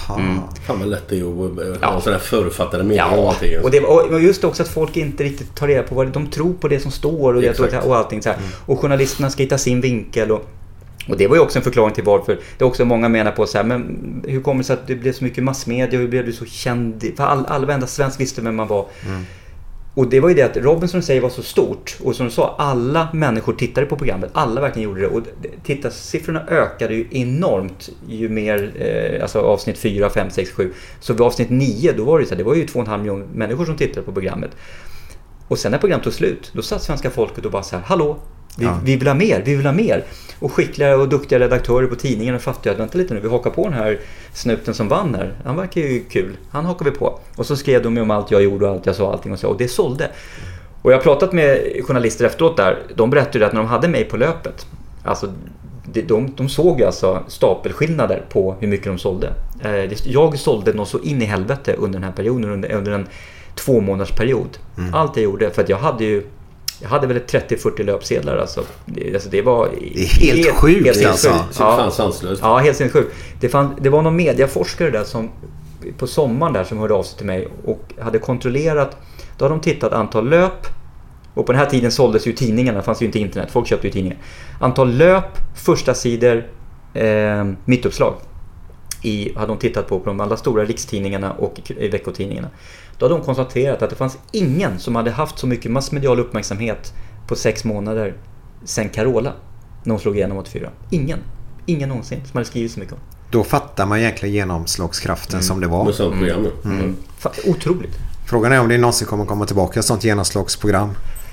D: Fan vad lätt det är att
C: Ja.
D: ha sådana här förutfattade meningar
C: Ja, och, det, och just också att folk inte riktigt tar reda på vad de tror på det som står och, det, och allting så här. Och journalisterna ska hitta sin vinkel. Och, och det var ju också en förklaring till varför det är också många menar på så här, men hur kommer det sig att det blev så mycket massmedia? Hur blev du så känd? För all, all, varenda svensk visste vem man var. Och det var ju det att Robinson säger var så stort och som du sa, alla människor tittade på programmet. Alla verkligen gjorde det och tittarsiffrorna ökade ju enormt ju mer, eh, alltså avsnitt 4, 5, 6, 7. Så vid avsnitt 9 då var det ju så här, det var ju 2,5 miljoner människor som tittade på programmet. Och sen när programmet tog slut, då satt svenska folket och bara så här, hallå, vi,
B: Ja.
C: vi vill ha mer, vi vill ha mer. Och skickliga och duktiga redaktörer på tidningen och fattade att vänta lite nu, vi hakar på den här snuten som vann här. Han verkar ju kul, han hakar vi på. Och så skrev de ju om allt jag gjorde och allt jag sa allting och så. Och det sålde. Och jag har pratat med journalister efteråt där, de berättade att när de hade mig på löpet, alltså de, de, de såg alltså stapelskillnader på hur mycket de sålde. Eh, Jag sålde något så in i helvete under den här perioden, under, under en två månaders period. Allt jag gjorde, för att jag hade ju jag hade väl ett 30-40 löpsedlar alltså. Det, alltså det var...
B: Det är helt sjukt, alltså.
C: sinnessjukt.
D: Så fan sanslöst.
C: Ja, helt sinnessjukt. Det, fann, det var någon mediaforskare där som på sommaren där som hörde av sig till mig och hade kontrollerat. Då hade de tittat antal löp och på den här tiden såldes ju tidningarna, det fanns ju inte internet, folk köpte ju tidningar. Antal löp, första sidor, eh, mittuppslag. I, hade de tittat på, på de alla stora rikstidningarna och i veckotidningarna. Då hade de konstaterat att det fanns ingen som hade haft så mycket massmedial uppmärksamhet på sex månader sen Carola. När hon slog igenom 84. Ingen. Ingen någonsin som hade skrivit så mycket om.
B: Då fattar man egentligen genomslagskraften som det var.
D: Med sånt program. ja.
C: Mm. Fa- Otroligt.
B: Frågan är om det någonsin kommer komma tillbaka ett sånt genomslagsprogram.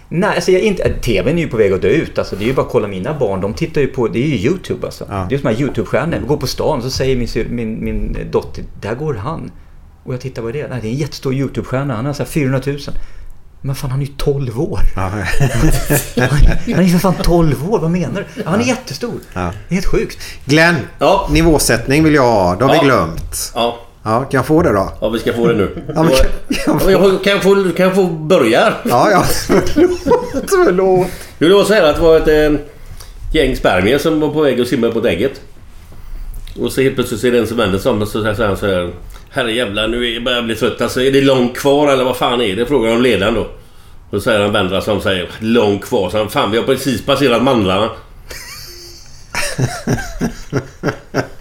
C: Nej, alltså jag är inte, TVn är ju på väg att dö ut. Alltså, det är ju bara att kolla mina barn. De tittar ju på, det är ju YouTube alltså.
B: Ja.
C: Det är som här YouTube-stjärnor. Vi går på stan så säger min, min, min dotter, där går han. Och jag tittar, vad är det? Nej, det är en jättestor YouTube-stjärna. Han har så här 400 000. Men fan, han är ju 12 år.
B: Ja. [laughs]
C: Han är ju för fan 12 år, vad menar du? Ja, han är jättestor.
B: Ja.
C: Det är helt sjukt.
B: Glenn,
D: Ja.
B: nivåsättning vill jag ha. Det har
D: Ja.
B: vi glömt.
D: Ja,
B: Ja, kan jag få det då?
D: ja vi ska få det nu.
B: Ja, men kan,
D: Ja,
B: jag få...
D: kan, jag få, kan jag få börja?
B: Ja, ja. [laughs] Förlåt, förlåt.
D: Jo, det var så här att det var ett eh, gäng spermier som var på väg att simma på ett ägget. Och så helt plötsligt så är det en som vänder sig om och så säger han så här. Herre jävlar, nu börjar jag bli trött. Alltså, är det långt kvar eller vad fan är det? Frågar de ledaren då. Då säger han vänder sig om och säger långt kvar. Så han, fan vi har precis passerat mandlarna. [laughs]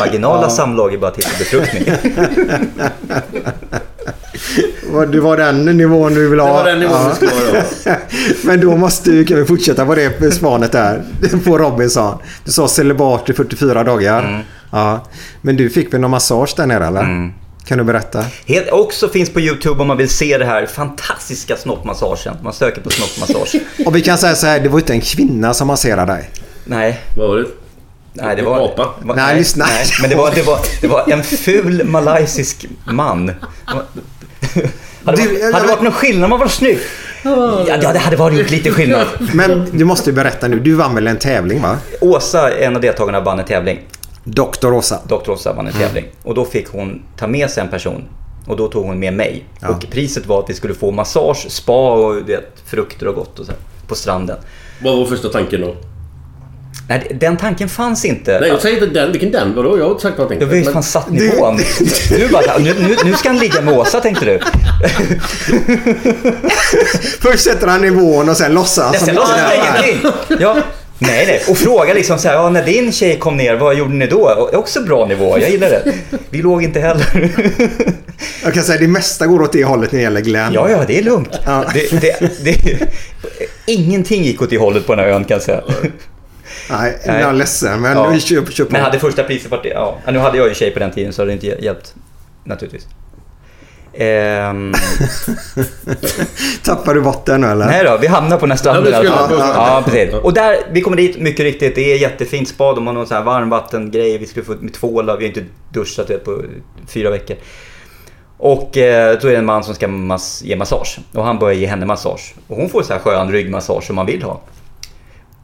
C: Vaginala samlag är bara till för befruktning.
B: Vad- Det var den nivån du vill ha?
D: Det var den nivån det skulle vara då. [laughs]
B: Men då måste vi, kan vi fortsätta på det svanet där. [laughs] På Robinson. Du sa celibat i 44 dagar.
C: Mm.
B: Ja. Men du fick väl någon massage där nere eller? Kan du berätta?
C: Helt, också finns på YouTube om man vill se det här fantastiska snoppmassagen. Man söker på snoppmassage. [laughs]
B: Och vi kan säga så här, det var inte en kvinna som masserade dig.
C: Nej,
D: Vad var det?
C: Nej det var...
D: En apa?
C: det var-
B: Nej, lyssna.
C: Nej, men det var, det, var, det var en ful malaysisk man. Hade,
B: Du,
C: det hade
B: jag-
C: varit någon skillnad om man var snygg. Ja, ja, det hade varit lite skillnad.
B: Men du måste ju berätta nu. Du vann väl en tävling va?
C: Åsa, en av deltagarna, vann en tävling.
B: Doktor Åsa.
C: Dr. Åsa vann en tävling. Och då fick hon ta med sig en person. Och då tog hon med mig. Och priset var att vi skulle få massage, spa och det, frukter och gott och så här, på stranden.
D: Vad var första tanken då?
C: Nej, den tanken fanns inte.
D: Nej, jag säger inte den. Vilken den? Vadå? Jag har inte sagt någonting.
C: Du har ju
D: Men-
C: fan satt nivån. Du bara, nu, nu, nu ska han ligga med Åsa tänkte du. [laughs]
B: Först sätter han nivån och sen låtsas
C: Sen
B: som
C: låtsas
B: inte
C: jag
B: det är.
C: ingenting. Ja. Nej, nej. Och fråga liksom så här, ja, när din tjej kom ner, vad gjorde ni då? Och, också bra nivå, jag gillar det. Vi låg inte heller. [laughs]
B: Jag kan säga det mesta går åt det hållet när det gäller Glenn.
C: Ja, ja, det är lugnt.
B: Ja.
C: Det, det, det, [laughs] ingenting gick åt det hållet på den här ön kan jag säga.
B: Nej, jag är ledsen men
C: Ja.
B: vi kör, kör på.
C: Men hade första priset varit det, ja. Nu hade jag ju tjej på den tiden så hade det inte hjälpt. Naturligtvis. Ehm, [laughs]
B: Tappar du bort den nu eller?
C: nej då, vi hamnar på stranden
D: Ja,
C: fall.
D: på-
C: Ja, precis. Och där, vi kommer dit, mycket riktigt, det är jättefint spa. De har någon sån här varmvattengrej, vi skulle få med tvålar, vi har inte duschat vet, på fyra veckor. Och eh, då är det en man som ska mas- ge massage. Och han börjar ge henne massage. Och hon får så här skön ryggmassage som man vill ha.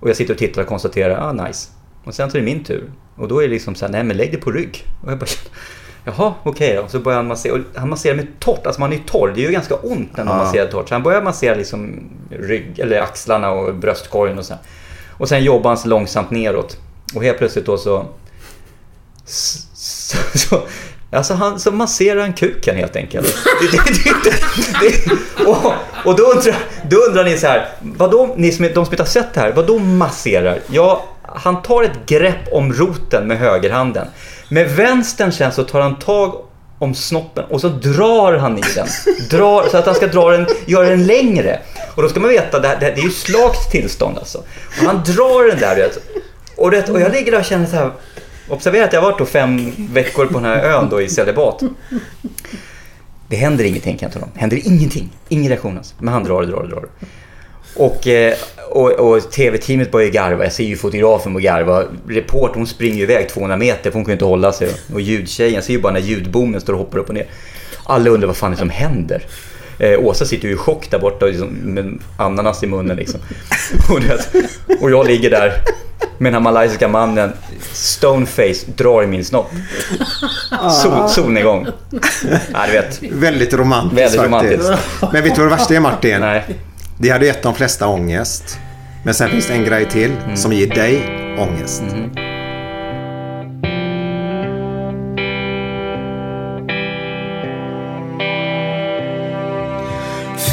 C: Och jag sitter och tittar och konstaterar, ah nice. Och sen så är det min tur. Och då är det liksom så här, nej men lägg dig på rygg. Och jag bara, [laughs] jaha okej då. Och så börjar han massera. Och han masserar med torrt, alltså man är ju torr. Det gör ju ganska ont när man
B: Ja.
C: masserar torrt. Så han börjar massera liksom rygg, eller axlarna och bröstkorgen och så här. Och sen jobbar han sig långsamt neråt. Och helt plötsligt då så... [laughs] så, så, så Alltså han så masserar han kuken helt enkelt. Det, det, det, det, det, och, och då undrar, då undrar ni så här, vadå, ni som, de som inte har sett det här, vadå masserar? Ja, han tar ett grepp om roten med högerhanden. Med vänstern sen så tar han tag om snoppen och så drar han i den. Drar, så att han ska dra den, göra den längre. Och då ska man veta, det, här, det, här- det är ju slakt tillstånd alltså. Och han drar den där vet. Och, det, och jag ligger där och känner så här. Observera att jag har varit då fem veckor på den här ön då i celibat. Det händer ingenting kan jag tala om. Det händer ingenting. Ingen reaktion alls. Men han drar och drar och drar. Och, eh, och, och tv-teamet börjar ju garva. Jag ser ju fotografen börja garva. Reportern hon springer ju iväg 200 meter för hon kan inte hålla sig. Och ljudtjejen, jag ser ju bara när ljudbommen står och hoppar upp och ner. Alla undrar vad fan det är som händer. Eh, Åsa sitter ju i chock där borta liksom, med ananas i munnen liksom. [laughs] Och, det, och jag ligger där med den här malaysiska mannen, stoneface, drar i min snopp. Sol, solnedgång. Ja, du vet.
B: Väldigt romantiskt
C: Väldigt
B: faktiskt.
C: romantiskt.
B: Men vet du vad det värsta är Martin?
C: Nej.
B: Det hade gett de flesta ångest. Men sen finns det en grej till
C: Mm.
B: som ger dig ångest.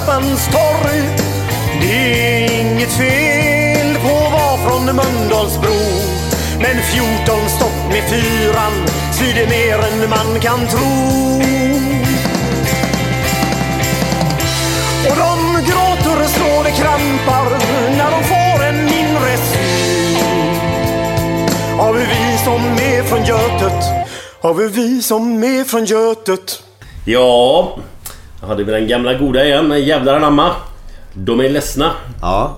K: Buss torg. Det är inget fel på att vara från Mölndalsbro. Men 14 stopp med fyran svider mer än man kan tro. Och de gråter så det krampar när de får en mindre syn Har vi vi som är från Götet, Har vi vi som är från Götet
D: Ja, jag hade väl den gamla goda igen Jävlar anamma. De är ledsna.
B: Ja.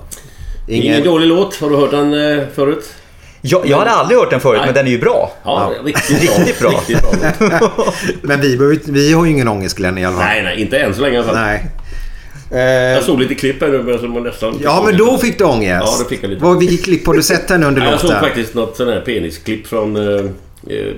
D: Ingen,
B: Ingen-
D: dålig låt. Har du hört den eh, förut?
C: Jag, jag hade aldrig hört den förut,
D: Nej.
C: men den är ju bra.
D: Ja, riktigt [laughs] bra.
C: Riktigt bra.
D: Riktigt bra. [laughs]
B: Men vi, behöver, vi har ju ingen ångest Glenn i alla fall.
D: Nej, nej, inte än så länge i alla fall.
B: Nej.
D: Jag såg lite klipp här nu men som nästan...
B: Ja, men då fick du ångest.
D: Ja, det fick jag lite.
B: Vad, vilket klipp har du sett här nu under [laughs]
D: Nej, jag såg
B: låten?
D: faktiskt något sån här penisklipp från... Eh, eh,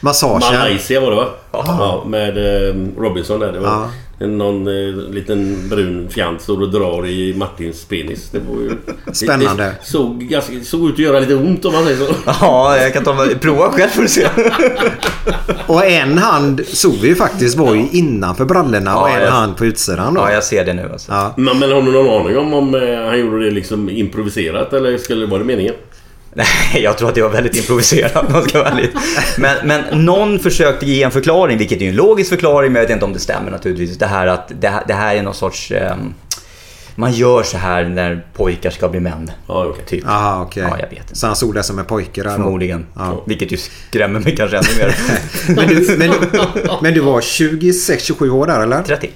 B: Massagen.
D: Malaysia var det va? Ja, med eh, Robinson där. Det var
B: Ja.
D: Någon eh, liten brun fjant står och drar i Martins penis. Det var ju... [laughs]
B: Spännande.
D: Det såg, ganska, såg ut att göra lite ont om man säger så. [laughs]
C: Ja, jag kan ta, prova själv för att se. [laughs]
B: Och en hand såg vi ju faktiskt var ju innanför brallorna och
C: Ja,
B: en
C: jag-
B: hand på utsidan då.
C: Ja, jag ser det nu alltså.
B: Ja.
D: Men, men har du någon aning om om eh, han gjorde det liksom improviserat eller skulle det vara det meningen?
C: Nej, jag tror att det var väldigt improviserat om ska vara. Men, men någon försökte ge en förklaring, vilket är en logisk förklaring, men jag vet inte om det stämmer naturligtvis. Det här att det här, det här är någon sorts... ehm, man gör så här när pojkar ska bli män.
D: Ja, okej.
C: Typ.
B: Aha, okej.
C: Ja, jag vet inte.
B: Så han såg det som en pojke?
C: Förmodligen.
B: Ja.
C: Vilket ju skrämmer mig kanske ännu mer. [laughs]
B: Men du, men, men du var 26-27 år där eller?
C: 30.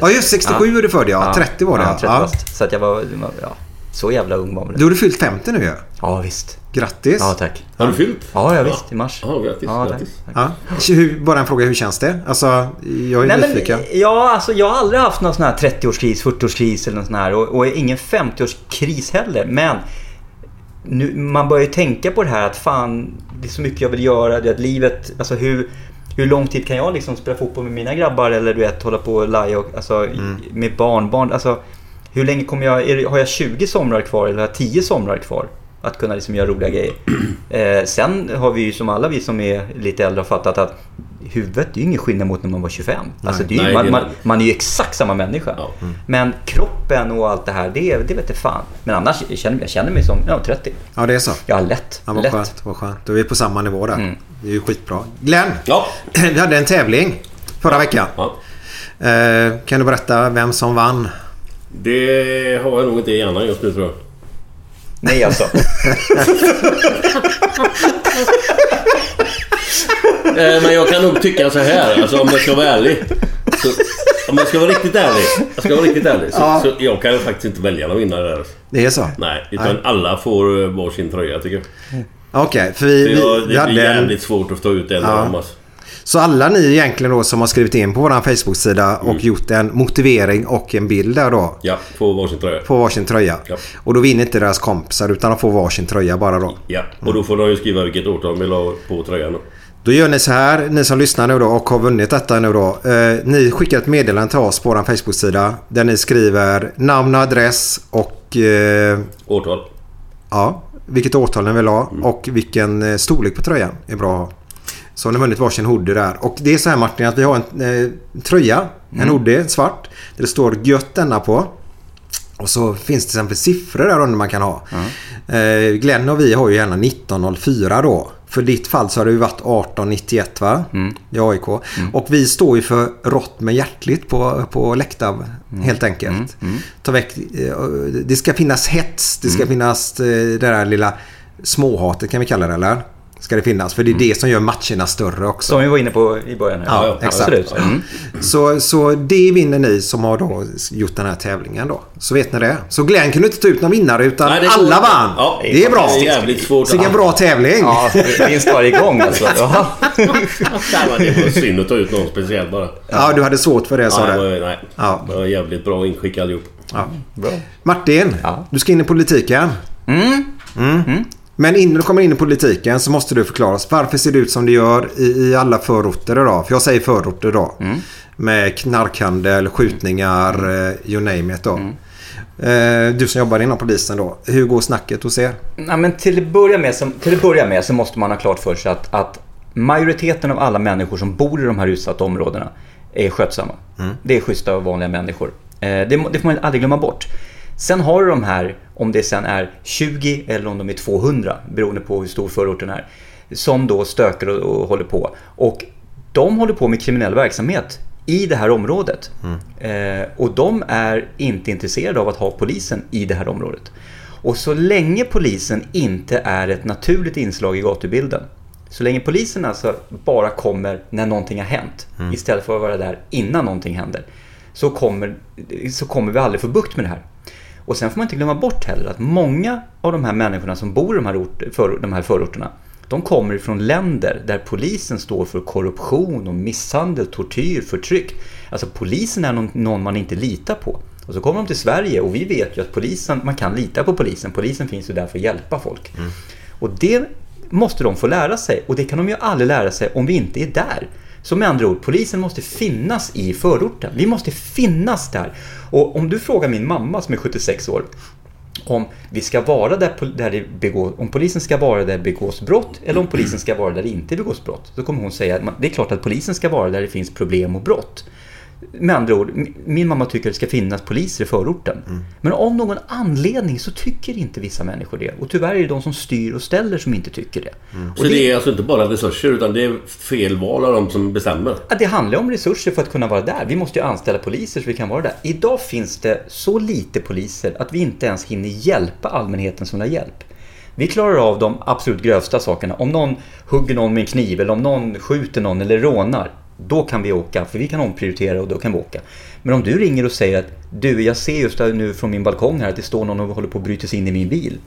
B: Ja just 67 är du född ja. 30 var det
C: ja.
B: ja.
C: 30
B: ja.
C: Så att jag var... ja, så jävla ung var man
B: Då har du fyllt 50 nu ju.
C: Ja, visst.
B: Grattis.
C: Ja, tack.
D: Har du fyllt?
C: Ja, ja visst. I mars.
D: Ja, grattis.
C: Ja, tack.
D: grattis.
B: Ja. Hur, bara en fråga, hur känns det? Alltså, jag är
C: Nej, men,
B: nyfiken.
C: ja, alltså, jag har aldrig haft någon sån här 30-årskris, 40-årskris eller någon sån här. Och, och ingen 50-årskris heller. Men nu, man börjar ju tänka på det här att fan, det är så mycket jag vill göra. Det är att livet, alltså hur, hur lång tid kan jag liksom spela fotboll med mina grabbar eller du vet hålla på och laja och, alltså, med barnbarn. Alltså, hur länge kommer jag, är, har jag 20 somrar kvar eller har jag 10 somrar kvar? Att kunna liksom göra roliga grejer. [clears throat] Eh, sen har vi ju som alla vi som är lite äldre har fattat att huvudet det är ju ingen skillnad mot när man var 25. Alltså, det är ju,
D: Nej,
C: man, man, man är ju exakt samma människa.
D: Ja.
C: Men kroppen och allt det här, det, det vet jag fan. Men annars jag känner jag känner mig som ja, 30.
B: Ja, det är så.
C: Ja, lätt.
B: Ja, vad
C: lätt.
B: skönt, vad skönt. Då är vi på samma nivå där.
C: Mm.
B: Det är ju skitbra. Glenn!
D: Ja. [clears throat]
B: Vi hade en tävling förra veckan.
D: ja.
B: Eh, kan du berätta vem som vann?
D: Det har jag nog inte i hjärnan just nu tror jag.
C: Nej alltså. [laughs]
D: Eh, Men jag kan nog tycka så här, alltså om jag ska vara ärlig. Så, om jag ska vara riktigt ärlig. Jag ska vara riktigt ärlig. Så,
B: Ja.
D: så jag kan faktiskt inte välja någon vinnare där.
B: Det är så?
D: Nej, utan
B: Nej.
D: alla får eh, varsin tröja tycker jag.
B: Okej, för vi,
D: jag,
B: vi,
D: det
B: vi hade
D: blir jävligt svårt att stå ut en
B: Ja.
D: av dem alltså.
B: Så alla ni egentligen då som har skrivit in på vår Facebook-sida och gjort en motivering och en bild där då.
D: Ja, få varsin tröja.
B: På varsin tröja.
D: Ja.
B: Och då vinner inte deras kompisar utan de får varsin tröja bara då.
D: Ja, och då får de ju skriva vilket årtal de vill ha på tröjan. då.
B: Då gör ni så här, ni som lyssnar nu då och har vunnit detta nu då. Eh, ni skickar ett meddelande till oss på vår Facebook-sida där ni skriver namn och adress och eh,
D: Årtal.
B: ja, vilket årtal ni vill ha och vilken eh, storlek på tröjan är bra att ha. Så har ni vunnit varsin hoodie där. Och det är så här Martin att vi har en eh, tröja, en hoodie, svart. Där det står gött denna på. Och så finns det till exempel siffror där under man kan ha. Eh, Glenn och vi har ju gärna 1904 då. För ditt fall så har det ju varit 1891 va? I AIK. Och vi står ju för rått men hjärtligt på, på läktar helt enkelt. Ta väck, eh, det ska finnas hets, det ska finnas eh, det där lilla småhatet kan vi kalla det eller? Ska det finnas. För det är det som gör matcherna större också.
C: Som vi var inne på i början. här.
B: Ja, exakt.
C: Absolut. Mm.
B: Så, så det vinner ni som har då gjort den här tävlingen då. Så vet ni det. Så Glenn kunde inte ta ut någon vinnare utan
D: Nej,
B: alla vann.
D: Ja,
B: det är bra.
D: det är jävligt svårt.
B: Vilken bra tävling.
C: Ja, vinst varje gång alltså. [laughs] Ja.
D: Det var synd att ta ut någon speciell bara.
B: Ja, du hade svårt för det sa
D: Ja, det
B: du.
D: var, nej.
B: Ja.
D: Det var jävligt bra inskick allihop.
B: Ja.
C: Bra.
B: Martin,
C: Ja.
B: du ska in i politiken. Mm. Men innan du kommer in i politiken så måste du förklara oss. Varför ser det ut som det gör i, i alla förorter idag? För jag säger förorter idag. Med knarkhandel, skjutningar, eh, you name it då. Eh, Du som jobbar inom polisen då. Hur går snacket hos er?
C: Nej, men till att, börja med, så, till att börja med så måste man ha klart för sig att, att majoriteten av alla människor som bor i de här utsatta områdena är skötsamma. Det är schyssta och vanliga människor. Eh, Det, det får man aldrig glömma bort. Sen har du de här, om det sen är 20 eller om de är 200, beroende på hur stor förorten är, som då stökar och, och håller på. Och de håller på med kriminell verksamhet i det här området. Eh, och de är inte intresserade av att ha polisen i det här området. Och så länge polisen inte är ett naturligt inslag i gatubilden, så länge polisen alltså bara kommer när någonting har hänt, istället för att vara där innan någonting händer, så kommer, så kommer vi aldrig få bukt med det här. Och sen får man inte glömma bort heller att många av de här människorna som bor i de här, ort, för, de här förorterna, de kommer ifrån länder där polisen står för korruption och misshandel, tortyr, förtryck. Alltså polisen är någon, någon man inte litar på. Och så kommer de till Sverige och vi vet ju att polisen, man kan lita på polisen. Polisen finns ju där för att hjälpa folk. Och det måste de få lära sig och det kan de ju aldrig lära sig om vi inte är där. Så med andra ord, polisen måste finnas i förorten. Vi måste finnas där. Och om du frågar min mamma som är 76 år om vi ska vara där, där det begås, om polisen ska vara där det begås brott eller om polisen ska vara där det inte begås brott. då kommer hon säga att det är klart att polisen ska vara där det finns problem och brott. Med andra ord, mi- min mamma tycker att det ska finnas poliser i förorten. Men av någon anledning så tycker inte vissa människor det. Och tyvärr är det de som styr och ställer som inte tycker det. Och
D: Så det är alltså inte bara resurser utan det är fel val av de som bestämmer.
C: Ja, det handlar om resurser för att kunna vara där. Vi måste ju anställa poliser så vi kan vara där. Idag finns det så lite poliser att vi inte ens hinner hjälpa allmänheten som vill ha hjälp. Vi klarar av de absolut grövsta sakerna. Om någon hugger någon med en kniv eller om någon skjuter någon eller rånar. Då kan vi åka, för vi kan omprioritera och då kan vi åka. Men om du ringer och säger att du, jag ser just nu från min balkong här att det står någon och håller på att bryta sig in i min bil.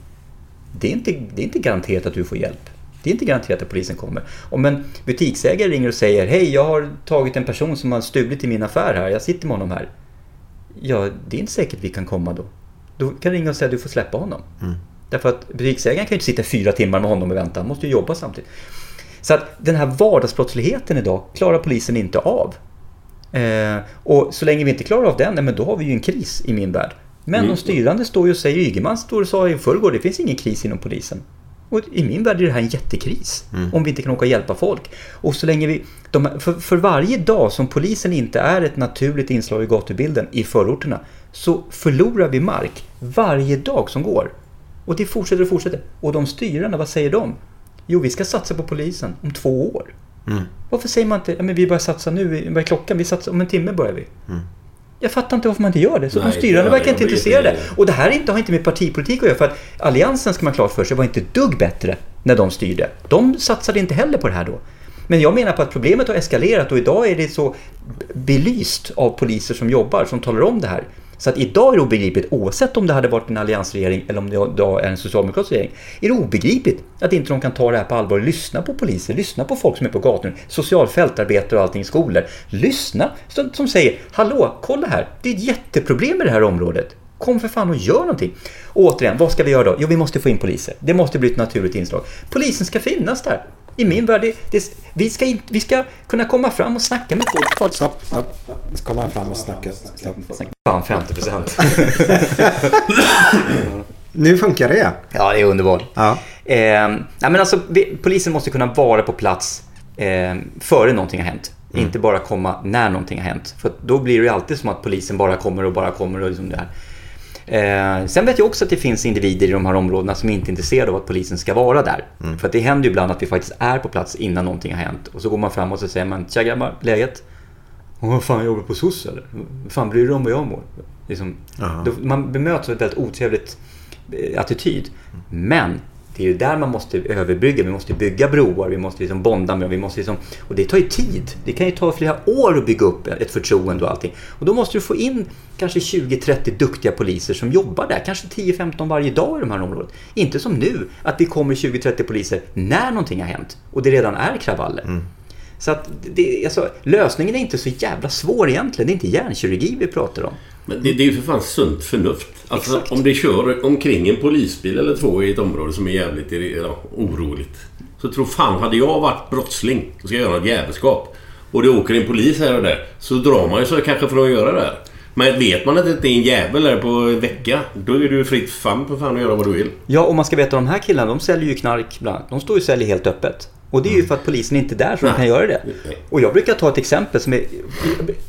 C: Det är, inte, det är inte garanterat att du får hjälp. Det är inte garanterat att polisen kommer. Om en butiksägare ringer och säger Hej, jag har tagit en person som har stulit i min affär här. Jag sitter med honom här. Ja, det är inte säkert vi kan komma då. Då kan ringa och säga att du får släppa honom. Därför att butiksägaren kan ju inte sitta fyra timmar med honom och vänta. Han måste ju jobba samtidigt. Så att den här vardagsbrottsligheten idag klarar polisen inte av. Eh, och så länge vi inte klarar av den, nej, men då har vi ju en kris i min värld. Men de styrande står ju och säger, Ygeman står och sa i förrgår, det finns ingen kris inom polisen. Och i min värld är det här en jättekris. Om vi inte kan åka och hjälpa folk. Och så länge vi... De, för, för varje dag som polisen inte är ett naturligt inslag i gatubilden i förorterna så förlorar vi mark varje dag som går. Och det fortsätter och fortsätter. Och de styrande, vad säger de? Jo, vi ska satsa på polisen om två år. Varför säger man inte, ja, men vi börjar satsa nu, vad är klockan? Vi satsar, om en timme börjar vi. Jag fattar inte varför man inte gör det. Så
D: Nej,
C: de styrande verkar inte intresserade. Och det här är inte, har inte med partipolitik att göra. För att Alliansen, ska man klart för sig, var inte dugg bättre när de styrde. De satsade inte heller på det här då. Men jag menar på att problemet har eskalerat och idag är det så belyst av poliser som jobbar, som talar om det här. Så att idag är det obegripligt, oavsett om det hade varit en alliansregering eller om det idag är en socialdemokratisk regering, är det obegripligt att inte de kan ta det här på allvar och lyssna på poliser, lyssna på folk som är på gatorna, socialfältarbetare och allting i skolor. Lyssna, som, som säger Hallå, kolla här, det är ett jätteproblem i det här området. Kom för fan och gör någonting. Och återigen, vad ska vi göra då? Jo, vi måste få in poliser. Det måste bli ett naturligt inslag. Polisen ska finnas där. I min värld, det, det, vi, ska in, vi ska kunna komma fram och snacka med folk.
B: Stopp, stopp. Komma fram och snacka. Stopp.
C: Fan, 50 procent. [laughs]
B: Nu funkar det.
C: Ja, det är underbart.
B: Ja.
C: Eh, men alltså, vi, polisen måste kunna vara på plats eh, före någonting har hänt.
B: Mm.
C: Inte bara komma när någonting har hänt. För då blir det ju alltid som att polisen bara kommer och bara kommer och liksom det här. Eh, sen vet jag också att det finns individer i de här områdena som inte är intresserade av att polisen ska vara där.
B: Mm.
C: För det händer ju ibland att vi faktiskt är på plats innan någonting har hänt. Och så går man fram och så säger man, tja grabbar, läget? Åh, vad fan, jobbar du på SOS eller? Fan bryr du dig om vad jag mår? Liksom, då, man bemöts av ett väldigt otrevligt eh, attityd. Men det är ju där man måste överbrygga. Vi måste bygga broar, vi måste liksom bonda med vi måste liksom, Och det tar ju tid. Det kan ju ta flera år att bygga upp ett förtroende och allting. Och då måste du få in kanske 20-30 duktiga poliser som jobbar där. Kanske 10-15 varje dag i de här områdena. Inte som nu, att det kommer 20-30 poliser när någonting har hänt och det redan är kravaller. Så att det, alltså, lösningen är inte så jävla svår egentligen. Det är inte hjärnkirurgi vi pratar om.
D: Men det, det är ju för fan sunt förnuft. Alltså om det kör omkring en polisbil eller två i ett område som är jävligt ja, oroligt. Så tror fan, hade jag varit brottsling och ska göra något jävelskap och det åker en polis här och där så drar man ju sig kanske för att göra det. här. Men vet man att det är en jävel där på en vecka, då är du fritt fram för fan att göra vad du vill.
C: Ja, och man ska veta de här killarna, de säljer ju knark bland annat. De står ju och säljer helt öppet. Och det är ju för att polisen inte är där så de kan göra det. Och jag brukar ta ett exempel som är...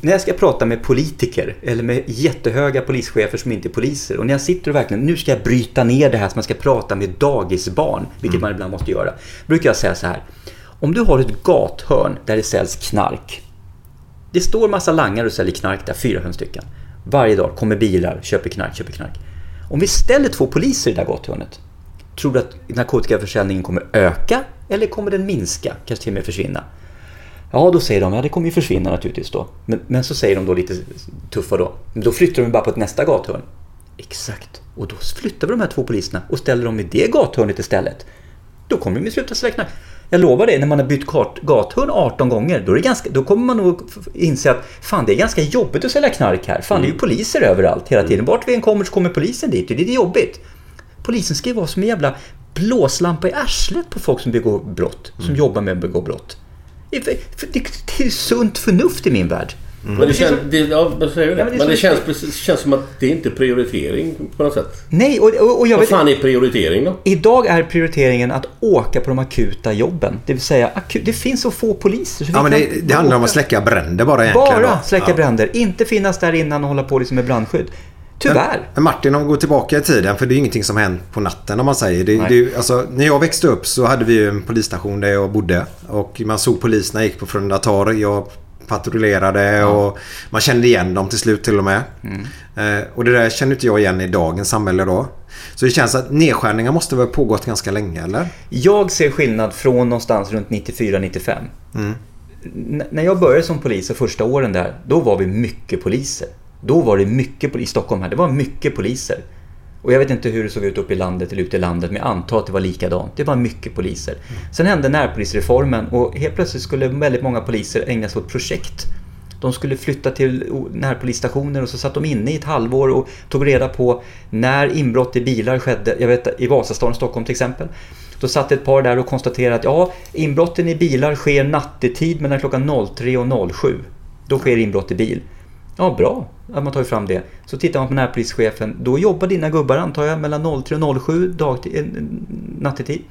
C: När jag ska prata med politiker eller med jättehöga polischefer som inte är poliser. Och när jag sitter och verkligen, nu ska jag bryta ner det här som jag ska prata med dagisbarn. Vilket man ibland måste göra. Brukar jag säga så här. Om du har ett gathörn där det säljs knark. Det står massa langare och säljer knark där, 400 stycken. Varje dag kommer bilar, köper knark, köper knark. Om vi ställer två poliser i det där gathörnet. Tror du att narkotikaförsäljningen kommer öka eller kommer den minska? Kanske till och med försvinna? Ja, då säger de, ja det kommer ju försvinna naturligtvis då. Men, men så säger de då lite tuffa då, då flyttar de bara på ett nästa gathörn. Exakt. Och då flyttar vi de här två poliserna och ställer dem i det gathörnet istället. Då kommer de ju sluta knark. Jag lovar dig, när man har bytt kart, gathörn 18 gånger, då, är det ganska, då kommer man nog inse att fan det är ganska jobbigt att sälja knark här. Fan det är ju poliser överallt hela tiden. Vart vi än kommer så kommer polisen dit det är jobbigt. Polisen ska ju vara som en jävla blåslampa i arslet på folk som begår brott. Som jobbar med att begå brott. Det det, är sunt förnuft i min värld.
D: Men det, känns, det, ja,
C: men det
D: känns, precis- känns som att det inte är prioritering på något sätt.
C: Nej, och, och, och jag
D: Vad
C: vet
D: fan är prioritering då?
C: Idag är prioriteringen att åka på de akuta jobben. Det vill säga, akut, det finns så få poliser. Så
B: Ja, men det, det handlar om att
C: åka-
B: släcka bränder bara egentligen.
C: Bara
B: då.
C: släcka
B: Ja.
C: bränder. Inte finnas där innan och hålla på liksom med brandskydd. Tyvärr.
B: Men Martin, om vi går tillbaka i tiden, för det är ingenting som hänt på natten om man säger. Det, det, alltså, när jag växte upp så hade vi en polisstation där jag bodde. Och man såg poliserna gick på Frölunda torg och patrullerade och man kände igen dem till slut till och med.
C: Mm.
B: Eh, och det där känner inte jag igen i dagens samhälle då. Så det känns att nedskärningar måste väl ha pågått ganska länge eller?
C: Jag ser skillnad från någonstans runt 94-95.
B: Mm.
C: N- när jag började som polis och första åren där, då var vi mycket poliser. Då var det mycket i Stockholm här, det var mycket poliser. Och jag vet inte hur det såg ut uppe i landet eller ute i landet, men jag antar att det var likadant. Det var mycket poliser. Sen hände närpolisreformen och helt plötsligt skulle väldigt många poliser ägna sig åt projekt. De skulle flytta till närpolisstationer och så satt de inne i ett halvår och tog reda på när inbrott i bilar skedde. Jag vet i Vasastan, Stockholm till exempel. Då satt ett par där och konstaterade att ja, inbrotten i bilar sker nattetid mellan klockan 03 och 07. Då sker inbrott i bil. Ja, bra att man tar fram det. Så tittar man på närpolischefen. Då jobbar dina gubbar antar jag mellan 03 och 07 dagtid, eh, nattetid.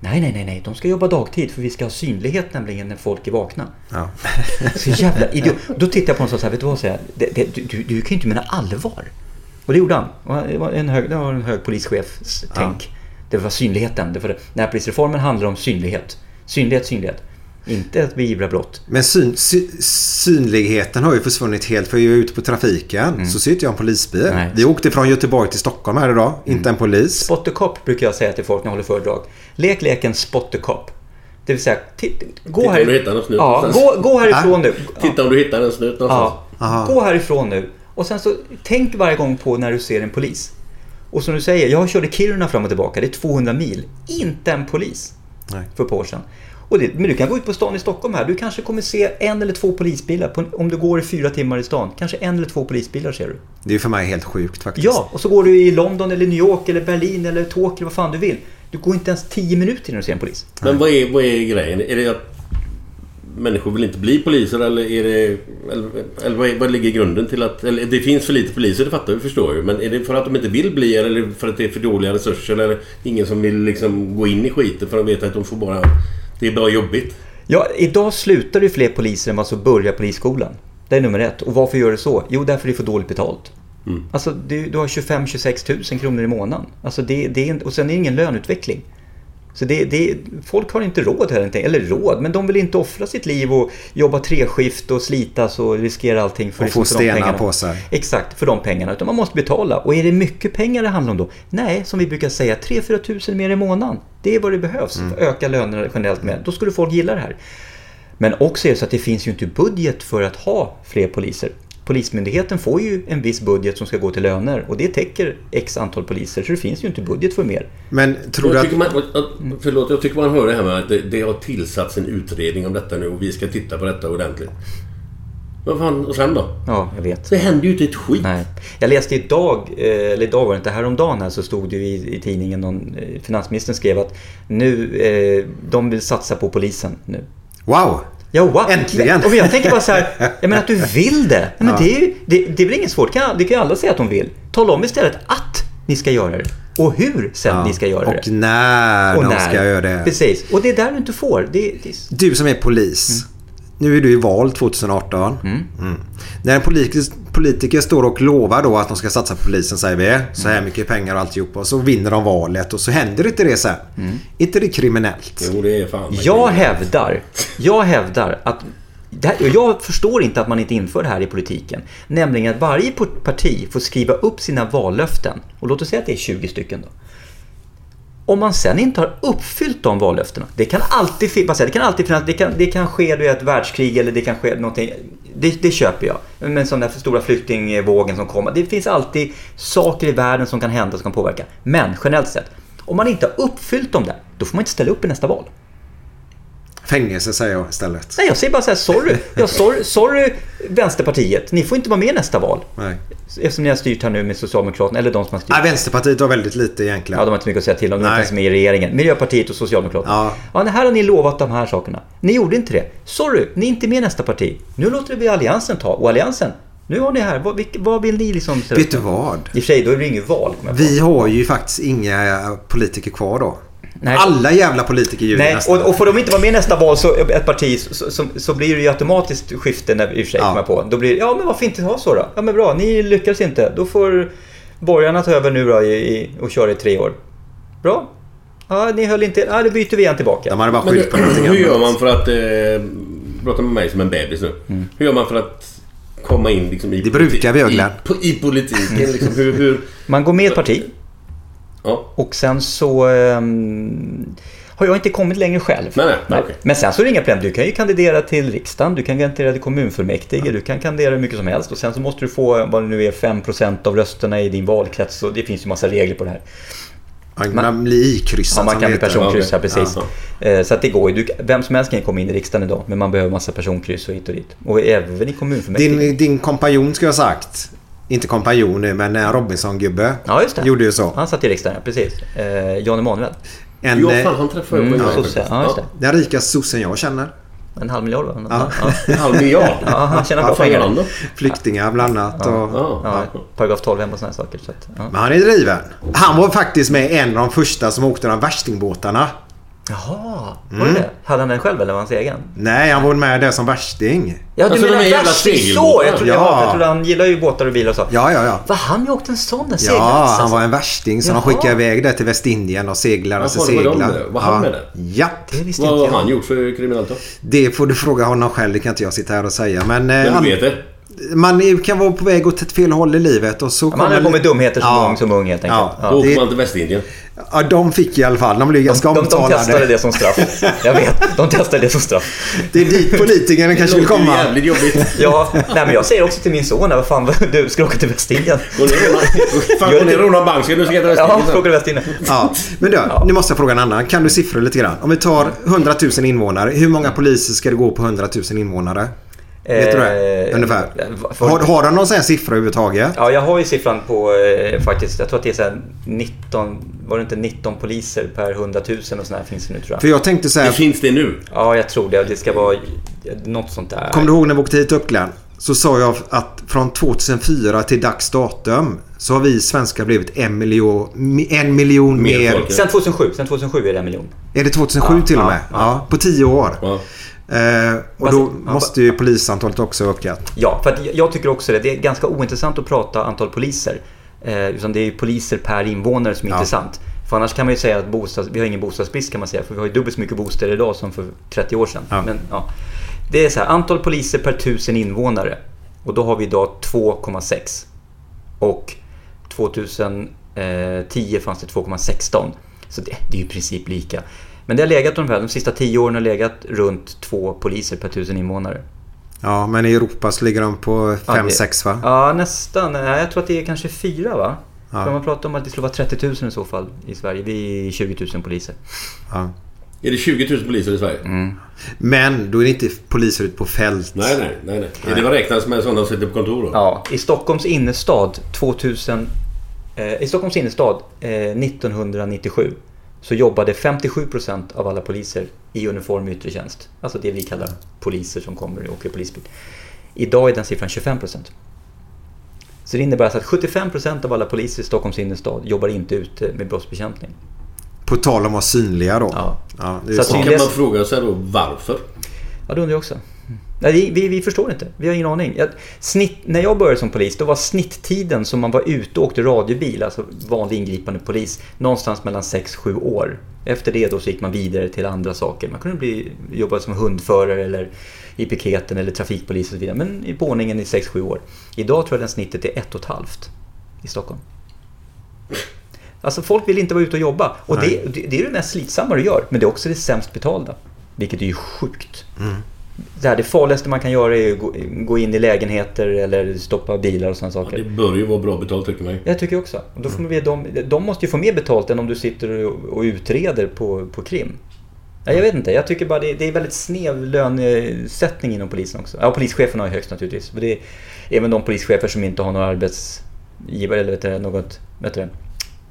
C: Nej, nej, nej, nej, de ska jobba dagtid för vi ska ha synlighet nämligen när folk är vakna.
B: Ja. [laughs]
C: Så jävla idiot. Då tittar jag på honom och här, vet du vad, säger det, det, du, du, du kan ju inte mena allvar. Och det gjorde han. Det var en hög, det var en hög polischefs tänk. Det var synligheten. Det var det. Närpolisreformen handlar om synlighet. Synlighet, synlighet. Inte att beivra brott.
B: Men syn, sy, synligheten har ju försvunnit helt för jag är ute på trafiken så ser inte jag en polisbil.
C: Mm. Nej. Mm.
B: Vi åkte från Göteborg till Stockholm här idag. Inte en polis.
C: Spot the cop brukar jag säga till folk när jag håller föredrag. Lek leken spot the cop. Det vill säga, gå,
D: Titta om du
C: här,
D: hittar någon snut
C: ja, gå, gå härifrån nu.
D: Titta om du hittar en snut någonstans.
C: Ja, gå härifrån nu Och sen så tänk varje gång på när du ser en polis. Och som du säger, jag körde Kiruna fram och tillbaka. Det är 200 mil. Inte en polis.
B: Nej.
C: För ett par år sedan. Och det, men du kan gå ut på stan i Stockholm här. Du kanske kommer se en eller två polisbilar. På, om du går i fyra timmar i stan. Kanske en eller två polisbilar ser du.
B: Det är för mig helt sjukt faktiskt.
C: Ja, och så går du i London eller New York eller Berlin eller Tokyo, vad fan du vill. Du går inte ens 10 minuter innan du ser en polis.
D: Men vad är, vad är grejen? Är det att människor vill inte bli poliser eller är det... Eller, eller vad, är, vad ligger grunden till att... Eller det finns för lite poliser, det fattar vi förstår ju. Men är det för att de inte vill bli eller för att det är för dåliga resurser eller ingen som vill liksom gå in i skiten för att de vet att de får bara... Det är bara jobbigt.
C: Ja, idag slutar det fler poliser än vad som börjar polisskolan. Det är nummer ett. Och varför gör det så? Jo, därför det är för dåligt betalt.
D: Mm.
C: Alltså, du, du har 25-26 000 kronor i månaden. Alltså, det, det är, och sen är det ingen löneutveckling. Så det, det, folk har inte råd inte- eller råd, men de vill inte offra sitt liv och jobba treskift och slitas och riskera allting för,
B: Och få stenar på sig.
C: Exakt, för de pengarna. Utan man måste betala. Och är det mycket pengar det handlar om då? Nej, som vi brukar säga, 3-4 tusen mer i månaden. Det är vad det behövs att öka lönerna generellt med. Då skulle folk gilla det här. Men också är det så att det finns ju inte budget för att ha fler poliser. Polismyndigheten får ju en viss budget som ska gå till löner och det täcker x antal poliser så det finns ju inte budget för mer.
B: Men tror du
D: Jag
B: att...
D: tycker man, att, förlåt, jag tycker man hör det här med att det, det har tillsatts en utredning om detta nu och vi ska titta på detta ordentligt. Vad fan, och sen då?
C: Ja, jag vet.
D: Det händer ju inte ett skit.
C: Nej. Jag läste idag, eh, eller idag var det inte, häromdagen här så stod det ju i, i tidningen, någon, eh, finansministern skrev att nu, eh, de vill satsa på polisen nu.
B: Wow!
C: Ja, wow.
B: Äntligen!
C: Och jag tänker bara så här, [laughs] jag menar att du vill det. Ja, men det, är ju, det, det är väl inget svårt, det kan, det kan ju alla säga att de vill. Tala om istället att ni ska göra det. Och hur sen ni ska göra
B: och
C: det.
B: när
C: Och
B: de
C: när.
B: ska göra det.
C: Precis, och det är där du inte får. Det, det,
B: Du som är polis.
C: Mm.
B: Nu är du i val 2018. Mm. När en politiker, politiker står och lovar då att de ska satsa på polisen säger vi. Så
C: Mm.
B: här mycket pengar och alltihopa. Och så vinner de valet och så händer inte det sen.
C: Mm.
B: inte det kriminellt?
D: Jo, det är fan...
C: Jag hävdar, jag hävdar att här, jag förstår inte att man inte inför det här i politiken. Nämligen att varje parti får skriva upp sina vallöften. Och låt oss säga att det är 20 stycken då. Om man sen inte har uppfyllt de vallöftena. Det kan alltid, finnas, det kan alltid finnas, det kan, det kan ske du ett världskrig eller det kan ske någonting. Det, det köper jag. Men sån där stora flyktingvågen som kommer. Det finns alltid saker i världen som kan hända som kan påverka. Men generellt sett, om man inte har uppfyllt dem där, då får man inte ställa upp i nästa val.
B: Fängelse säger jag istället.
C: Nej, jag säger bara så här, sorry. Ja, sorry, sorry Vänsterpartiet, ni får inte vara med nästa val.
B: Nej.
C: Eftersom ni har styrt här nu med Socialdemokraterna, eller de som har styrt.
B: Nej, Vänsterpartiet har väldigt lite egentligen.
C: Ja, de har inte mycket att säga till om, de är inte ens med i regeringen. Miljöpartiet och Socialdemokraterna.
B: Ja.
C: Ja, här har ni lovat de här sakerna. Ni gjorde inte det. Sorry, ni är inte med nästa parti. Nu låter vi Alliansen ta. Och Alliansen, nu har ni här. Vad, vad vill ni liksom...
B: Vet du vad?
C: I och för sig, då är det inget val.
B: Vi har ju faktiskt inga politiker kvar då.
C: Nej.
B: Alla jävla politiker ljuger
C: Nej,
B: nästan.
C: och, och får de inte vara med i nästa val, så ett parti, så, så, så blir det ju automatiskt skifte när, i och för sig,
B: Ja.
C: på. Då blir ja men varför inte ha så då? Ja men bra, ni lyckas inte. Då får borgarna ta över nu då i, i, och köra i tre år. Bra. Ja, ni höll inte... Ja, då byter vi igen tillbaka.
B: De hade bara
D: Men
B: skyllt på
D: hur,
B: någonting
D: hur gör man för att... Eh, prata med mig som en bebis nu.
C: Mm.
D: Hur gör man för att komma in liksom, i,
B: Det brukar vi göra,
D: i, i politiken? Liksom, hur, hur,
C: Man går med i ett parti.
D: Ja.
C: Och sen så ehm, har jag inte kommit längre själv.
D: Nej, nej, okej.
C: Men sen så är det inga problem. Du kan ju kandidera till riksdagen, du kan kandidera till kommunfullmäktige, du kan kandidera hur mycket som helst. Och sen så måste du få, vad det nu är, 5% av rösterna i din valkrets. Och det finns ju massa regler på det här.
B: Man, man blir ikryssad
C: Ja, man kan bli
B: det heter.
C: personkryss, ja precis. Eh, Så att det går ju. Vem som helst kan ju komma in i riksdagen idag, men man behöver massa personkryss och hit och dit. Och även i kommunfullmäktige.
B: Din, din kompanjon ska jag ha sagt. Inte kompanjon nu, men en Robinson-gubbe.
C: Ja, just det.
B: Gjorde ju så.
C: Han satt i riksdagen, ja, precis. Eh, Jan Emanuel.
B: En,
D: Ja,
B: eh,
D: fan han träffade jag
C: Mm,
D: på faktiskt.
C: Ja, det.
B: Den rikaste sossen jag känner.
C: En halv miljard va?
B: Ja.
C: Ja.
D: En halv miljard?
C: Ja, han tjänar bra pengar.
B: Flyktingar bland annat. Och,
D: Ja.
C: Ja, paragraf 12 hem och sådana saker. Så att, ja.
B: Men han är driven. Han var faktiskt med en av de första som åkte de värstingbåtarna.
C: Jaha, var
B: Mm.
C: det det? Hade han den själv eller var han hans egen?
B: Nej, han var med där som värsting.
C: Ja, du
D: Alltså,
C: menar värsting så! Jag trodde,
B: Ja.
C: ja. jag trodde han gillar ju båtar och bilar och så.
B: Ja, ja, ja.
C: Var han ju åkt en sån? En seglats?
B: Ja, han
C: alltså?
B: var en värsting som de skickade iväg där till Västindien och seglade sig
D: det var han
B: ja.
D: med där?
B: Ja,
C: Det visste
D: Vad
C: inte
D: har
C: jag.
D: han gjort för kriminellt då?
B: det får du fråga honom själv. Det kan inte jag sitta här och säga. Men, eh,
D: Men du vet det?
B: Man kan vara på väg åt ett fel håll i livet och så
C: Man håller på med dumheter som,
B: Ja.
C: ung, som ung helt enkelt.
B: Ja.
C: Ja.
D: Då åker
B: det-
D: man till Västindien.
B: Ja, de fick i alla fall. De blev ganska
C: De, de, de
B: omtalade.
C: testade det som straff. [laughs] Jag vet, de testade det som straff.
B: Det är dit politikerna kanske vill
D: Det låter
B: komma.
D: jävligt jobbigt. [laughs]
C: Ja, nej men jag säger också till min son, vad fan, [laughs] du ska åka till Västindien.
D: Går ni och rånar bank? Ska du ska till
C: Ja,
D: Västindien
C: ska
D: sen?
C: åka till Västindien.
B: Ja, men du, nu måste jag fråga en annan. Kan du siffror lite grann? Om vi tar 100 000 invånare. Hur många poliser ska det gå på 100 000 invånare? Vet du det?
C: Eh,
B: Ungefär.
C: för-
B: Har, har de någon sån här siffra överhuvudtaget?
C: Ja, jag har ju siffran på eh, faktiskt, jag tror att det är så här 19, var det inte 19 poliser per 100 000 och sådär finns det nu tror jag.
B: För jag tänkte så
D: Det
B: här.
D: finns det nu.
C: Ja, jag tror det. Det ska vara något sånt där.
B: Kommer du ihåg när vi åkte hit upp Glenn? Så sa jag att från 2004 till dags datum så har vi svenskar blivit en miljon, en miljon
D: Mer
B: mer.
C: Sen 2007, sen 2007 är det en miljon.
B: Är det 2007
C: Ja,
B: till och
C: ja,
B: med? Ja,
C: ja.
B: på 10 år. Eh, och
C: Fast-
B: då
C: ja,
B: måste ju polisantalet också ha ökat.
C: Ja, för jag- tycker också det. Det är ganska ointressant att prata antal poliser. Eh, utan det är ju poliser per invånare som är
B: Ja.
C: intressant. För annars kan man ju säga att bostads, vi har ingen bostadsbrist kan man säga. För vi har ju dubbelt så mycket bostäder idag som för 30 år sedan.
B: Ja.
C: Men, ja. Det är så här, antal poliser per tusen invånare. Och då har vi idag 2,6. Och 2010 fanns det 2,16. Så det, det är ju i princip lika. Men det har legat ungefär, de sista 10 åren har legat runt två poliser per tusen invånare.
B: Ja, men i Europa så ligger de på
C: Ja,
B: 5-6 va?
C: Ja, nästan. Nej, jag tror att det är kanske fyra va?
B: Ja.
C: För man pratar om att det skulle vara 30 000 i så fall i Sverige. Vi är 20 000 poliser.
B: Ja.
D: Är det 20 000 poliser i Sverige?
C: Mm.
B: Men då är det inte poliser ute på fält.
D: Nej, nej, nej. nej. Är det vad räknas med sådana som sitter på kontor?
C: Ja, i Stockholms innerstad 2000... Eh, I Stockholms innerstad eh, 1997 så jobbade 57% av alla poliser i uniform i yttre tjänst. Alltså det vi kallar poliser som kommer och åker polisbil. Idag är den siffran 25%. Så det innebär alltså att 75% av alla poliser i Stockholms innerstad jobbar inte ute med brottsbekämpning.
B: På tal om att vara synliga då.
C: Ja.
B: Ja, det är
C: Så
B: så.
D: Kan man fråga sig då varför?
C: Ja, det undrar jag också. Nej, vi, vi, förstår inte. Vi har ingen aning. Jag, snitt, när jag började som polis, då var snitttiden som man var ute och åkte radiobil, alltså vanlig ingripande polis, någonstans mellan 6-7 år. Efter det då så gick man vidare till andra saker. Man kunde bli, jobba som hundförare eller i piketen eller trafikpolis och så vidare. Men i ordningen i 6-7 år. Idag tror jag den snittet är ett och ett halvt i Stockholm. Alltså folk vill inte vara ute och jobba. Och det, det, det är det mest slitsamma du gör. Men det är också det sämst betalda. Vilket är ju sjukt. Det, här, det farligaste man kan göra är att gå, gå in i lägenheter eller stoppa bilar och sådana
D: Ja,
C: saker.
D: det bör ju vara bra betalt tycker man ju.
C: Jag tycker också. Och då får man, de, de måste ju få mer betalt än om du sitter och, och utreder på, på krim. Ja, jag vet inte, jag tycker bara det, det är väldigt snäv lönesättning inom polisen också. Ja, polischeferna har ju högst naturligtvis. Men det är även de polischefer som inte har någon arbetsgivare eller vet du, något vet du,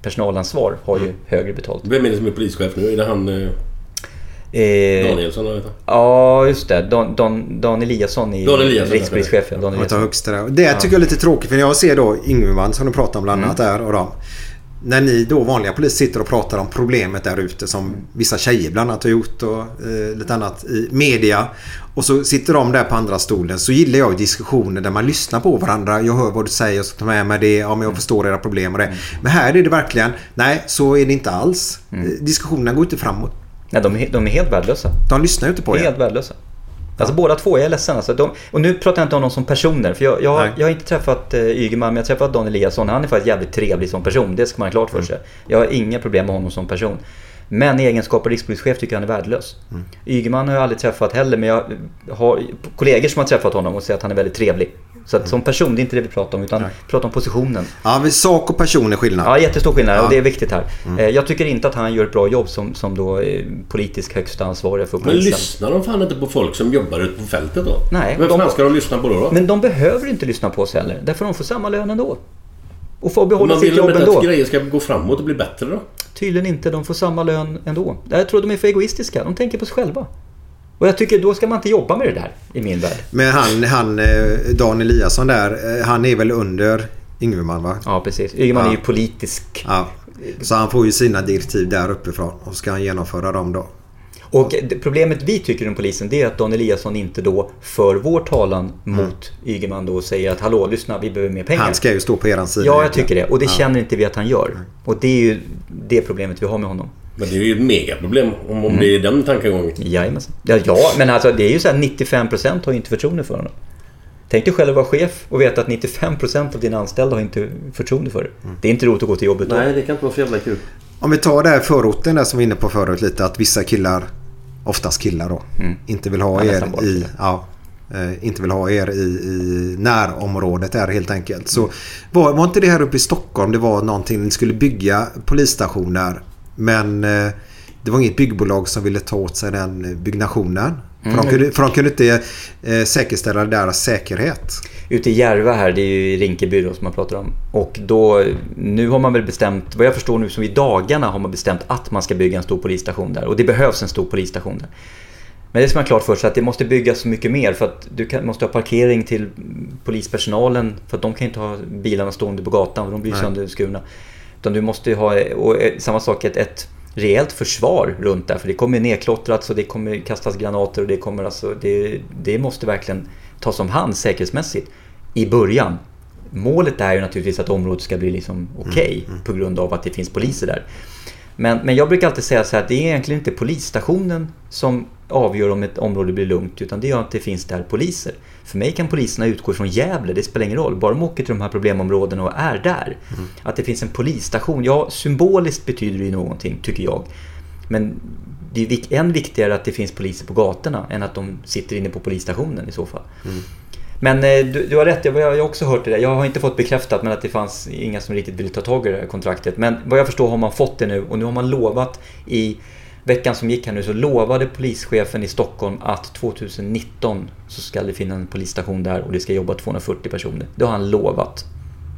C: personalansvar har ju högre betalt.
D: Vem är det som är polischef nu? Är det han eh, Danielsson? han?
C: Ja, just det. Dan, Dan, Dan Eliasson är
D: Dan Eliasson,
C: rikspolischef. Ja, Dan Eliasson.
B: högsta. Det tycker jag är lite tråkigt för jag ser då Yngveman som du pratar om bland annat
C: Mm.
B: där och dem. När ni då vanliga poliser sitter och pratar om problemet där ute som vissa tjejer bland annat har gjort och eh, lite annat i media. Och så sitter de där på andra stolen så gillar jag diskussioner där man lyssnar på varandra. Jag hör vad du säger och så tar med mig det. Ja men jag förstår era problem och det. Men här är det verkligen nej så är det inte alls. Eh, Diskussionerna går inte framåt.
C: Nej, de, är, de är helt värdelösa.
B: De lyssnar ju inte på er.
C: Helt värdelösa. Alltså båda två, jag är ledsen. Alltså, de, och nu pratar jag inte om dem som personer. För jag, jag, jag har inte träffat uh, Ygeman, men jag har träffat Dan Eliasson. Han är faktiskt jävligt trevlig som person. Det ska man ha klart för sig. Jag har inga problem med honom som person. Men i egenskap av rikspolischef tycker jag han är värdelös.
B: Mm.
C: Ygeman har jag aldrig träffat heller, men jag har kollegor som har träffat honom och säger att han är väldigt trevlig. Så att som person, det är inte det vi pratar om, utan vi pratar om positionen.
B: Ja, men sak och person är skillnad.
C: Ja, jättestor skillnad
B: Ja.
C: och det är viktigt här.
B: Mm.
C: Eh, Jag tycker inte att han gör ett bra jobb som, som då eh, politisk högsta ansvarig för
D: Men
C: polisen.
D: lyssnar de fan inte på folk som jobbar ute på fältet då?
C: Nej,
D: Vem
C: de-
D: fan ska de lyssna på då? då?
C: Men de behöver inte lyssna på oss heller. Därför de får samma lön ändå. Och får behålla
D: Man
C: sitt
D: vill
C: jobb
D: inte
C: ändå.
D: att grejer ska gå framåt och bli bättre då?
C: Tydligen inte. De får samma lön ändå. Jag tror de är för egoistiska. De tänker på sig själva. Och jag tycker då ska man inte jobba med det där i min värld.
B: Men han, han eh, Dan Eliasson där, eh, han är väl under Yngveman va?
C: Ja, precis. Ygeman
B: Ja.
C: är ju politisk.
B: Ja. Så han får ju sina direktiv där uppifrån och ska han genomföra dem då.
C: Och problemet vi tycker om polisen det är att Dan Eliasson inte då för vår talan mot Ygeman då och säger att hallå, lyssna, vi behöver mer pengar.
B: Han ska ju stå på eran sida.
C: Ja, jag tycker det. Och det
B: Ja.
C: känner inte vi att han gör. Och det är ju det problemet vi har med honom.
D: Men det är ju ett megaproblem om, om
C: Mm.
D: det är den tankegången.
C: Jajamensan. Ja, ja, men alltså det är ju så här 95% har ju inte förtroende för honom. Tänk dig själv att vara chef och veta att 95% av dina anställda har inte förtroende för dig.
D: Mm.
C: Det är inte roligt att gå till jobbet då.
D: Nej, det kan inte vara så jävla kul.
B: Om vi tar det här förorten där som vi var inne på förut lite. Att vissa killar, oftast killar då,
C: Mm.
B: inte vill ha
C: Ja,
B: er i... Ja, eh, inte vill ha er i, i närområdet där helt enkelt. Så var, var inte det här uppe i Stockholm det var någonting ni skulle bygga polisstationer. Men eh, det var inget byggbolag som ville ta åt sig den byggnationen. För,
C: Mm.
B: de kunde, för de kunde inte eh, säkerställa deras säkerhet.
C: Ute i Järva här, det är ju Rinkeby då som man pratar om. Och då, nu har man väl bestämt, vad jag förstår nu som i dagarna har man bestämt att man ska bygga en stor polisstation där. Och det behövs en stor polisstation där. Men det ska man ha klart för sig att det måste byggas så mycket mer för att du kan, måste ha parkering till polispersonalen för att de kan inte ha bilarna stående på gatan för de blir
B: Nej.
C: sönderskurna. Utan du måste ju ha, och eh, samma sak, ett, ett rejält försvar runt där för det kommer nedklottrats och det kommer kastas granater och det kommer alltså, det, det måste verkligen tas om hand säkerhetsmässigt i början. Målet är ju naturligtvis att området ska bli liksom okej på grund av att det finns poliser där. Men, men jag brukar alltid säga så här att det är egentligen inte polisstationen som avgör om ett område blir lugnt utan det är att det finns där poliser. För mig kan poliserna utgå från Gävle, det spelar ingen roll. Bara de åker till de här problemområdena och är där. Att det finns en polisstation, ja symboliskt betyder det ju någonting tycker jag. Men det är än viktigare att det finns poliser på gatorna än att de sitter inne på polisstationen i så fall. Men eh, du, du har rätt, jag, jag har också hört det där. Jag har inte fått bekräftat men att det fanns inga som riktigt ville ta tag i det här kontraktet. Men vad jag förstår har man fått det nu och nu har man lovat i veckan som gick här nu så lovade polischefen i Stockholm att 2019 så ska det finnas en polisstation där och det ska jobba 240 personer. Det har han lovat.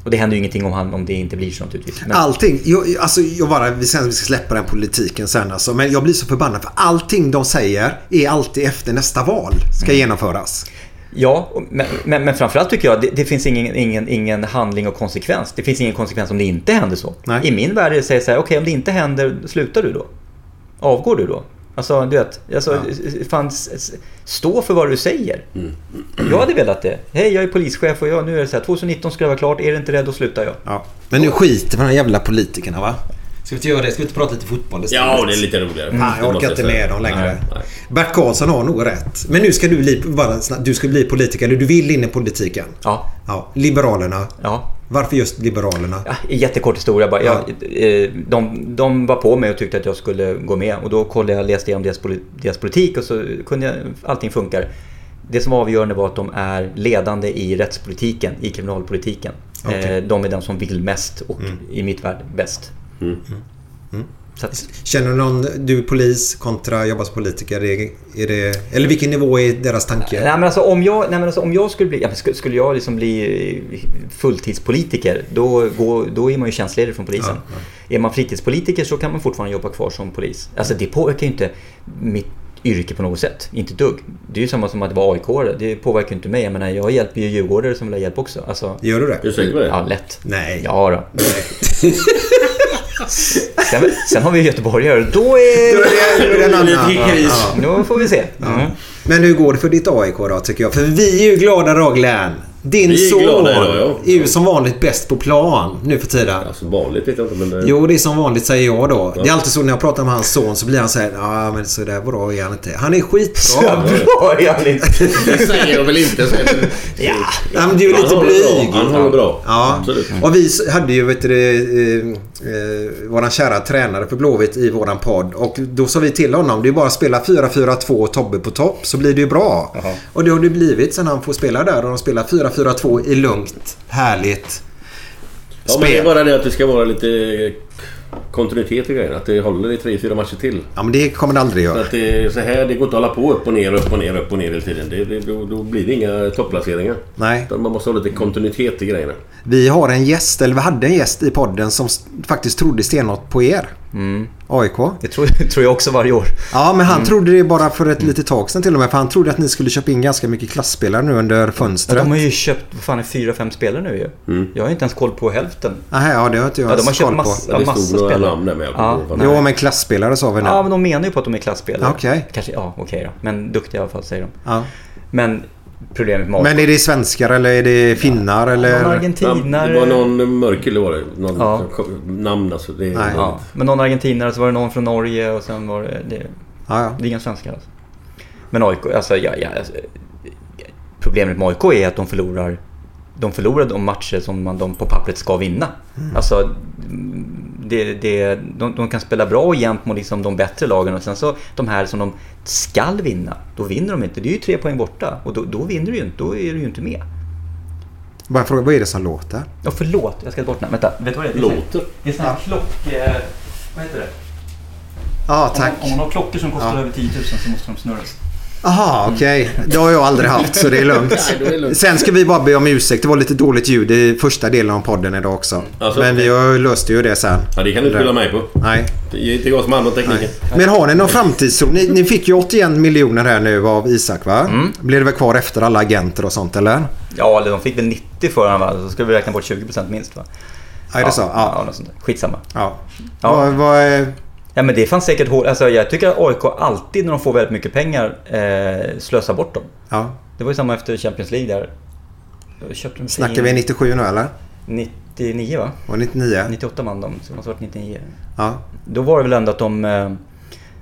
C: Och det händer ju ingenting om, han, om det inte blir så naturligtvis. Men,
B: Allting. Jag, alltså, jag bara, vi sen vi ska släppa den politiken sen alltså. Men jag blir så förbannad för allting de säger är alltid efter nästa val ska genomföras.
C: Ja, men, men, men framförallt tycker jag det, det finns ingen, ingen, ingen handling och konsekvens. Det finns ingen konsekvens om det inte händer så.
B: Nej.
C: I min värld är det så här, okej om det inte händer, slutar du då? Avgår du då? Alltså, du vet, alltså, fan, s- s- stå för vad du säger. Jag hade velat det. Hej, jag är polischef och jag, nu är det så här, 2019 ska det vara klart. Är det inte det, då slutar jag.
B: Ja. Men nu skiter vi i de här jävla politikerna va? Ska vi inte göra det? Ska vi inte prata lite fotboll istället?
D: Ja, det är lite roligare.
B: Fan,
D: Det
B: jag orkar inte med dem längre.
D: Nej, nej.
B: Bert Karlsson har nog rätt. Men nu ska du bli, bara, du ska bli politiker. Eller du vill in i politiken.
C: Ja.
B: Ja. Liberalerna.
C: Ja.
B: Varför just Liberalerna?
C: Ja, jättekort historia bara. Jag, eh, de, de var på mig och tyckte att jag skulle gå med. Och då kollade jag, läste igenom deras, deras politik och så kunde jag, allting funkar. Det som var avgörande var att de är ledande i rättspolitiken, i kriminalpolitiken.
B: Okej.
C: Eh, de är den som vill mest och i mitt värld bäst. Så att,
B: Känner du någon, du är polis kontra jobbar som politiker. Är, är det, eller vilken nivå är deras tanke?
C: nej, men alltså, om, jag, nej, men alltså, om jag skulle bli, ja, skulle, skulle jag liksom bli eh, fulltidspolitiker då, går, då är man ju tjänstledig från polisen. Är man fritidspolitiker så kan man fortfarande jobba kvar som polis. Alltså det påverkar ju inte mitt yrke på något sätt. Inte dugg. Det är ju samma som att vara aik Det påverkar inte mig. Jag menar, jag hjälper ju djurgårdare som vill ha hjälp också. Alltså,
B: Gör du det?
D: Är du säker på det?
C: ja, lätt.
B: Nej.
C: Ja då. [laughs] [laughs] sen, sen har vi göteborgare. Då är...
B: Då är det- en annan. Ja,
C: Då får vi se. Mm.
B: Men hur går det för ditt AIK då tycker jag? För vi är ju glada Raglan. Din son
D: idag, ja.
B: är ju som vanligt bäst på plan nu för tiden.
D: Alltså vanligt vet jag inte men... eh,
B: Jo, det är som vanligt säger jag då. Det är alltid så när jag pratar med hans son så blir han så här, ja men så där bra är han inte. Han är skitbra.
C: Bra är han inte. [laughs]
D: Det säger jag väl inte. Så
C: Ja. [laughs]
B: Ja, men du är ju
D: Han
B: lite blyg.
D: bra. Han håller bra.
B: Ja.
D: Absolut.
B: Och vi hade ju vet du, eh, eh, våran kära tränare för Blåvitt i våran podd. Och då sa vi till honom, det är bara att spela 4-4-2 och Tobbe på topp så blir det ju bra. Och det har det blivit sen han får spela där och de spelar 4-4-2 i lugnt, härligt
D: Ja, men det är
B: spel.
D: bara det att det ska vara lite kontinuitet i grejen. Att det håller i tre, fyra matcher till.
B: Ja men det kommer det aldrig
D: Så
B: göra.
D: att det är så här, det går inte att hålla på upp och ner, upp och ner, upp och ner hela tiden. Det, det, då, då blir det inga topplaceringar.
B: Nej.
D: Utan Man måste ha lite kontinuitet i grejerna.
B: Vi har en gäst, eller vi hade en gäst i podden som faktiskt trodde stenhårt på er. AIK.
C: Det tror, [laughs] tror jag också varje år.
B: Ja, men han
C: Mm.
B: trodde det bara för ett litet tag sedan till och med. För han trodde att ni skulle köpa in ganska mycket klassspelare nu under
C: Ja,
B: fönstret.
C: de har ju köpt vad fan, fyra, fem spelare nu ju. Jag har inte ens koll på hälften.
B: Aha, ja, det har inte jag
C: Ja, de har
B: koll
C: köpt
B: på.
C: massa,
D: Ja,
C: massa spelare.
D: Namn där med. Jag kommer
C: Ja.
D: vad
B: Jo, men klassspelare sa vi nu.
C: Ja, men de menar ju på att de är klassspelare.
B: Okej.
C: Kanske, ja, okej då. Men duktiga i alla fall, säger de.
B: Ja.
C: Men problemet med
B: Men är det svenskar eller är det finnar eller?
C: Någon
D: Ja,
C: argentinare.
D: Det var någon mörk kille var det. Någon
C: Ja.
D: namn alltså. Det,
B: Nej.
C: Ja, men någon argentinare, så var det någon från Norge och sen var det... Det,
B: Ja, ja.
C: det är inga svenskar alltså. Men AIK, alltså, ja, ja, alltså problemet med AIK är att de förlorar de förlorar de matcher som man, de på pappret ska vinna. Alltså, mm, det, det, de, de kan spela bra och jämt mot liksom de bättre lagen och sen så de här som de skall vinna, då vinner de inte. Det är ju tre poäng borta och då, då vinner du ju inte, då är du ju inte med.
B: Bara fråga, vad är det som låter?
C: Ja, förlåt, jag ska bort den här. Vänta, vet du vad det är?
D: Låter?
C: Det är sån här klock... Eh, vad heter det?
B: Ja,
C: Om,
B: tack.
C: man- om man har klockor som kostar
B: Ja.
C: över 10 000 så måste de snurras.
B: Aha, okej. Det har jag aldrig haft så det är lugnt.
D: Nej, är.
B: Sen ska vi bara be om ursäkt. Det var lite dåligt ljud i första delen av podden idag också.
D: Alltså,
B: Men vi har löst ju det sen.
D: Ja, det kan du inte skylla mig på.
B: Nej.
D: Det är inte jag som om tekniken.
B: Men har ni någon framtidstro? Ni, ni fick ju 81 miljoner här nu av Isak va?
C: Mm.
B: Blir det väl kvar efter alla agenter och sånt eller?
C: Ja, eller de fick väl 90 för honom va? Så ska vi räkna bort 20% minst va?
B: Ja, är det så?
C: Ja,
B: Ja.
C: något sånt. Skitsamma.
B: ja.
C: Ja.
B: Vad, vad är...
C: Ja men det fanns säkert hål. Alltså jag tycker att AIK alltid när de får väldigt mycket pengar eh, slösar bort dem.
B: Ja.
C: Det var ju samma efter Champions League där. Köpte
B: Snackar vi 97 nu eller?
C: 99 va?
B: Och 99?
C: 98 vann de, så det måste varit 99.
B: Ja.
C: Då var det väl ändå att de... Eh,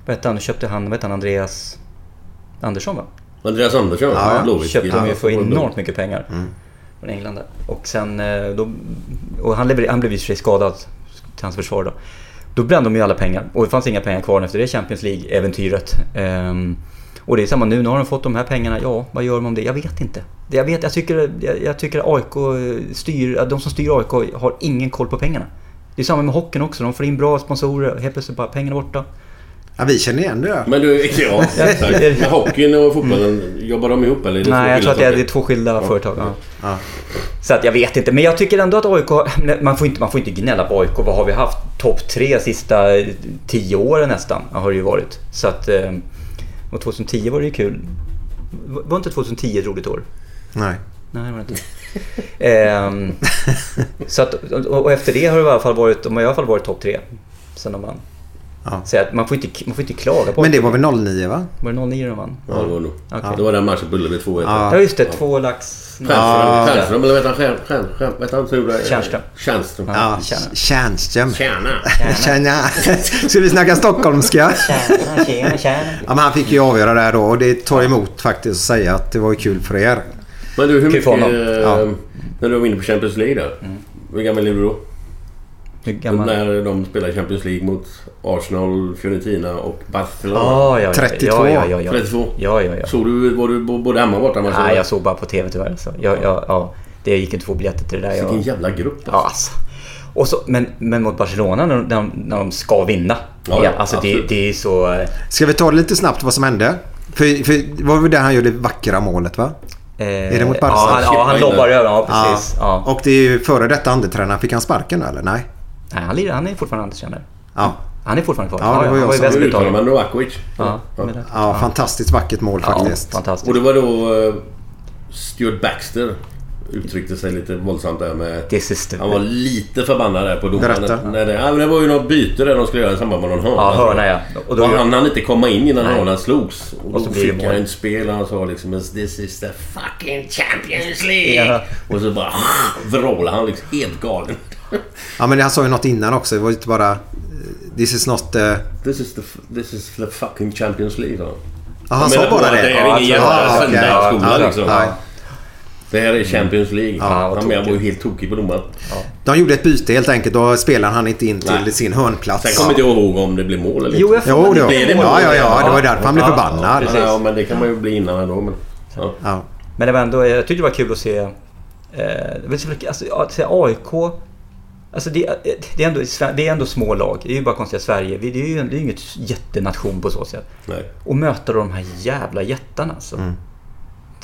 C: vad hette han? Då köpte han, vad hette han? Andreas Andersson va?
D: Andreas Andersson,
B: Ja, ja.
D: Blåvitt.
C: Köpte de ju för enormt mycket pengar.
B: Mm.
C: Från England där. Och sen eh, då... Och han, lever, han blev i skadad till hans försvar då. Då brände de ju alla pengar. Och det fanns inga pengar kvar efter det Champions League-äventyret. Ehm, och det är samma nu, nu har de fått de här pengarna. Ja, vad gör de om det? Jag vet inte. Det- Jag, vet, jag, tycker, jag, jag tycker AIK styr, de som styr AIK har ingen koll på pengarna. Det är samma med hockeyn också. De får in bra sponsorer. Helt plötsligt bara pengarna borta.
B: ja, vi känner igen det där.
D: Men du, ja, exakt. [laughs] Men hockeyn och fotbollen, jobbar de ihop eller? är det
C: Nej, jag tror att det är, det är två skilda
D: Ja.
C: företag. Ja.
B: Ja.
C: Så att jag vet inte, men jag tycker ändå att AIK, man får inte, man får inte gnälla på AIK. Vad har vi haft? Topp tre sista tio åren nästan har det ju varit. Så att, eh, och 2010 var det ju kul. Var inte 2010 ett roligt år?
B: Nej.
C: Nej, det var inte. Ehm, så att, och, och efter det har det i alla fall varit, de har i alla fall varit topp tre. Sen de vann.
B: Ja.
C: Så att man, får inte, man får inte klaga på
B: Men det var väl 09 va?
C: Var det 09 de vann?
D: Ja, det var nog.
C: Okej.
D: Det var den matchen Ullevi 2-1.
B: Ja.
C: Ja just det, två lax...
D: Stjernström, eller vet han
C: Tjärnström.
D: Tjärnström.
B: Ja,
C: Tjärna.
B: Tjärnström.
D: Tjärna.
B: Tjärna. [laughs] Ska vi snacka stockholmska?
C: Tjena, tjena, tjena.
B: Ja, men han fick ju avgöra det här då och det tar emot faktiskt att säga att det var ju kul för er.
D: Men du, hur mycket... eh,
B: Ja.
D: När du var inne på Champions League där. Hur gammal är du då? När de spelade Champions League mot Arsenal, Fiorentina och Barcelona.
C: Ja, ja, ja.
B: 32.
C: Ja, ja, ja, ja.
D: 32.
C: Ja, ja, ja.
D: Såg du, var du både hemma och borta?
C: Nej, jag såg bara på TV tyvärr. Så jag, jag, ja, det gick inte att få biljetter till det där.
D: Vilken
C: Jag,
D: jävla grupp
C: ja, alltså. Och så, men, men mot Barcelona när de, när de, ska vinna.
D: Ja,
C: Ja,
D: ja,
C: alltså det, det är så... eh,
B: Ska vi ta det lite snabbt vad som hände? För, för det var väl där han gjorde det vackra målet va?
C: Eh,
B: Är det mot Barca?
C: Ja, han, ja, han lobbar över. Ja, precis. Ja.
B: Och det är ju före detta andetränaren. Fick han sparken eller? Nej?
C: Nej, han, lirar- han är fortfarande andelstränare.
B: Ja.
C: Han är fortfarande kvar.
B: Ja, det var
C: han
B: jag som-
D: Du uttalar man Novakovic.
C: Ja,
D: Ja.
B: fantastiskt vackert mål
C: ja,
B: faktiskt.
C: fantastiskt.
D: Och det var då eh, Stuart Baxter uttryckte sig lite våldsamt där med...
C: This is the...
D: Han var lite förbannad där på domaren. När det, ja, men det var ju något byte där de skulle göra i samband med någon hörna.
C: Ja, hörna ja. Och då,
D: Och han hann inte komma in innan hörnan slogs. Och,
C: Och så
D: då fick han ett spel och han sa liksom This is the fucking Champions League.
C: Ja.
D: Och så bara [laughs] vrålade han liksom helt galen.
B: Ja men han sa ju något innan också. Det var ju inte bara... eh, This is not... Uh...
D: This is the, this is the fucking Champions League. han.
B: Ja, han sa bara det.
D: Det är
C: Ja,
D: ingen
C: jag tror-
D: jävla
B: Ja, okej.
D: söndagsskola
B: Ja,
D: liksom.
B: nej.
D: Det här är Champions League.
C: Ja,
D: han var ju helt tokig på domaren.
B: De gjorde ett byte helt enkelt. Då spelade han inte in till
D: Nej.
B: sin hörnplats.
D: Sen kommer inte jag ihåg om det blev mål eller
C: Jo,
D: inte.
B: Jo,
C: man
B: då.
D: Blev det mål?
B: Ja, ja, ja. Det var därför han blev
C: Ja,
B: förbannad.
C: precis.
D: Ja, men det kan man ju bli innan ändå. Men, ja.
B: Ja.
C: Men det var ändå, jag tyckte det var kul att se... Eh, det alltså, att se AIK... Alltså det, det, är ändå, det är ändå små lag. Det är ju bara konstigt att Sverige, det är ju det är inget jättenation på så sätt.
D: Nej.
C: Och möta de här jävla jättarna alltså.
B: Mm.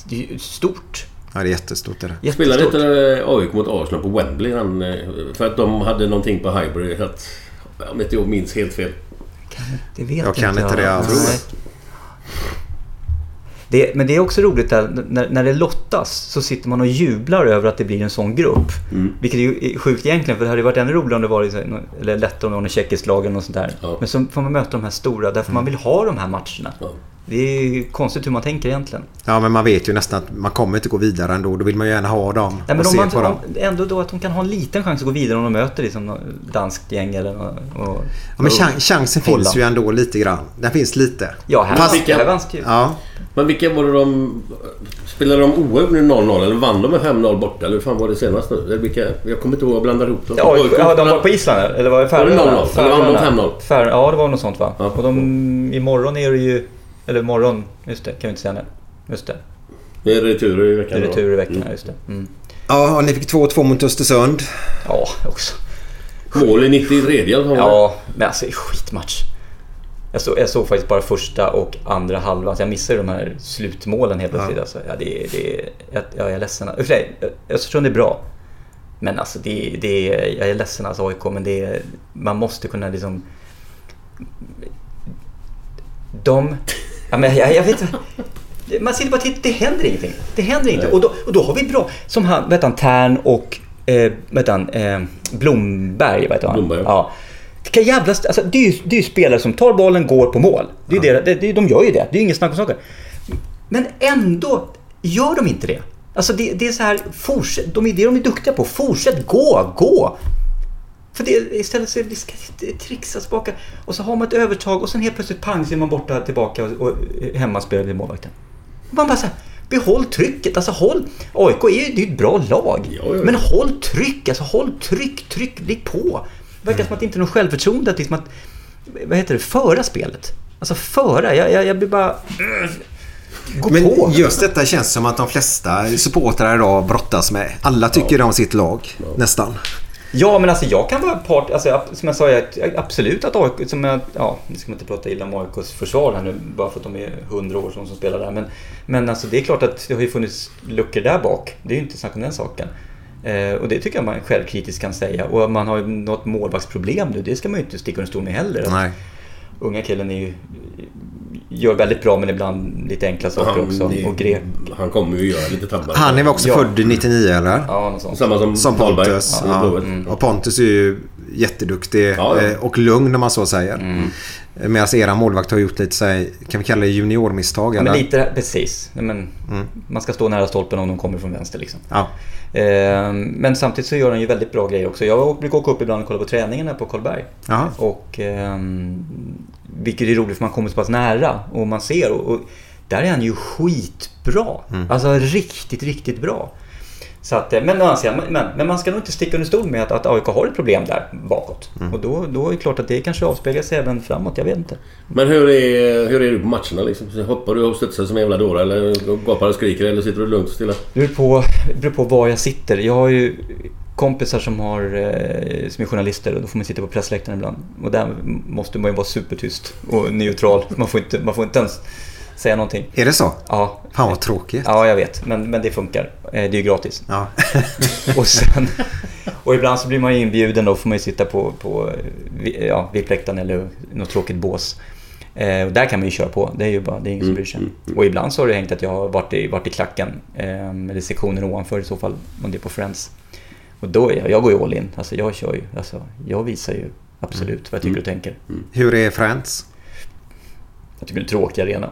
C: Det är ju stort.
B: ja, det är jättestort det där.
D: Spelade
C: Jättestort.
D: inte eh, AIK mot Arsenal på Wembley? Eh, för att de hade någonting på Highbury. Att, om inte jag minns helt fel.
C: Det vet
B: Jag kan inte det
C: jag.
B: alls.
C: Det, men det är också roligt där, när, när det lottas så sitter man och jublar över att det blir en sån grupp.
D: Mm.
C: Vilket är ju sjukt egentligen för det hade ju varit ännu roligare om det varit eller lättare om det var någon tjeckiskt lag eller något sånt där.
D: Ja.
C: Men så får man möta de här stora därför man vill ha de här matcherna.
D: Ja.
C: Det är ju konstigt hur man tänker egentligen.
B: Ja, men man vet ju nästan att man kommer inte gå vidare ändå. Då vill man ju gärna ha dem
C: Nej, men
B: och
C: om
B: se
C: man,
B: på dem.
C: ändå då att de kan ha en liten chans att gå vidare om de möter liksom något danskt gäng eller och, och,
B: Ja, men chan- chansen
C: Holland.
B: finns ju ändå lite grann. Den finns lite.
C: Ja, här,
D: Fast-
C: Fast, här vanns det ju.
B: Ja.
D: Men vilka var det de... Spelade de oavgjort nu 0-0 eller vann de med 5-0 borta? Eller hur fan var det senast nu? Eller vilka, jag kommer inte ihåg, jag blandar ihop dem.
C: Ja, ja, de var på Island eller var det
D: Var det
C: Färöarna?
D: 0-0? Eller vann de 5-0?
C: Fär, ja, det var något sånt va?
D: Ja.
C: Och de, imorgon är det ju... Eller imorgon, just det, kan vi inte säga nu. Just det.
D: Det är returer i
C: Det
D: veckan
C: är
D: då.
C: retur i veckan, just det. Mm.
B: ja, och ni fick 2-2 mot Östersund.
C: Ja, också.
D: Mål i 93 i alla fall.
C: Ja, men alltså skitmatch. Jag, så, jag såg faktiskt bara första och andra halvan, så jag missade de här slutmålen helt plötsligt. Alltså, ja, det, det, jag, jag är ledsen. För sig, Östersund är bra. Men alltså, det, det, jag är ledsen alltså AIK, men det, man måste kunna liksom... De... Ja, men jag, jag vet inte. Man sitter bara och tittar, det händer ingenting. Det händer ingenting. Och då, och då har vi bra, som han, vet han, Tern och eh, vet han, eh, Blomberg, vet han.
D: Blomberg, ja.
C: Ja. Vilka jävla... Alltså, det, är ju, det är ju spelare som tar bollen, går på mål. Det är det, det, det, de gör ju det. Det är inget snack om saker. Men ändå gör de inte det. Alltså det, det är så här, fortsätt, de, är- det de är duktiga på. Fortsätt gå, gå! För det, istället så det ska det trixas tillbaka. Och så har man ett övertag och sen helt plötsligt pang så är man borta tillbaka och, och hemmaspelar till målvakten. Man bara så här, behåll trycket. Alltså håll... AIK är ju det är ju ett bra lag.
D: Ja, ja, ja.
C: Men håll tryck, alltså håll tryck, tryck, ligg på. Verkar som att det inte är något självförtroende att, liksom att vad heter det, föra spelet. Alltså föra, jag, jag, jag blir bara... Gå
B: Men
C: på.
B: just detta känns som att de flesta supportrar idag brottas med. Alla tycker om sitt lag. Nästan.
C: Ja, men alltså jag kan vara part, alltså, som jag sa, jag, absolut att AIK, som jag, ja, nu ska man inte prata illa om AIKs försvar här nu, bara för att de är 100 år som, som spelar där. Men, men alltså det är klart att det har ju funnits luckor där bak. Det är ju inte snack om den saken. Eh, och det tycker jag man självkritiskt kan säga. Och man har ju något målvaktsproblem nu, det ska man ju inte sticka under stol med heller. Att
B: Nej.
C: Unga killen är ju, gör väldigt bra men ibland lite enkla saker också.
D: det-
C: Och grep.
D: han kommer ju göra lite tabbar.
B: Han är väl också
C: Ja.
B: född 99 eller?
C: Ja, något sånt.
D: Samma som,
B: Som. Pontus.
D: Ja,
B: Ja.
D: Blåvitt.
B: Och Pontus är ju jätteduktig
D: Ja, ja.
B: eh, och lugn om man så säger. Medan era målvakt har gjort lite så här, kan vi kalla det juniormisstag
C: Ja,
B: eller?
C: men lite, precis. Men Man ska stå nära stolpen om de kommer från vänster liksom.
B: Ja.
C: Eh, Men samtidigt så gör han ju väldigt bra grejer också. Jag brukar åka upp ibland och kolla på träningarna på Karlberg. Och, ehm, vilket är roligt för man kommer så pass nära och man ser. Och, och där är han ju skitbra. Alltså riktigt, riktigt bra. Så att, eh, men, men, men man ska nog inte sticka under stol med att, att AIK har ett problem där bakåt. Och då, då är det klart att det kanske avspeglar sig även framåt. Jag vet inte.
D: Men hur är, hur är du på matcherna liksom? Hoppar du och studsar som en jävla dåre eller gapar och skriker eller sitter du lugnt och stilla?
C: Det beror på, det beror på var jag sitter. Jag har ju kompisar som, har, eh, som är journalister och då får man sitta på pressläktaren ibland. Och där måste man ju vara supertyst och neutral. Man får inte, man får inte ens säga någonting.
B: Är det så?
C: Ja.
B: Fan vad tråkigt.
C: Ja, jag vet. Men, men det funkar. Eh, Det är ju gratis.
B: Ja. [laughs]
C: Och, sen, och ibland så blir man ju inbjuden då får man ju sitta på, på ja, VIP-läktaren eller något tråkigt bås. Eh, och där kan man ju köra på. Det är ju bara, det är ingen som bryr sig. Och ibland så har det hängt att jag har varit i, varit i klacken. Eh, eller sektionen ovanför i så fall, om det är på Friends. Och då är jag, jag går ju all in. Alltså jag kör ju, alltså, jag visar ju absolut vad jag tycker och tänker.
B: Hur är Friends?
C: Jag tycker det är en tråkig arena.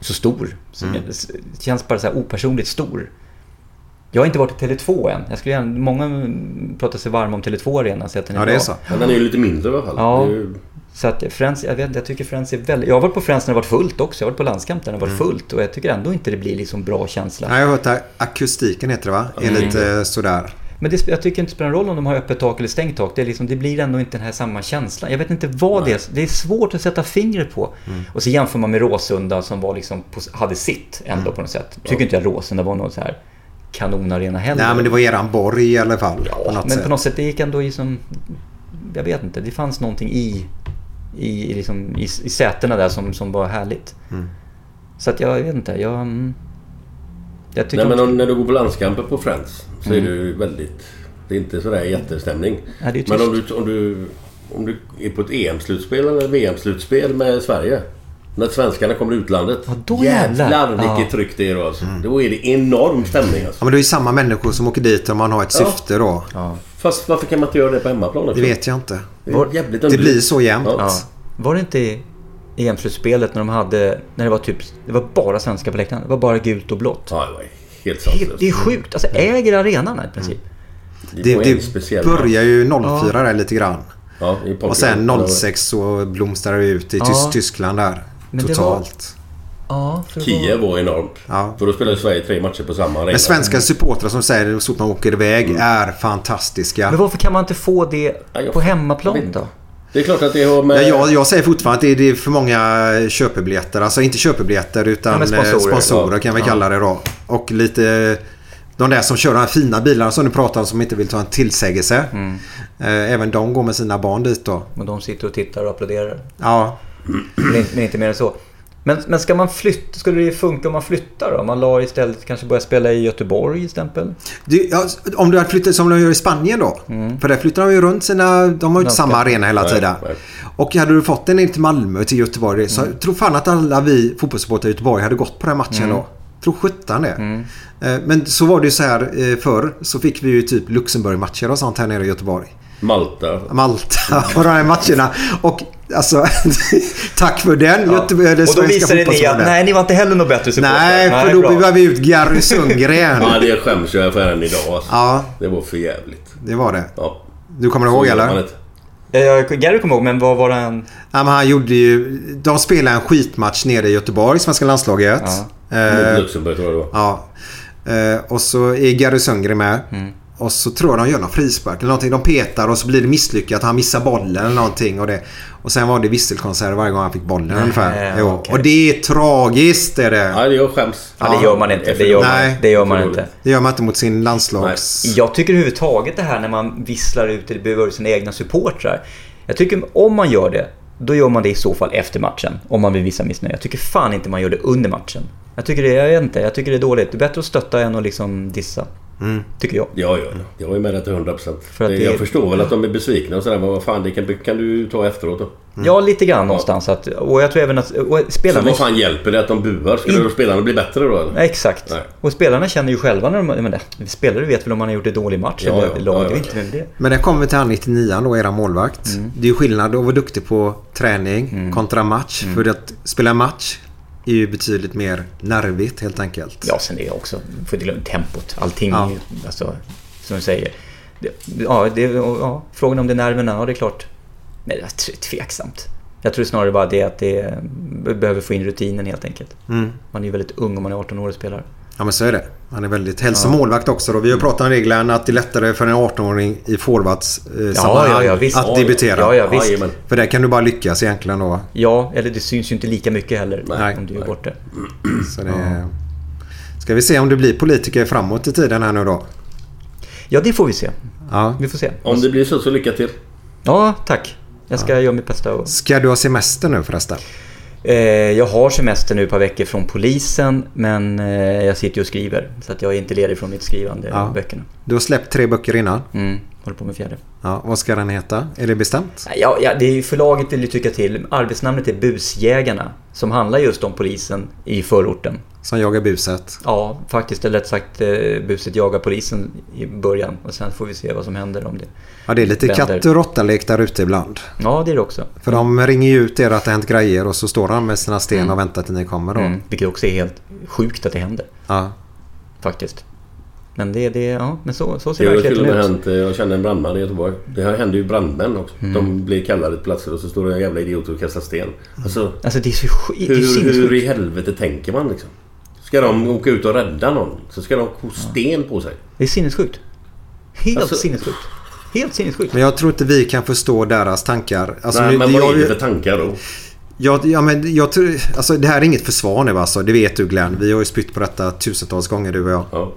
C: Så stor. Så Det känns bara så här opersonligt stor. Jag har inte varit i Tele2 än. Jag skulle gärna, många pratar sig varma om Tele2 Arena. Så att den är
B: Ja, det är
C: bra.
B: så.
D: Men den är ju lite mindre i alla fall.
C: Ja.
D: Ju-
C: Så att Friends, jag vet jag tycker Friends är väldigt... Jag har varit på Friends när det varit fullt också. Jag har varit på landskamp där det har varit fullt. Och jag tycker ändå inte det blir liksom bra känsla.
B: Ja, jag har hört att akustiken heter det va? Är lite eh, sådär.
C: Men det, jag tycker inte det spelar någon roll om de har öppet tak eller stängt tak. Det, liksom, det blir ändå inte den här samma känslan. Jag vet inte vad det är. Det är svårt att sätta fingret på. Och så jämför man med Råsunda som var liksom på, hade sitt ändå på något sätt. Tycker inte jag Råsunda var någon så här kanonarena heller.
B: Nej men det var eran borg i alla fall. på något
C: Men
B: sätt.
C: på något sätt, det gick ändå i som... Jag vet inte, det fanns någonting i, i, liksom, i, i sätena där som, som var härligt.
B: Mm.
C: Så att jag, vet inte, jag... mm, Jag tycker
D: Nej men
C: om-
D: när du går på landskamper på Friends så är
C: Mm.
D: det ju väldigt... Det är inte sådär jättestämning.
C: Nej, det är
D: men om du, om, du, om du är på ett EM-slutspel eller VM-slutspel med Sverige. När svenskarna kommer utlandet.
C: Ja, då jävlar.
D: jävlar vilket
C: Ja.
D: tryck det är då alltså. Då är det enorm stämning alltså.
B: Ja men det är ju samma människor som åker dit om man har ett
D: Ja.
B: syfte då.
D: Fast varför kan man inte göra det på hemmaplan också?
B: Det vet jag inte.
D: Det är jävligt
B: Det blir så jämnt.
D: Ja.
C: Ja. Var det inte EM-slutspelet när de hade, när det var typ, det var bara svenska på läktaren. Det var bara gult och blått.
D: Ja, det var helt sanslöst.
C: det är sjukt. Alltså äger arenan i princip.
B: Det,
D: var en
B: det
D: speciell
B: börjar ju 04
C: Ja.
B: där lite grann.
D: Ja.
B: Och sen 06 så blomstrar det ut i
C: Ja.
B: Tysk- Tyskland där.
C: Men det
B: Totalt.
C: Ja, för det
D: Kiev var enormt.
B: Ja.
D: För då spelade Sverige tre matcher på samma arena.
B: Men svenska supportrar som säger så fort man åker iväg
D: Mm.
B: är fantastiska.
C: Men varför kan man inte få det på hemmaplan då?
D: Det är klart att det har med...
B: Ja, jag, jag säger fortfarande att det är, det är för många köpebiljetter. Alltså inte köpebiljetter utan
C: Ja,
B: sponsorer,
C: sponsorer.
B: sponsorer
C: Ja.
B: kan vi kalla det då. Och lite... De där som kör de här fina bilarna som du pratar om som inte vill ta en tillsägelse.
C: Mm.
B: Eh, Även de går med sina barn dit då.
C: Och de sitter och tittar och applåderar.
B: Ja.
C: Men, inte- men inte mer än så. Men, men ska man flytta, skulle det funka om man flyttar då? Om man la istället kanske börja spela i Göteborg exempel?
B: Du, ja, om du hade flyttat som de gör i Spanien då. För där flyttar de ju runt sina... De har ju inte samma arena hela tiden.
D: nej.
B: Och hade du fått den ner till Malmö, till Göteborg. Så jag tror fan att alla vi fotbollssupportrar i Göteborg hade gått på den matchen då. Tror sjutton det. Eh, Men så var det ju så här eh, förr. Så fick vi ju typ Luxemburg-matcher och sånt här nere i Göteborg.
D: Malta.
B: Malta [laughs] och de här matcherna. Och alltså, [laughs] tack för den. Göteborg, det
C: Och då visade ni att nej, ni var inte heller något bättre supportrar.
B: Nej, för då byggde vi ut Gary [laughs] Sundgren.
D: Ja, det skäms jag för än idag. Alltså.
B: Ja,
D: Det var för jävligt.
B: det var det.
D: Ja.
B: Du kommer ihåg eller?
C: Ja, Gary kommer ihåg, men vad var det han...
B: Ja, men han gjorde ju... De spelade en skitmatch nere i Göteborg, svenska landslaget.
D: Mot
B: Eh,
D: Luxemburg tror jag det var.
B: ja. Eh, och så är Gary Sundgren med. Och så tror jag de gör någon frispark eller någonting. De petar och så blir det misslyckat. Han missar bollen eller någonting. Och, det, och sen var det visselkonsert varje gång han fick bollen ungefär. Jo.
C: okej.
B: Och det är tragiskt är det.
D: Ja, det jag skäms.
C: Ja, det gör man inte. Det gör man,
B: Nej.
C: det gör man inte.
B: Det gör man inte mot sin landslags...
C: Jag tycker överhuvudtaget det här när man visslar ut eller behöver sina egna supportrar. Jag tycker om man gör det, då gör man det i så fall efter matchen. Om man vill visa missnöje. Jag tycker fan inte man gör det under matchen. Jag tycker det, jag vet inte, jag tycker det är dåligt. Det är bättre att stötta än att liksom dissa. Tycker jag.
D: Ja, ja. Jag är med dig till 100 procent.
C: För att det-
D: Jag förstår väl att de är besvikna och sådär. Men vad fan, det kan, kan du ta efteråt då?
C: Ja, lite grann någonstans. Att, och jag tror även att och
D: Så
C: spelarna...
D: vad fan hjälper det att de buar? Skulle
C: In-
D: spelarna bli bättre då eller?
C: Ja, exakt.
D: Nej.
C: Och spelarna känner ju själva när de... Men det, spelare vet väl om man har gjort en dålig match
D: Ja,
C: eller
D: ja,
C: lag.
D: ja, ja.
C: inte det.
B: Men den kommer vi till han 99 då, era målvakt.
C: Mm.
B: Det är ju skillnad att vara duktig på träning kontra match.
C: Mm.
B: För att spela match är ju betydligt mer nervigt helt enkelt.
C: Ja, sen det är också, får inte glömma tempot. Allting
B: Ja.
C: ju, alltså, som du säger. Det, ja, det, ja, frågan om det är nerverna, ja det är klart. Men det är tveksamt. Jag tror snarare bara det att det behöver få in rutinen helt enkelt.
B: Mm.
C: Man är ju väldigt ung om man är 18 år och spelar.
B: Ja men så är det. Han är väldigt hälsomålvakt också. Då. Vi har pratat om reglerna att det är lättare för en 18-åring i forwards eh,
C: Ja, ja,
B: att
C: Ja,
B: debutera.
C: ja, ja, visst.
B: För där kan du bara lyckas egentligen då.
C: Ja, eller det syns ju inte lika mycket heller
B: Nej.
C: om du gör bort det. [clears throat]
B: Så det... Ska vi se om du blir politiker framåt i tiden här nu då?
C: Ja, det får vi se.
B: Ja.
C: Vi får se.
D: Om det blir så, så lycka till.
C: Ja, tack. Jag ska göra mitt bästa. Och...
B: Ska du ha semester nu förresten?
C: Eh, jag har semester nu ett par veckor från polisen men eh, jag sitter och skriver. Så att jag är inte ledig från mitt skrivande
B: Ja.
C: böckerna.
B: Du har släppt tre böcker innan.
C: Mm, håller på med fjärde.
B: Ja, vad ska den heta? Är det bestämt?
C: Ja, ja, det är förlaget vill ju tycka till. Arbetsnamnet är Busjägarna. Som handlar just om polisen i förorten.
B: Som jagar buset.
C: Ja, faktiskt. Eller rätt sagt, eh, buset jagar polisen i början. Och sen får vi se vad som händer om det
B: Ja, det är lite
C: vänder.
B: katt och råttalek där ute ibland.
C: Ja, det är det också.
B: För de ringer ju ut er att det har hänt grejer och så står de med sina sten och väntar till ni kommer då.
C: Mm, vilket också är helt sjukt att det händer.
B: Ja.
C: Faktiskt. Men det, det ja, men så, så ser
D: Det
C: verkligheten
D: med
C: ut.
D: hänt, eh, jag känner en brandman i Göteborg. Det här händer ju brandmän också.
C: Mm.
D: De blir kallade till platser och så står det en jävla idiot och kastar sten. Alltså,
C: Alltså det är så sk- det är
D: hur, hur i helvete tänker man liksom? Ska de åka ut och rädda någon? Så ska de få sten på sig.
C: Det är sinnessjukt. Helt
D: Alltså-
C: sinnessjukt. Helt sinnessjukt.
B: Men jag tror inte vi kan förstå deras tankar. Alltså,
D: Nej,
B: nu-
D: men vad är det för tankar då?
B: Jag, ja, men jag tror, alltså, det här är inget försvar nu alltså. Det vet du Glenn. Vi har ju spytt på detta tusentals gånger du och jag.
D: Ja.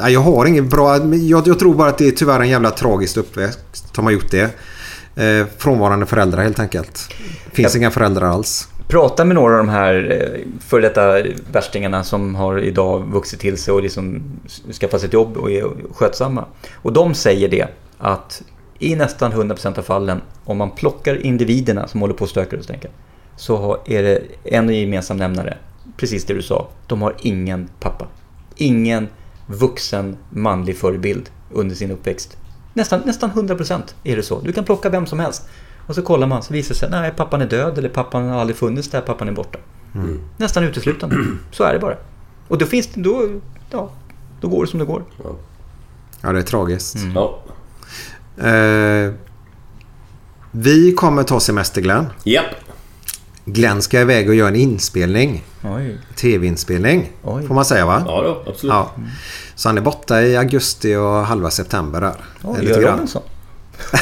B: Eh, jag har inget bra... Jag, jag tror bara att det är tyvärr en jävla tragiskt uppväxt som har gjort det. Eh, frånvarande föräldrar helt enkelt. Finns inga föräldrar alls.
C: Prata med några av de här eh, före detta värstingarna som har idag vuxit till sig och liksom skaffat sig ett jobb och är skötsamma. Och de säger det att i nästan 100% av fallen om man plockar individerna som håller på och stökar och stänker så är det en gemensam nämnare. Precis det du sa. De har ingen pappa. Ingen vuxen manlig förebild under sin uppväxt. Nästan, nästan 100% är det så. Du kan plocka vem som helst. Och så kollar man, så visar det sig nej pappan är död eller pappan har aldrig funnits där, pappan är borta.
B: Mm.
C: Nästan uteslutande. [clears throat] Så är det bara. Och då finns det, då, ja, då går det som det går.
B: Ja, det är tragiskt.
D: Ja.
B: Eh, vi kommer ta semester Glenn.
D: Japp.
B: Glenn ska iväg och göra en inspelning. TV-inspelning. Får man säga va?
D: Ja då, absolut.
B: Ja. Så han är borta i augusti och halva september där.
C: Oj,
B: Lite
C: gör
B: grann.
C: Robinson. [laughs]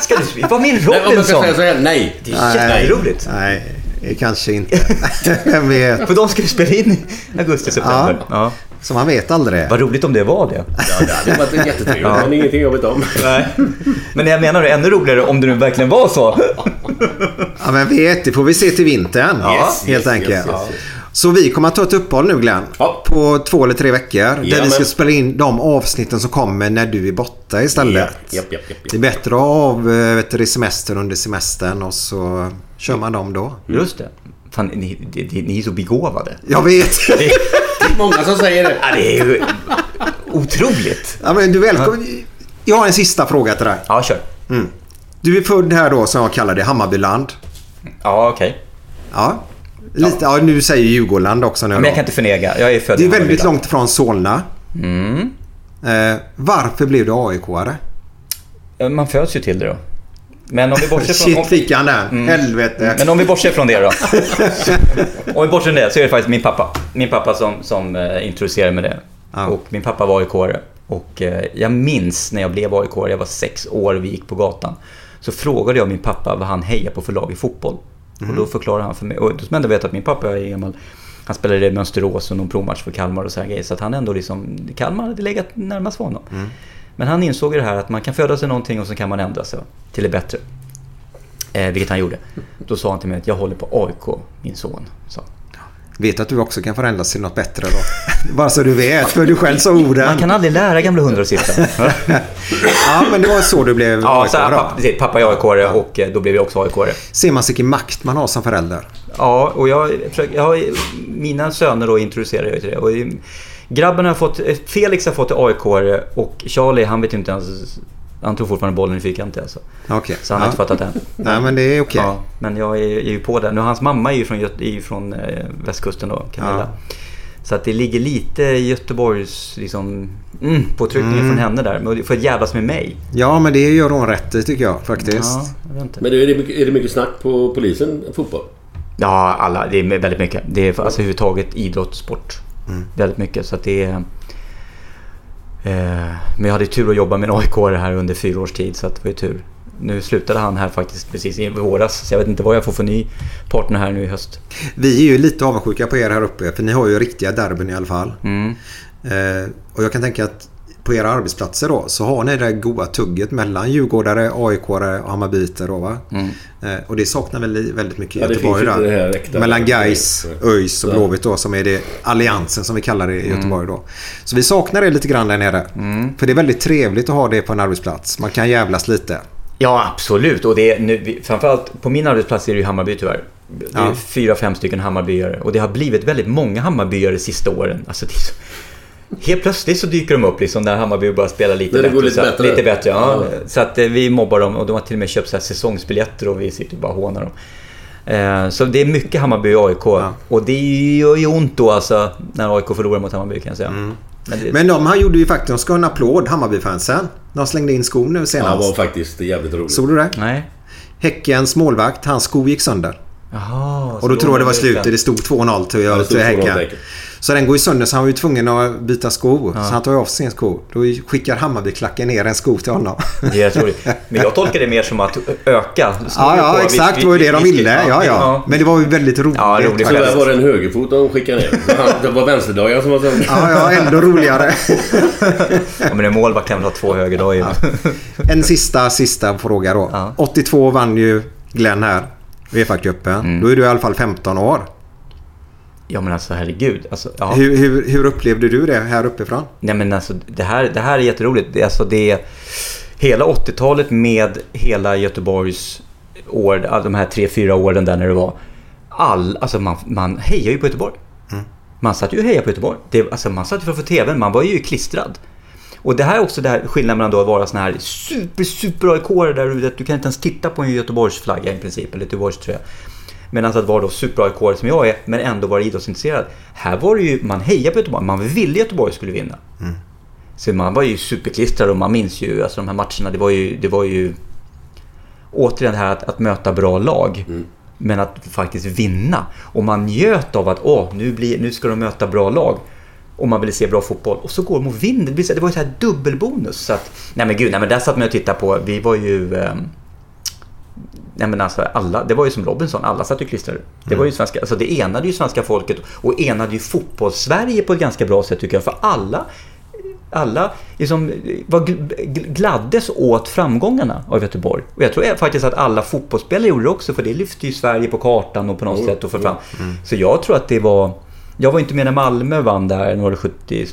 C: Ska du vara min
D: Nej,
C: Robinson?
D: säga så här, nej.
C: Det är jätteroligt.
B: Nej, det kanske inte. [laughs] Vem vet?
C: För de ska ju spela in i augusti, september. Ja.
B: Så man vet aldrig.
C: Vad roligt om det var det.
D: Ja, det hade varit jättetrevligt,
C: Ja.
D: men ingenting jag vet om.
C: Nej. Men jag menar det ännu roligare om det nu verkligen var så.
B: Ja, men vet, det får vi se till vintern.
D: Yes,
B: helt
D: yes,
B: enkelt.
D: yes, yes, yes.
B: Så vi kommer att ta ett uppehåll nu Glenn.
D: Ja.
B: På två eller tre veckor. där vi
D: Jajamän.
B: ska spela in de avsnitten som kommer när du är borta istället.
D: Japp, japp.
B: Det är bättre att ha av eh, vet du, semestern under semestern och så kör man dem då.
C: Just det. Fan, ni, ni, ni är så begåvade.
B: Jag vet.
D: Många som säger det.
C: ja, det är ju otroligt.
B: ja, men du är välkommen. Jag har en sista fråga till dig.
C: Ja, kör.
B: Du är född här då som jag kallar det, Hammarbyland.
C: Ja, okej.
B: Ja. Lite, ja. nu säger Djurgårdsland också nu
C: Men jag kan inte förneka. Jag är född
B: Det är väldigt långt ifrån Solna.
C: Mm.
B: Eh, varför blev du AIK-are?
C: Ja, Man föds ju till det då. Men om vi bortser från...
B: Shit, fick han den? Helvete.
C: men om vi bortser från det då. om vi bortser från det så är det faktiskt min pappa. Min pappa som, som eh, introducerade mig det.
B: Ja.
C: Och min pappa var AIK-are. Och eh, jag minns när jag blev aik jag var sex år och vi gick på gatan. Så frågade jag min pappa vad han hejar på för lag i fotboll. Och då förklarade han för mig. Och då man ändå veta att min pappa är gammal. Han spelade i Mönsterås och någon provmatch för Kalmar och så här grejer. Så att han ändå liksom, Kalmar hade legat närmast för honom. Men han insåg ju det här att man kan föda sig någonting och så kan man ändra sig till det bättre. Eh, vilket han gjorde. Då sa han till mig att jag håller på AIK, min son. Så.
B: Vet att du också kan förändras till något bättre då? [laughs] Bara så du vet, för du själv sa orden.
C: Man kan aldrig lära gamla hundar att sitta.
B: Ja, men det var så du blev
C: ja,
B: AIK
C: så pappa, pappa är aik och eh, då blev jag också aik
B: Ser man vilken makt man har som förälder?
C: Ja, och jag, försöker- jag har, mina söner då introducerar jag till det. Och grabben har fått, eh, Felix har fått aik och Charlie han vet inte ens, han tror fortfarande bollen i fyrkanten alltså.
B: Okej.
C: Så han har
B: ja.
C: inte fattat än. [laughs]
B: Nej, men det är okej.
C: Ja, men jag är, är ju på det. Nu, hans mamma är ju från, Göte- är ju från eh, västkusten då, Camilla. Så att det ligger lite Göteborgs liksom, mm, påtryckningar från henne där. Men för att jävlas med mig.
B: Ja, men det gör hon rätt i tycker jag faktiskt.
C: Ja, jag vet inte.
D: Men du, är det, mycket, är det mycket snack på polisen, fotboll?
C: Ja, alla. Det är väldigt mycket. Det är alltså överhuvudtaget idrott, sport. Väldigt mycket. Så det är... Eh, men jag hade tur att jobba med en aik här under fyra års tid, så det var ju tur. Nu slutade han här faktiskt precis i våras, så jag vet inte vad jag får för ny partner här nu i höst.
B: Vi är ju lite avundsjuka på er här uppe, för ni har ju riktiga derbyn i alla fall.
C: Mm.
B: Eh, och jag kan tänka att på era arbetsplatser då så har ni det goa tugget mellan djurgårdare, aik och hammarbyter då va? Eh, och det saknar väl väldigt mycket i
D: Ja,
B: Göteborg där. mellan Gais, ÖIS och. Blåvitt då som är det alliansen som vi kallar det i Göteborg då. Så vi saknar det lite grann där nere. För det är väldigt trevligt att ha det på en arbetsplats. Man kan jävlas lite.
C: Ja, absolut. Och det är nu, framförallt på min arbetsplats är det ju Hammarby tyvärr. Det är
B: Ja.
C: fyra, fem stycken Hammarbyare. Och det har blivit väldigt många Hammarbyare de sista åren. Alltså det är så... Helt plötsligt så dyker de upp liksom när Hammarby börjar spela lite bättre.
D: går lite
C: så,
D: bättre.
C: Lite bättre, ja.
D: Ja.
C: Så att eh, vi mobbar dem och de har till och med köpt så här säsongsbiljetter och vi sitter bara och hånar dem. Eh, Så det är mycket Hammarby och AIK. Och det gör ju ont då alltså när AIK förlorar mot Hammarby kan jag säga. Men det,
B: Men de här gjorde ju faktiskt, de ska ha en applåd, Hammarby-fansen. De slängde in skon nu
D: Ja, det
B: senast.
D: var faktiskt jävligt roligt.
B: Såg du det?
C: Nej.
B: Häckens målvakt, hans sko gick sönder.
C: Jaha.
B: Och då tror jag det var slutet. Det stod 2-0 till,
D: Ja,
B: till
D: 2-0
B: Häcken.
D: till Häcken.
B: Så den går ju sönder så han var ju tvungen att byta sko. Så han tar ju av sin sko. Då skickar Hammarby-klacken ner en sko till honom.
C: Det är rätt roligt. Men jag tolkar det mer som att öka.
B: Ja, ja
C: på.
B: exakt. Det var ju det de
C: vi-
B: ville. Ja, ja. Men det var ju väldigt roligt.
C: Ja, roligt.
D: Tyvärr var det en högerfot de skickade ner. Det var vänsterdagen som var så...
B: Ja, ja, ändå roligare.
C: Ja, men en målvakt kan väl ha två högerdagar.
B: En sista, sista fråga då.
C: Ja.
B: 82 vann ju Glenn här. Uefa-cupen.
C: Mm.
B: Då är du i alla fall 15 år.
C: Ja men alltså herregud. Alltså, ja.
B: Hur, hur, hur upplevde du det här uppifrån?
C: Nej men alltså det här, det här är jätteroligt. Det, alltså, det hela 80-talet med hela Göteborgs år, de här tre, fyra åren där när det var. All, alltså man, man hejar ju på Göteborg. Man satt ju och hejade på Göteborg. Det, alltså man satt ju framför TVn, man var ju klistrad. Och det här är också det här skillnaden mellan då att vara sån här super, super aik där du, du kan inte ens titta på en Göteborgsflagga i princip, eller Göteborgströja. Medan att vara då super aik som jag är, men ändå vara idrottsintresserad. Här var det ju, man hejar på Göteborg, man ville Göteborg skulle vinna. Så man var ju superklistrad och man minns ju alltså de här matcherna. Det var ju, det var ju återigen det här att, att möta bra lag. Men att faktiskt vinna. Och man njöt av att åh, nu, blir, nu ska de möta bra lag. Och man ville se bra fotboll. Och så går de och vinner. Det, var ju så här dubbelbonus. Så att, nej men gud, nej men där satt man och tittade på. Vi var ju... ehm, Nej men alltså alla, det var ju som Robinson, alla satt ju klistrade. Det var ju svenska, alltså det enade ju svenska folket och enade ju fotbollssverige på ett ganska bra sätt tycker jag. För alla, alla liksom var gl- gladdes åt framgångarna av Göteborg. Och jag tror faktiskt att alla fotbollsspelare gjorde det också för det lyfte ju Sverige på kartan och på något sätt och för fram. Så jag tror att det var jag var inte med när Malmö vann där, när var det 79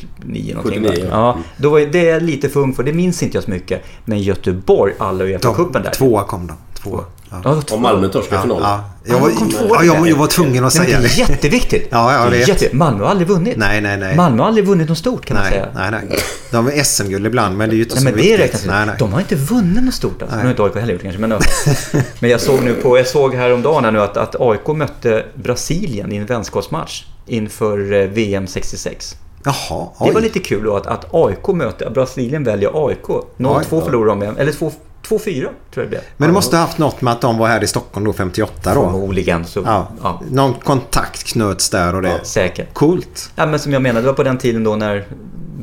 C: någonting?
D: 79,
C: ja. Då var det är lite för ung för, det minns inte jag så mycket. Men Göteborg, alla Uefa-cupen där.
B: Tvåa kom de. Tvåa. Ja.
C: Ja, två-
D: Om Malmö torskade finalen.
B: Ja, jag, var, ja, jag, jag var tvungen att
C: Nej,
B: säga
C: men det är jätteviktigt. [laughs]
B: Ja, jag
C: Det
B: vet.
C: jätte- Malmö har aldrig vunnit.
B: Nej, nej, nej.
C: Malmö har aldrig vunnit något stort kan man
B: Nej,
C: säga.
B: nej, nej. De är SM-guld ibland, men det är ju inte
C: Nej,
B: så
C: men det
B: viktigt.
C: räknas
B: nej, nej.
C: De har inte vunnit något stort alltså. Nu har inte AIK heller gjort det kanske. Men, [laughs] men jag såg nu på, jag såg häromdagen här nu att, att AIK mötte Brasilien i en vänskapsmatch inför eh, VM 66.
B: Jaha,
C: Det
B: oj.
C: var lite kul då att, att AIK möter, Brasilien väljer AIK. 0-2
B: Oj.
C: förlorade de eller 2 2-4 tror jag det blev.
B: Men det måste ha haft något med att de var här i Stockholm då 58 då.
C: Förmodligen. Så,
B: Ja.
C: ja.
B: Någon kontakt knöts där och det.
C: Säkert.
B: Coolt.
C: Ja, men som jag menade, det var på den tiden då när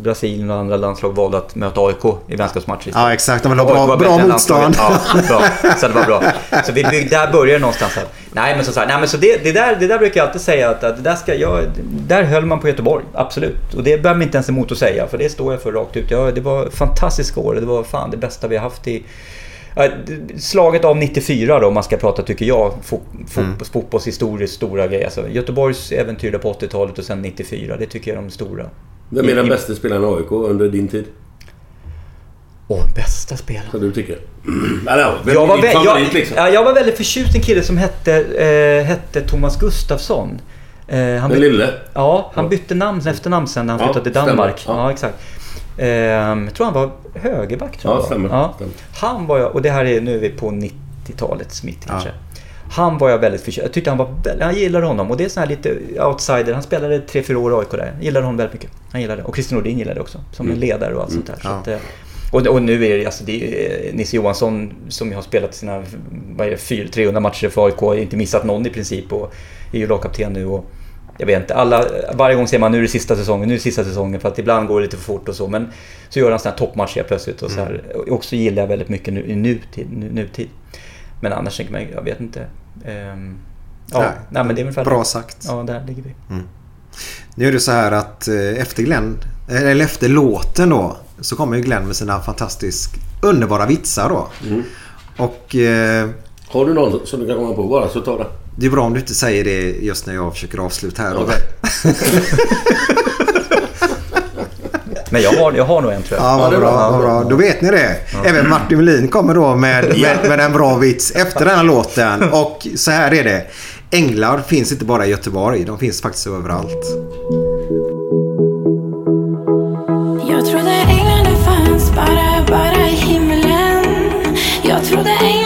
C: Brasilien och andra landslag valde att möta AIK i vänskapsmatcher. istället.
B: Ja, exakt. De vill ha bra, bra motstånd.
C: Ja, [laughs] bra. Så det var bra. Så vi byggde, där började det någonstans. Att, nej, men så, så, här, nej, men så det, det, där, det där brukar jag alltid säga att, att det där, ska jag, där höll man på Göteborg. Absolut. Och det bär mig inte ens emot att säga, för det står jag för rakt ut. Ja, det var fantastiska år. Det var fan det bästa vi har haft i Slaget av 94 då, om man ska prata, tycker jag, fo- fo-
B: Mm.
C: fotbollshistoriskt stora grejer. Alltså, Göteborgs äventyr på 80-talet och sen 94, det tycker jag är de stora.
D: Vem är den bästa spelaren i AIK under din tid?
C: Åh, bästa spelaren.
D: Som du tycker? [clears throat] Eller, vem
C: Jag
D: är
C: var,
D: din favorit
C: jag,
D: liksom?
C: ja, jag var väldigt förtjust i en kille som hette, eh, hette Thomas Gustafsson. Eh, han
D: Den lille?
C: Ja, han bytte namn, efternamn sen när han
D: Ja,
C: flyttade till
D: stämmer.
C: Danmark.
D: Ja.
C: Ja, exakt. Eh, jag tror han var högerback. Tror
D: Ja,
C: jag
D: stämmer.
C: Ja.
D: Stämmer.
C: Han var jag, och det här är, nu är vi på 90-talets mitt kanske. Han var jag väldigt förtjust Jag tyckte han var väldigt, jag gillade honom. Och det är sån här lite outsider. Han spelade 3-4 år i AIK där. Jag gillade honom väldigt mycket. Han gillade. Och Christer Nordin gillade också. Som
D: Mm.
C: en ledare och allt sånt där. Så
B: Ja.
C: att, eh, och, och nu är det, alltså, det är Nisse Johansson som har spelat sina vad är det, 400 300 matcher för AIK. Inte missat någon i princip. Och är ju lagkapten nu. Och, jag vet inte, alla, varje gång säger man nu är det sista säsongen, nu är det sista säsongen. För att ibland går det lite för fort och så. Men så gör han sådana här toppmatcher plötsligt. Och så här. Och också gillar jag väldigt mycket nu, i nutid, nu, nutid. Men annars tänker man, jag vet inte. Ehm, ja,
B: Nej,
C: nej, men det är ungefär
B: bra
C: det.
B: sagt.
C: Ja, där ligger vi.
B: Nu är det så här att eh, efter Glenn, eller efter låten då, så kommer ju Glenn med sina fantastiskt underbara vitsar då.
D: Mm.
B: Och eh,
D: Har du någon som du kan komma på bara så ta det.
B: det är bra om du inte säger det just när jag försöker avsluta här. Då. [laughs]
C: Men jag har, jag har nog en tror jag.
B: Ja, vad bra,
D: bra.
B: vad bra. Då vet ni det. Även Martin Melin kommer då med, med, med en bra vits efter den här låten. [laughs] Och så här är det. Änglar finns inte bara i Göteborg. De finns faktiskt överallt.
L: Jag trodde änglarna fanns bara, bara i himlen Jag trodde änglarna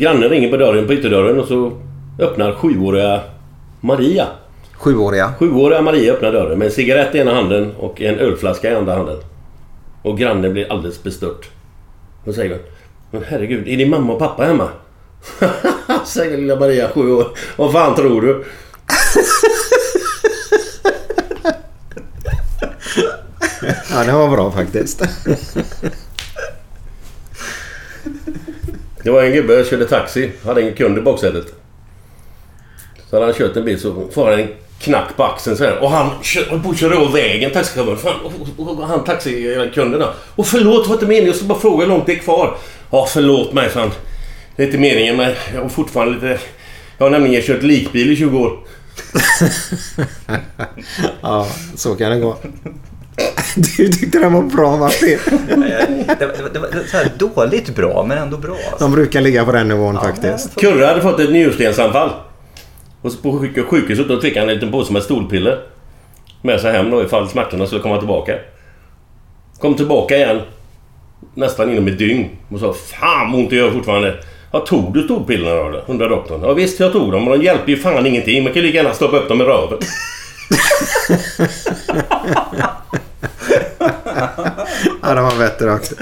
D: grannen ringer på dörren, på ytterdörren och så öppnar sjuåriga Maria.
B: Sjuåriga.
D: Sjuåriga Maria öppnar dörren med en cigarett i ena handen och en ölflaska i andra handen. Och grannen blir alldeles bestört. Då säger hon Men herregud, är din mamma och pappa hemma? [laughs] säger lilla Maria, sju år. Vad fan tror du?
B: Ja, det var bra faktiskt. [laughs]
D: Det var en gubbe som körde taxi. Hade en kund i baksätet. Så hade han kört en bil så får han en knack på axeln så här. Och han höll på att köra av vägen, taxichauffören. Och, och, och han taxikunden då. Och förlåt, det var inte meningen. Jag ska bara fråga hur långt det är kvar. Ja, förlåt mig, sa han. Det är inte meningen, men jag har fortfarande lite... Jag har nämligen kört likbil i 20 år. [laughs]
B: ja, så kan det gå. [laughs] Du tyckte den var bra Martin. [laughs]
C: Det var, det var, så här dåligt bra, men ändå bra. Alltså.
B: De brukar ligga på den nivån faktiskt.
D: Kurre hade fått ett njurstensanfall. Och så på sjuk- sjukhuset då fick han en liten påse med stolpiller. Med sig hem då ifall smärtorna skulle komma tillbaka. Kom tillbaka igen. Nästan inom ett dygn. Och sa Fan vad ont det gör fortfarande. Ja, tog du stolpillerna då? eller?" Undrar doktorn. Ja visst jag tog dem men de hjälper ju fan ingenting. Man kan ju lika gärna stoppa upp dem i röven. [laughs] [laughs]
B: Ja, den var bättre också.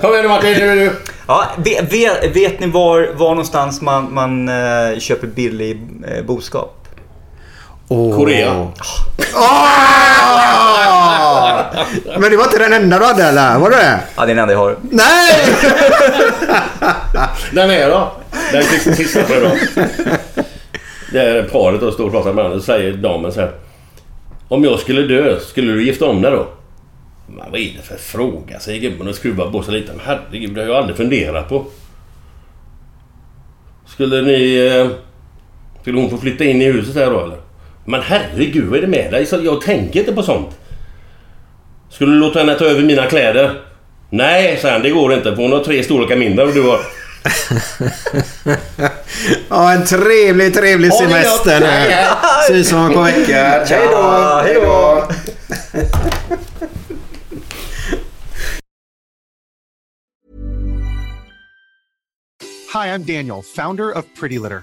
D: Kom igen nu Martin, nu du.
C: Ja, vet, vet, vet ni var, var någonstans man, man eh, köper billig eh, boskap?
B: Åh.
D: Korea.
B: Ah! Men det var inte den enda du hade eller? Var det det?
C: Ja, det är den enda jag har.
B: Nej!
D: Den är då. Den sista för idag. Det är paret och står och pratar med varandra. Så säger damen så här. Om jag skulle dö, skulle du gifta om dig då? Men vad är det för fråga? Säger gubben och skruvar på sig lite. Men herregud, det har jag aldrig funderat på. Skulle ni... eh, Skulle hon få flytta in i huset här då eller? Men herregud, vad är det med dig? Jag tänker inte på sånt. Skulle du låta henne ta över mina kläder? Nej, säger han. Det går inte för hon har tre storlekar mindre och du har... [laughs]
B: Ja, en trevlig, trevlig semester nu. [laughs] Ses om ett par veckor. Hej då!
C: Hej då.
M: Hi, I'm Daniel, founder of Pretty Litter.